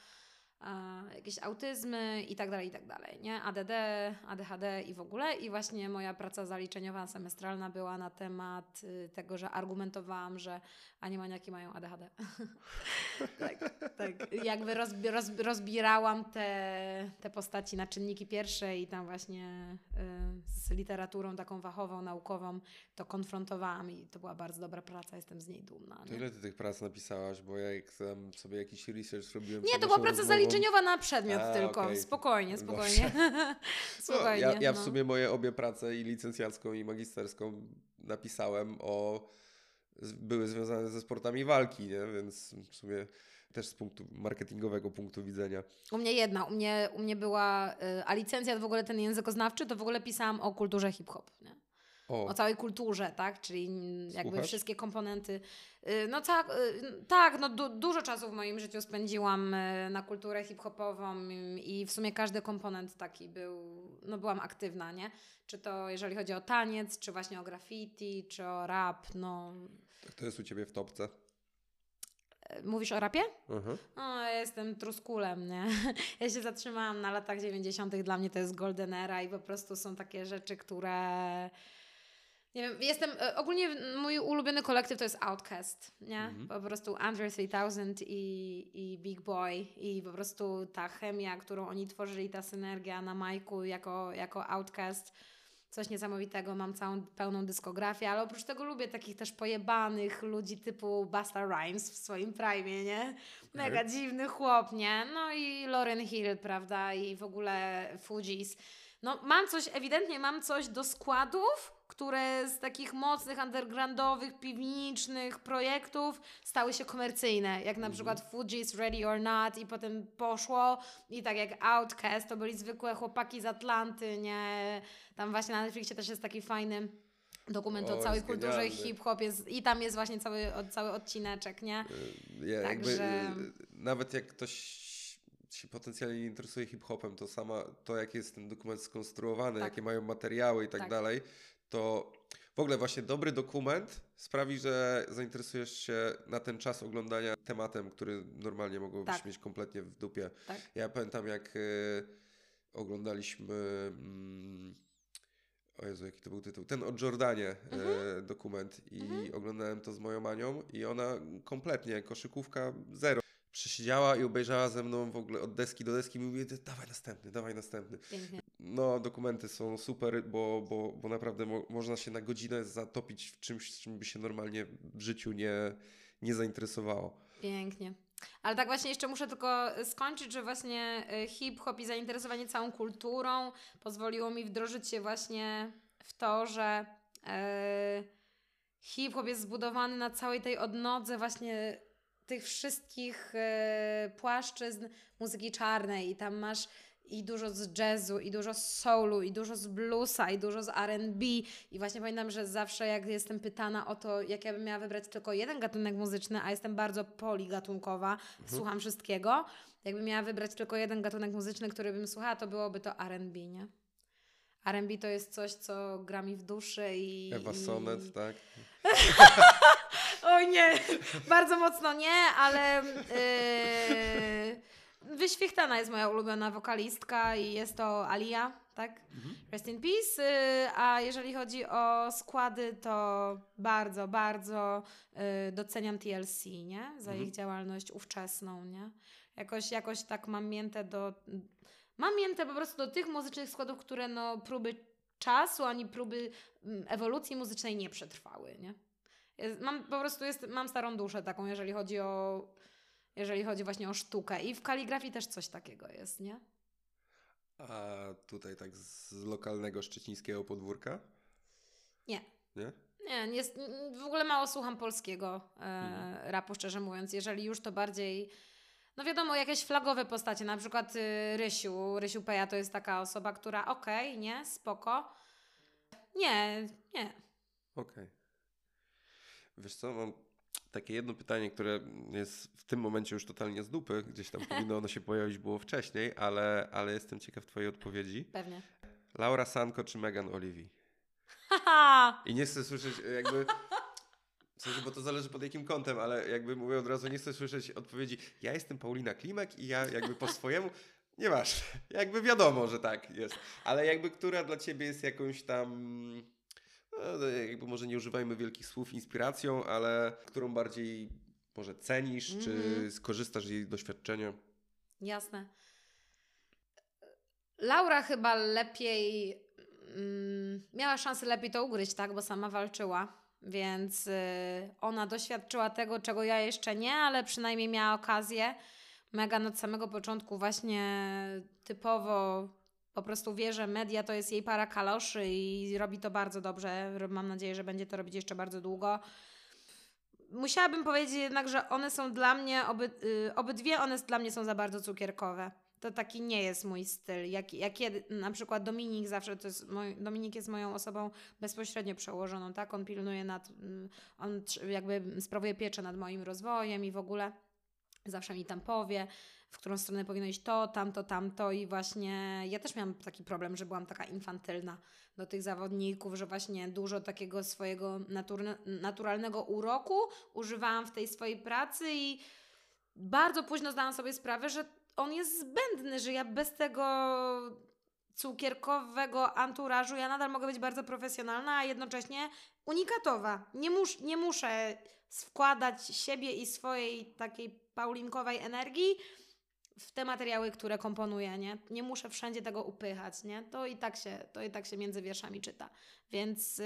jakieś autyzmy i tak dalej, i tak dalej, nie? ADD, ADHD i w ogóle. I właśnie moja praca zaliczeniowa semestralna była na temat y, tego, że argumentowałam, że animaniaki mają ADHD. tak, tak. Jakby rozbi roz rozbierałam te, te postaci na czynniki pierwsze i tam właśnie y, z literaturą taką fachową, naukową to konfrontowałam i to była bardzo dobra praca, jestem z niej dumna. To Nie, ile ty tych prac napisałaś? Bo ja jak sobie jakiś research robiłem... nie to była praca rozmową- zaliczeniowa na przedmiot A, tylko. okej. Spokojnie, spokojnie. No, spokojnie. ja, ja w no. sumie moje obie prace i licencjacką i magisterską napisałem o... były związane ze sportami walki, nie? Więc w sumie też z punktu marketingowego punktu widzenia. U mnie jedna, u mnie, u mnie była, y, a licencjat w ogóle ten językoznawczy, to w ogóle pisałam o kulturze hip-hop, nie? O, O całej kulturze, tak? Czyli jakby Słuchasz? wszystkie komponenty. Y, No tak, y, tak no du dużo czasu w moim życiu spędziłam y, na kulturę hip-hopową i w sumie każdy komponent taki był, no byłam aktywna, nie? Czy to jeżeli chodzi o taniec, czy właśnie o graffiti, czy o rap, no... to jest u ciebie w topce. Mówisz o rapie? Mhm. No, ja jestem truskulem, nie? Ja się zatrzymałam na latach 90. Dla mnie to jest golden era i po prostu są takie rzeczy, które... Nie wiem, jestem... e, Ogólnie mój ulubiony kolektyw to jest Outcast, nie? Mhm. Po prostu Andre 3000 i, i Big Boy i po prostu ta chemia, którą oni tworzyli, ta synergia na majku jako, jako Outcast coś niesamowitego, mam całą pełną dyskografię, ale oprócz tego lubię takich też pojebanych ludzi typu Busta Rhymes w swoim prime, nie? Mega dziwny chłop, nie? No i Lauren Hill, prawda? I w ogóle Fujis. No mam coś, ewidentnie mam coś do składów, które z takich mocnych, undergroundowych, piwniczych projektów stały się komercyjne. Jak na przykład Fugees, Ready or Not i potem poszło. I tak jak Outcast, to byli zwykłe chłopaki z Atlanty, nie? Tam właśnie na Netflixie też jest taki fajny dokument o, O, całej kulturze hip-hop jest, i tam jest właśnie cały, cały odcineczek, nie? Ja, jakby, Także- y, nawet jak ktoś się potencjalnie nie interesuje hip-hopem, to sama to, jak jest ten dokument skonstruowany, Tak. jakie mają materiały i tak, Tak. dalej, to w ogóle właśnie dobry dokument sprawi, że zainteresujesz się na ten czas oglądania tematem, który normalnie mogłobyś Tak. mieć kompletnie w dupie. Tak. Ja pamiętam, jak y, oglądaliśmy. Mm, o Jezu, jaki to był tytuł? Ten o Jordanie Mhm. e, dokument. I oglądałem to z moją Manią i ona kompletnie, koszykówka zero. Przysiedziała i obejrzała ze mną w ogóle od deski do deski i mówi, dawaj następny, dawaj następny. Pięknie. No, dokumenty są super, bo, bo, bo naprawdę mo można się na godzinę zatopić w czymś, czym by się normalnie w życiu nie, nie zainteresowało. Pięknie. Ale tak właśnie jeszcze muszę tylko skończyć, że właśnie y, hip-hop i zainteresowanie całą kulturą pozwoliło mi wdrożyć się właśnie w to, że e, hip-hop jest zbudowany na całej tej odnodze właśnie tych wszystkich e, płaszczyzn muzyki czarnej i tam masz i dużo z jazzu, i dużo z soulu, i dużo z bluesa, i dużo z R&B. I właśnie pamiętam, że zawsze jak jestem pytana o to, jak ja bym miała wybrać tylko jeden gatunek muzyczny, a jestem bardzo poligatunkowa, słucham wszystkiego, jakbym miała wybrać tylko jeden gatunek muzyczny, który bym słuchała, to byłoby to R&B, nie? R&B to jest coś, co gra mi w duszy i... Ewa i... Sonet, tak? Oj nie, bardzo mocno nie, ale yy, wyświechtana jest moja ulubiona wokalistka i jest to Alia, tak? Rest in peace. Yy, a jeżeli chodzi o składy, to bardzo, bardzo yy, doceniam TLC, nie? Za ich działalność ówczesną, nie? Jakoś, jakoś tak mam mięte do... Mam mięte po prostu do tych muzycznych składów, które no próby czasu, ani próby mm, ewolucji muzycznej nie przetrwały, nie? Mam po prostu jest, mam starą duszę taką, jeżeli chodzi o jeżeli chodzi właśnie o sztukę. I w kaligrafii też coś takiego jest, nie? A tutaj tak z lokalnego szczecińskiego podwórka? Nie. Nie? Nie, nie, w ogóle mało słucham polskiego e, Mhm. rapu, szczerze mówiąc. Jeżeli już, to bardziej... No wiadomo, jakieś flagowe postacie, na przykład y, Rysiu. Rysiu Peja to jest taka osoba, która okej, nie, spoko. Nie, nie. Okej. Wiesz co, mam takie jedno pytanie, które jest w tym momencie już totalnie z dupy. Gdzieś tam powinno ono się pojawić było wcześniej, ale, ale jestem ciekaw twojej odpowiedzi. Pewnie. Laura Sanko czy Megan? Haha! I nie chcę słyszeć jakby... W sensie, bo to zależy pod jakim kątem, ale jakby mówię od razu, nie chcę słyszeć odpowiedzi ja jestem Paulina Klimek i ja jakby po swojemu... Nieważne. Jakby wiadomo, że tak jest. Ale jakby która dla ciebie jest jakąś tam... No, jakby może nie używajmy wielkich słów inspiracją, ale którą bardziej może cenisz, czy Mhm. skorzystasz z jej doświadczenia? Jasne. Laura chyba lepiej mm, miała szansę lepiej to ugryźć, tak, bo sama walczyła. Więc y, ona doświadczyła tego, czego ja jeszcze nie, ale przynajmniej miała okazję. Megan od samego początku właśnie typowo po prostu wie, że media to jest jej para kaloszy i robi to bardzo dobrze. Mam nadzieję, że będzie to robić jeszcze bardzo długo. Musiałabym powiedzieć jednak, że one są dla mnie, oby, y, obydwie one dla mnie są za bardzo cukierkowe. To taki nie jest mój styl. Jak, jak na przykład Dominik zawsze to jest moj, Dominik jest moją osobą bezpośrednio przełożoną, tak? On pilnuje nad, mm, on jakby sprawuje pieczę nad moim rozwojem i w ogóle zawsze mi tam powie, w którą stronę powinno iść to, tamto, tamto i właśnie ja też miałam taki problem, że byłam taka infantylna do tych zawodników, że właśnie dużo takiego swojego naturne, naturalnego uroku używałam w tej swojej pracy i bardzo późno zdałam sobie sprawę, że on jest zbędny, że ja bez tego cukierkowego anturażu ja nadal mogę być bardzo profesjonalna, a jednocześnie unikatowa. Nie, mus, nie muszę wkładać siebie i swojej takiej paulinkowej energii w te materiały, które komponuję, nie? Nie muszę wszędzie tego upychać, nie? To i tak się, to i tak się między wierszami czyta. Więc yy,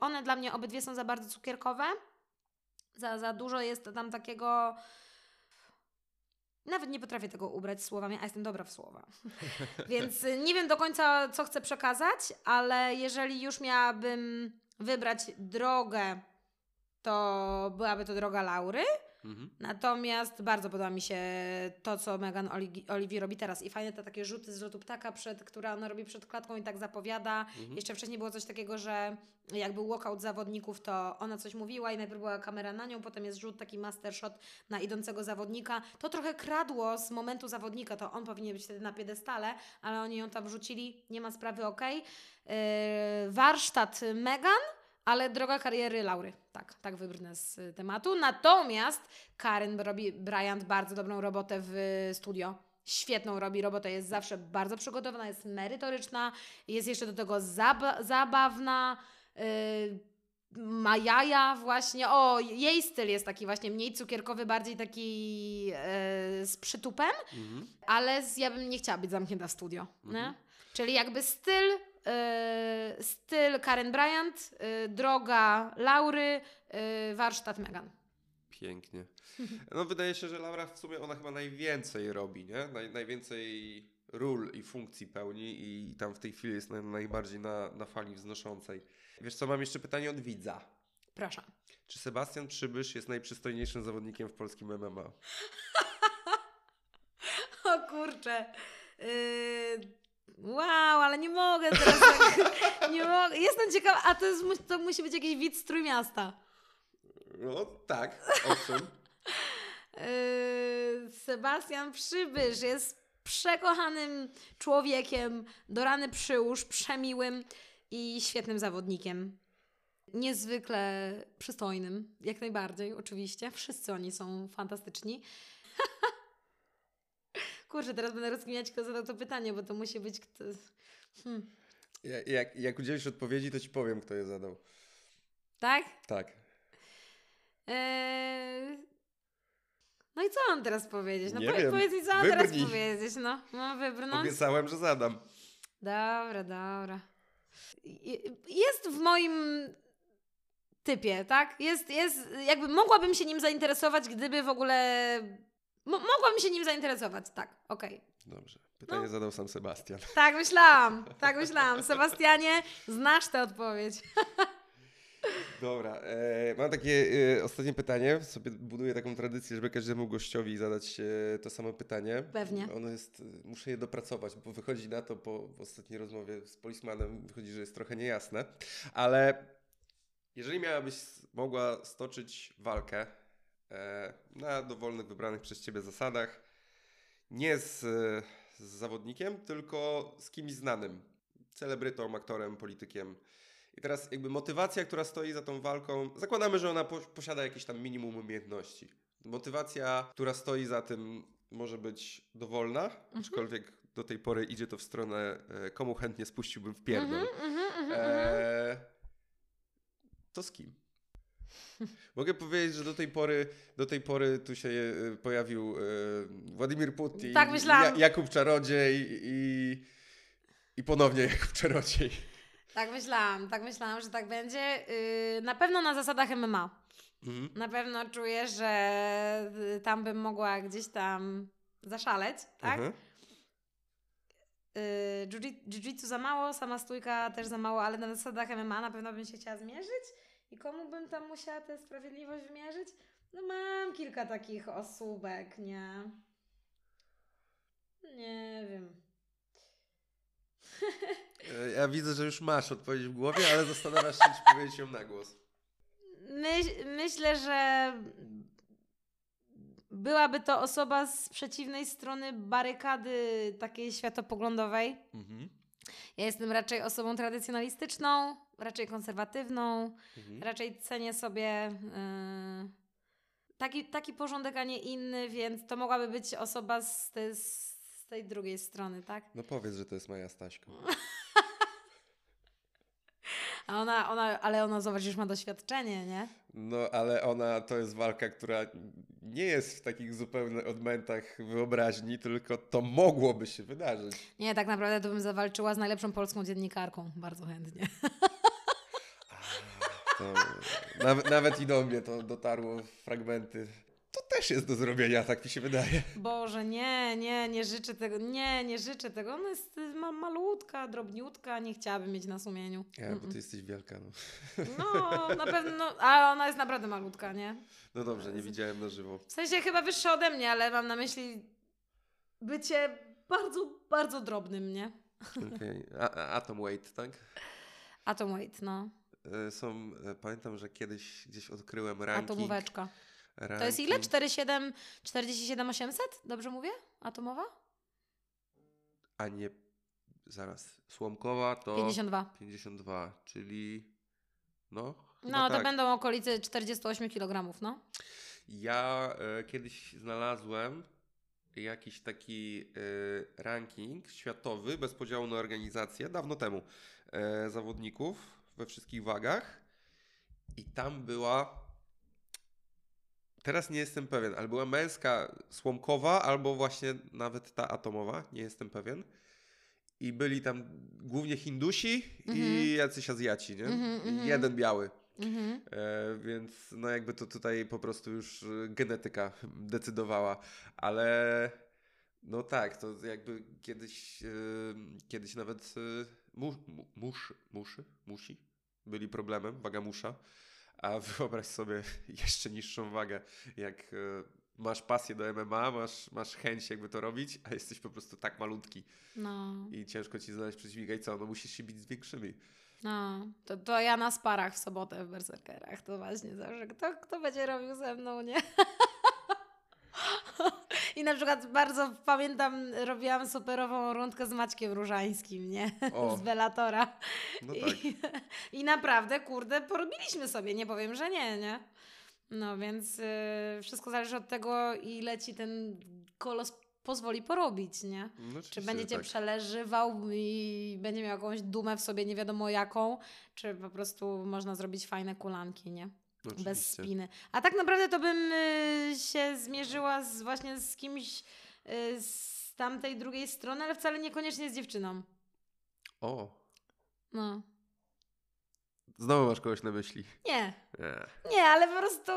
one dla mnie obydwie są za bardzo cukierkowe. Za, za dużo jest tam takiego... Nawet nie potrafię tego ubrać słowami, a jestem dobra w słowa. Więc y, nie wiem do końca, co chcę przekazać, ale jeżeli już miałabym wybrać drogę, to byłaby to droga Laury. Mhm. Natomiast bardzo podoba mi się to, co Megan Oli- Olivi robi teraz. I fajne te takie rzuty z lotu ptaka, przed, które ona robi przed klatką i tak zapowiada. Mhm. Jeszcze wcześniej było coś takiego, że jak był walkout zawodników, to ona coś mówiła i najpierw była kamera na nią, potem jest rzut, taki master shot na idącego zawodnika. To trochę kradło z momentu zawodnika, to on powinien być wtedy na piedestale, ale oni ją tam wrzucili, nie ma sprawy, okej. Yy, warsztat Megan, ale droga kariery Laury. Tak, tak wybrnę z y, tematu. Natomiast Karen robi Bryant bardzo dobrą robotę w studio. Świetną robi robotę, jest zawsze bardzo przygotowana, jest merytoryczna, jest jeszcze do tego zab- zabawna. Yy, ma jaja właśnie, o jej styl jest taki właśnie mniej cukierkowy, bardziej taki yy, z przytupem, Mhm. ale z, ja bym nie chciała być zamknięta w studio. Mhm. Czyli jakby styl, yy, styl Karen Bryant, yy, droga Laury, yy, warsztat Megan. Pięknie. No wydaje się, że Laura w sumie ona chyba najwięcej robi, nie? Naj, najwięcej ról i funkcji pełni i tam w tej chwili jest naj, najbardziej na, na fali wznoszącej. Wiesz co, mam jeszcze pytanie od widza. Proszę. Czy Sebastian Przybysz jest najprzystojniejszym zawodnikiem w polskim MMA? O kurczę. Yy, wow, ale nie mogę teraz. tak- nie mogę. Jestem ciekawa, a to, jest, to musi być jakiś widz z Trójmiasta. No tak, owszem. Yy, Sebastian Przybysz jest przekochanym człowiekiem, do rany przyłóż, przemiłym i świetnym zawodnikiem. Niezwykle przystojnym, jak najbardziej, oczywiście. Wszyscy oni są fantastyczni. Kurczę, teraz będę rozkminiać, kto zadał to pytanie, bo to musi być kto... Hmm. Ja, jak, jak udzielisz odpowiedzi, to ci powiem, kto je zadał. Tak? Tak. Eee... No i co mam teraz powiedzieć? No Nie powie- wiem. powiedz mi, co mam teraz Wybrnij. powiedzieć, no. Mam wybrnąć? Obiecałem, że zadam. Dobra, dobra. Jest w moim typie, tak? Jest, jest, jakby mogłabym się nim zainteresować, gdyby w ogóle... Mo- mogłabym się nim zainteresować, tak, okej. Dobrze. Pytanie No. zadał sam Sebastian. Tak myślałam, tak myślałam. Sebastianie, znasz tę odpowiedź. Dobra, e, mam takie e, ostatnie pytanie. Sobie buduję taką tradycję, żeby każdemu gościowi zadać e, to samo pytanie. Pewnie. Ono jest, e, muszę je dopracować, bo wychodzi na to po ostatniej rozmowie z polismanem, wychodzi, że jest trochę niejasne. Ale jeżeli miałabyś mogła stoczyć walkę na dowolnych, wybranych przez ciebie zasadach, nie z, e, z zawodnikiem, tylko z kimś znanym, celebrytą, aktorem, politykiem. I teraz jakby motywacja, która stoi za tą walką, zakładamy, że ona po, posiada jakieś tam minimum umiejętności. Motywacja, która stoi za tym, może być dowolna, aczkolwiek do tej pory idzie to w stronę, e, komu chętnie spuściłbym w pierdol. Mhm, mhm, mhm, mhm. Eee, to z kim? Mogę powiedzieć, że do tej pory, do tej pory tu się e, pojawił e, Władimir Putin, Tak myślałam. Jakub Czarodziej i, i ponownie Jakub Czarodziej. Tak myślałam, tak myślałam, że tak będzie. Yy, na pewno na zasadach MMA. Mhm. Na pewno czuję, że y, tam bym mogła gdzieś tam zaszaleć, tak? Mhm. Y, jiu- Jiu-jitsu za mało, sama stójka też za mało, ale na zasadach MMA na pewno bym się chciała zmierzyć. I komu bym tam musiała tę sprawiedliwość wymierzyć? No mam kilka takich osóbek, nie? Nie wiem. Ja widzę, że już masz odpowiedź w głowie, ale zastanawiasz się, czy powiedzieć ją na głos. Myś, myślę, że byłaby to osoba z przeciwnej strony barykady takiej światopoglądowej. Mhm. Ja jestem raczej osobą tradycjonalistyczną, raczej konserwatywną, Mhm. raczej cenię sobie yy, taki, taki porządek, a nie inny, więc to mogłaby być osoba z, te, z tej drugiej strony, tak? No powiedz, że to jest Maja Staśko. A ona, ona, ale ona, zobacz, już ma doświadczenie, nie? No, ale ona to jest walka, która nie jest w takich zupełnych odmętach wyobraźni, tylko to mogłoby się wydarzyć. Nie, tak naprawdę to bym zawalczyła z najlepszą polską dziennikarką, bardzo chętnie. To nawet, nawet i do mnie to dotarło fragmenty. Też jest do zrobienia, tak mi się wydaje. Boże, nie, nie, nie życzę tego, nie, nie życzę tego. Ona jest y, ma, malutka, drobniutka, nie chciałabym mieć na sumieniu. Ja, bo ty jesteś wielka. No, No, na pewno, no, ale ona jest naprawdę malutka, nie? no dobrze, nie widziałem na żywo. W sensie chyba wyższa ode mnie, ale mam na myśli bycie bardzo, bardzo drobnym, nie? Okay. A, a- Atom Weight, tak? Atom weight, no. E, Są, e, pamiętam, że kiedyś gdzieś odkryłem ranking. Atomóweczka. Ranking. To jest ile? 47, 47 800? Dobrze mówię? Atomowa? A nie, zaraz, Słomkowa to 52. 52, czyli no. No, to tak. będą okolice 48 kg, no. Ja e, kiedyś znalazłem jakiś taki e, ranking światowy, bez podziału na organizacje, dawno temu, e, zawodników we wszystkich wagach. I tam była. Teraz nie jestem pewien, ale była męska słomkowa, albo właśnie nawet ta atomowa, nie jestem pewien. I byli tam głównie Hindusi Mhm. i jacyś Azjaci, nie? Mhm, I mhm. jeden biały. Mhm. E, więc no jakby to tutaj po prostu już e, genetyka decydowała, ale no tak, to jakby kiedyś, e, kiedyś nawet e, mu, mu, musz, muszy, musi byli problemem, waga musza, a wyobraź sobie jeszcze niższą wagę, jak e, masz pasję do MMA, masz, masz chęć jakby to robić, a jesteś po prostu tak malutki No, i ciężko ci znaleźć przeciwnika i co, no musisz się bić z większymi. no. To, to ja na sparach w sobotę w Berserkerach. To właśnie zawsze, kto, kto będzie robił ze mną, nie? I na przykład bardzo pamiętam, robiłam superową rundkę z Maćkiem Różańskim, nie? O. Z Bellatora. No tak. I, I naprawdę, kurde, porobiliśmy sobie, nie powiem, że nie, nie? No więc y, wszystko zależy od tego, ile ci ten kolos pozwoli porobić, nie? No, Czy będzie cię tak. przeleżywał i będzie miał jakąś dumę w sobie, nie wiadomo jaką, czy po prostu można zrobić fajne kulanki, nie? Bez Oczywiście. spiny. A tak naprawdę to bym y, się zmierzyła z, właśnie z kimś y, z tamtej drugiej strony, ale wcale niekoniecznie z dziewczyną. O, No. znowu masz kogoś na myśli. Nie. Nie. Nie, ale po prostu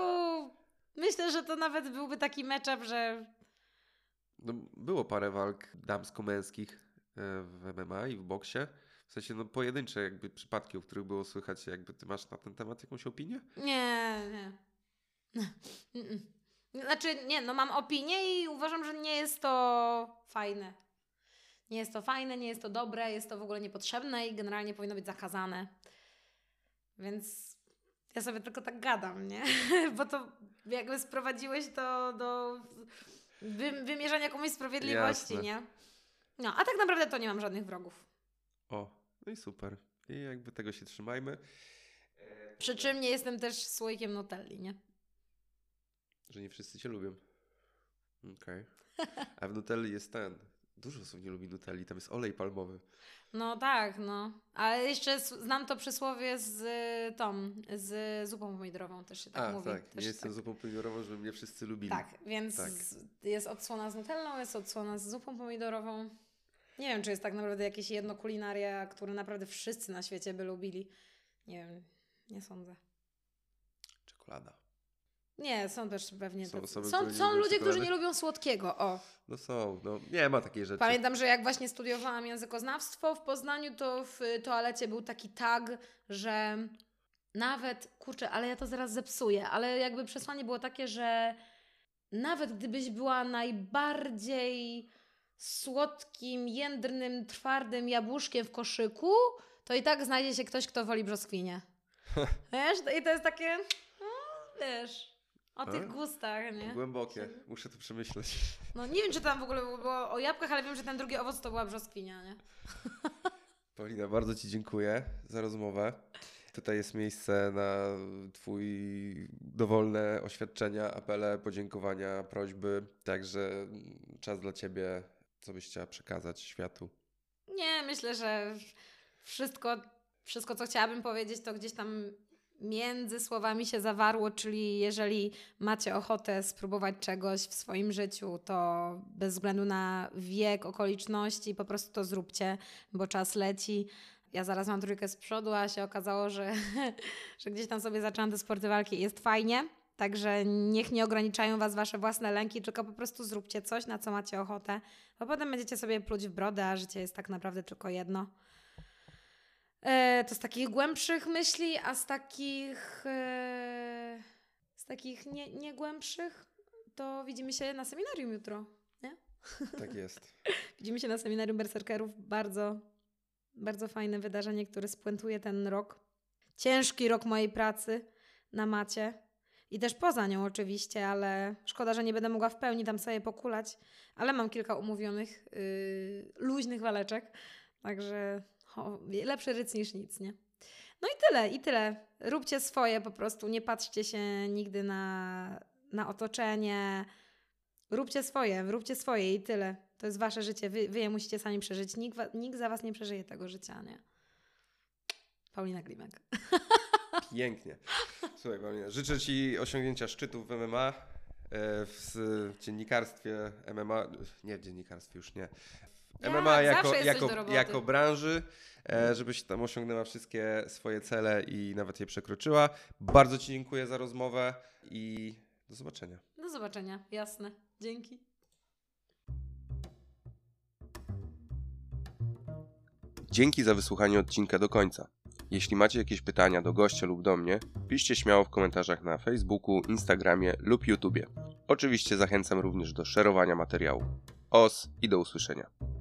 myślę, że to nawet byłby taki matchup, że No, było parę walk damsko-męskich e, w MMA i w boksie. W sensie, no pojedyncze jakby przypadki, o których było słychać, jakby ty masz na ten temat jakąś opinię? Nie, nie. Znaczy, nie, no mam opinię i uważam, że nie jest to fajne. Nie jest to fajne, nie jest to dobre, jest to w ogóle niepotrzebne i generalnie powinno być zakazane. Więc ja sobie tylko tak gadam, nie? Bo to jakby sprowadziłeś to do wy, wymierzania komuś sprawiedliwości, Jasne. nie? No, a tak naprawdę to nie mam żadnych wrogów. O, no i super. I jakby tego się trzymajmy, Przy czym nie jestem też słoikiem Nutelli, nie? że nie wszyscy cię lubią. Okej. A w Nutelli jest ten. Dużo osób nie lubi Nutelli, tam jest olej palmowy. No tak, no. Ale jeszcze znam to przysłowie z y, tą, z zupą pomidorową też się tak A, mówi. tak. Też Nie jestem tak. zupą pomidorową, żeby mnie wszyscy lubili. Tak, więc Tak. jest odsłona z nutellą, jest odsłona z zupą pomidorową. Nie wiem, czy jest tak naprawdę jakieś jedno kulinaria, które naprawdę wszyscy na świecie by lubili. Nie wiem, nie sądzę. Czekolada. Nie, są też pewnie Są osoby, są, są ludzie, którzy nie lubią słodkiego. O, No są, no nie ma takiej rzeczy. Pamiętam, że jak właśnie studiowałam językoznawstwo w Poznaniu, to w toalecie był taki tag, że nawet, kurczę, ale ja to zaraz zepsuję, ale jakby przesłanie było takie, że nawet gdybyś była najbardziej słodkim, jędrnym, twardym jabłuszkiem w koszyku, to i tak znajdzie się ktoś, kto woli brzoskwinie. Wiesz? I to jest takie, no, wiesz, o tych gustach, nie? Głębokie. Muszę to przemyśleć. No nie wiem, czy tam w ogóle było o jabłkach, ale wiem, że ten drugi owoc to była brzoskwinia, nie? Paulina, bardzo Ci dziękuję za rozmowę. Tutaj jest miejsce na Twój dowolne oświadczenia, apele, podziękowania, prośby. Także czas dla Ciebie, co byś chciała przekazać światu. Nie, myślę, że wszystko, wszystko, co chciałabym powiedzieć, to gdzieś tam między słowami się zawarło, czyli jeżeli macie ochotę spróbować czegoś w swoim życiu, to bez względu na wiek, okoliczności, po prostu to zróbcie, bo czas leci. Ja zaraz mam trójkę z przodu, a się okazało, że, że gdzieś tam sobie zaczęłam te sporty walki i jest fajnie. Także niech nie ograniczają Was Wasze własne lęki, tylko po prostu zróbcie coś, na co macie ochotę, bo potem będziecie sobie pluć w brodę, a życie jest tak naprawdę tylko jedno. E, to z takich głębszych myśli, a z takich e, z takich nie, nie głębszych to widzimy się na seminarium jutro. Tak jest. Widzimy się na seminarium berserkerów. Bardzo, bardzo fajne wydarzenie, które spuentuje ten rok. Ciężki rok mojej pracy na macie. I też poza nią oczywiście, ale szkoda, że nie będę mogła w pełni tam sobie pokulać. Ale mam kilka umówionych, yy, luźnych waleczek. Także o, lepszy ryc niż nic, nie? No i tyle, i tyle. Róbcie swoje po prostu. Nie patrzcie się nigdy na, na otoczenie. Róbcie swoje, róbcie swoje i tyle. To jest wasze życie, wy, wy je musicie sami przeżyć. Nikt, nikt za was nie przeżyje tego życia, nie? Paulina Klimek. Pięknie. Słuchaj, Paulina, życzę Ci osiągnięcia szczytów w MMA, e, w dziennikarstwie MMA, nie w dziennikarstwie już nie. Ja, MMA jako, jako, jako branży, e, żebyś tam osiągnęła wszystkie swoje cele i nawet je przekroczyła. Bardzo Ci dziękuję za rozmowę i do zobaczenia. Do zobaczenia, jasne. Dzięki. Dzięki za wysłuchanie odcinka do końca. Jeśli macie jakieś pytania do gościa lub do mnie, piszcie śmiało w komentarzach na Facebooku, Instagramie lub YouTubie. Oczywiście zachęcam również do szerowania materiału. Os i do usłyszenia.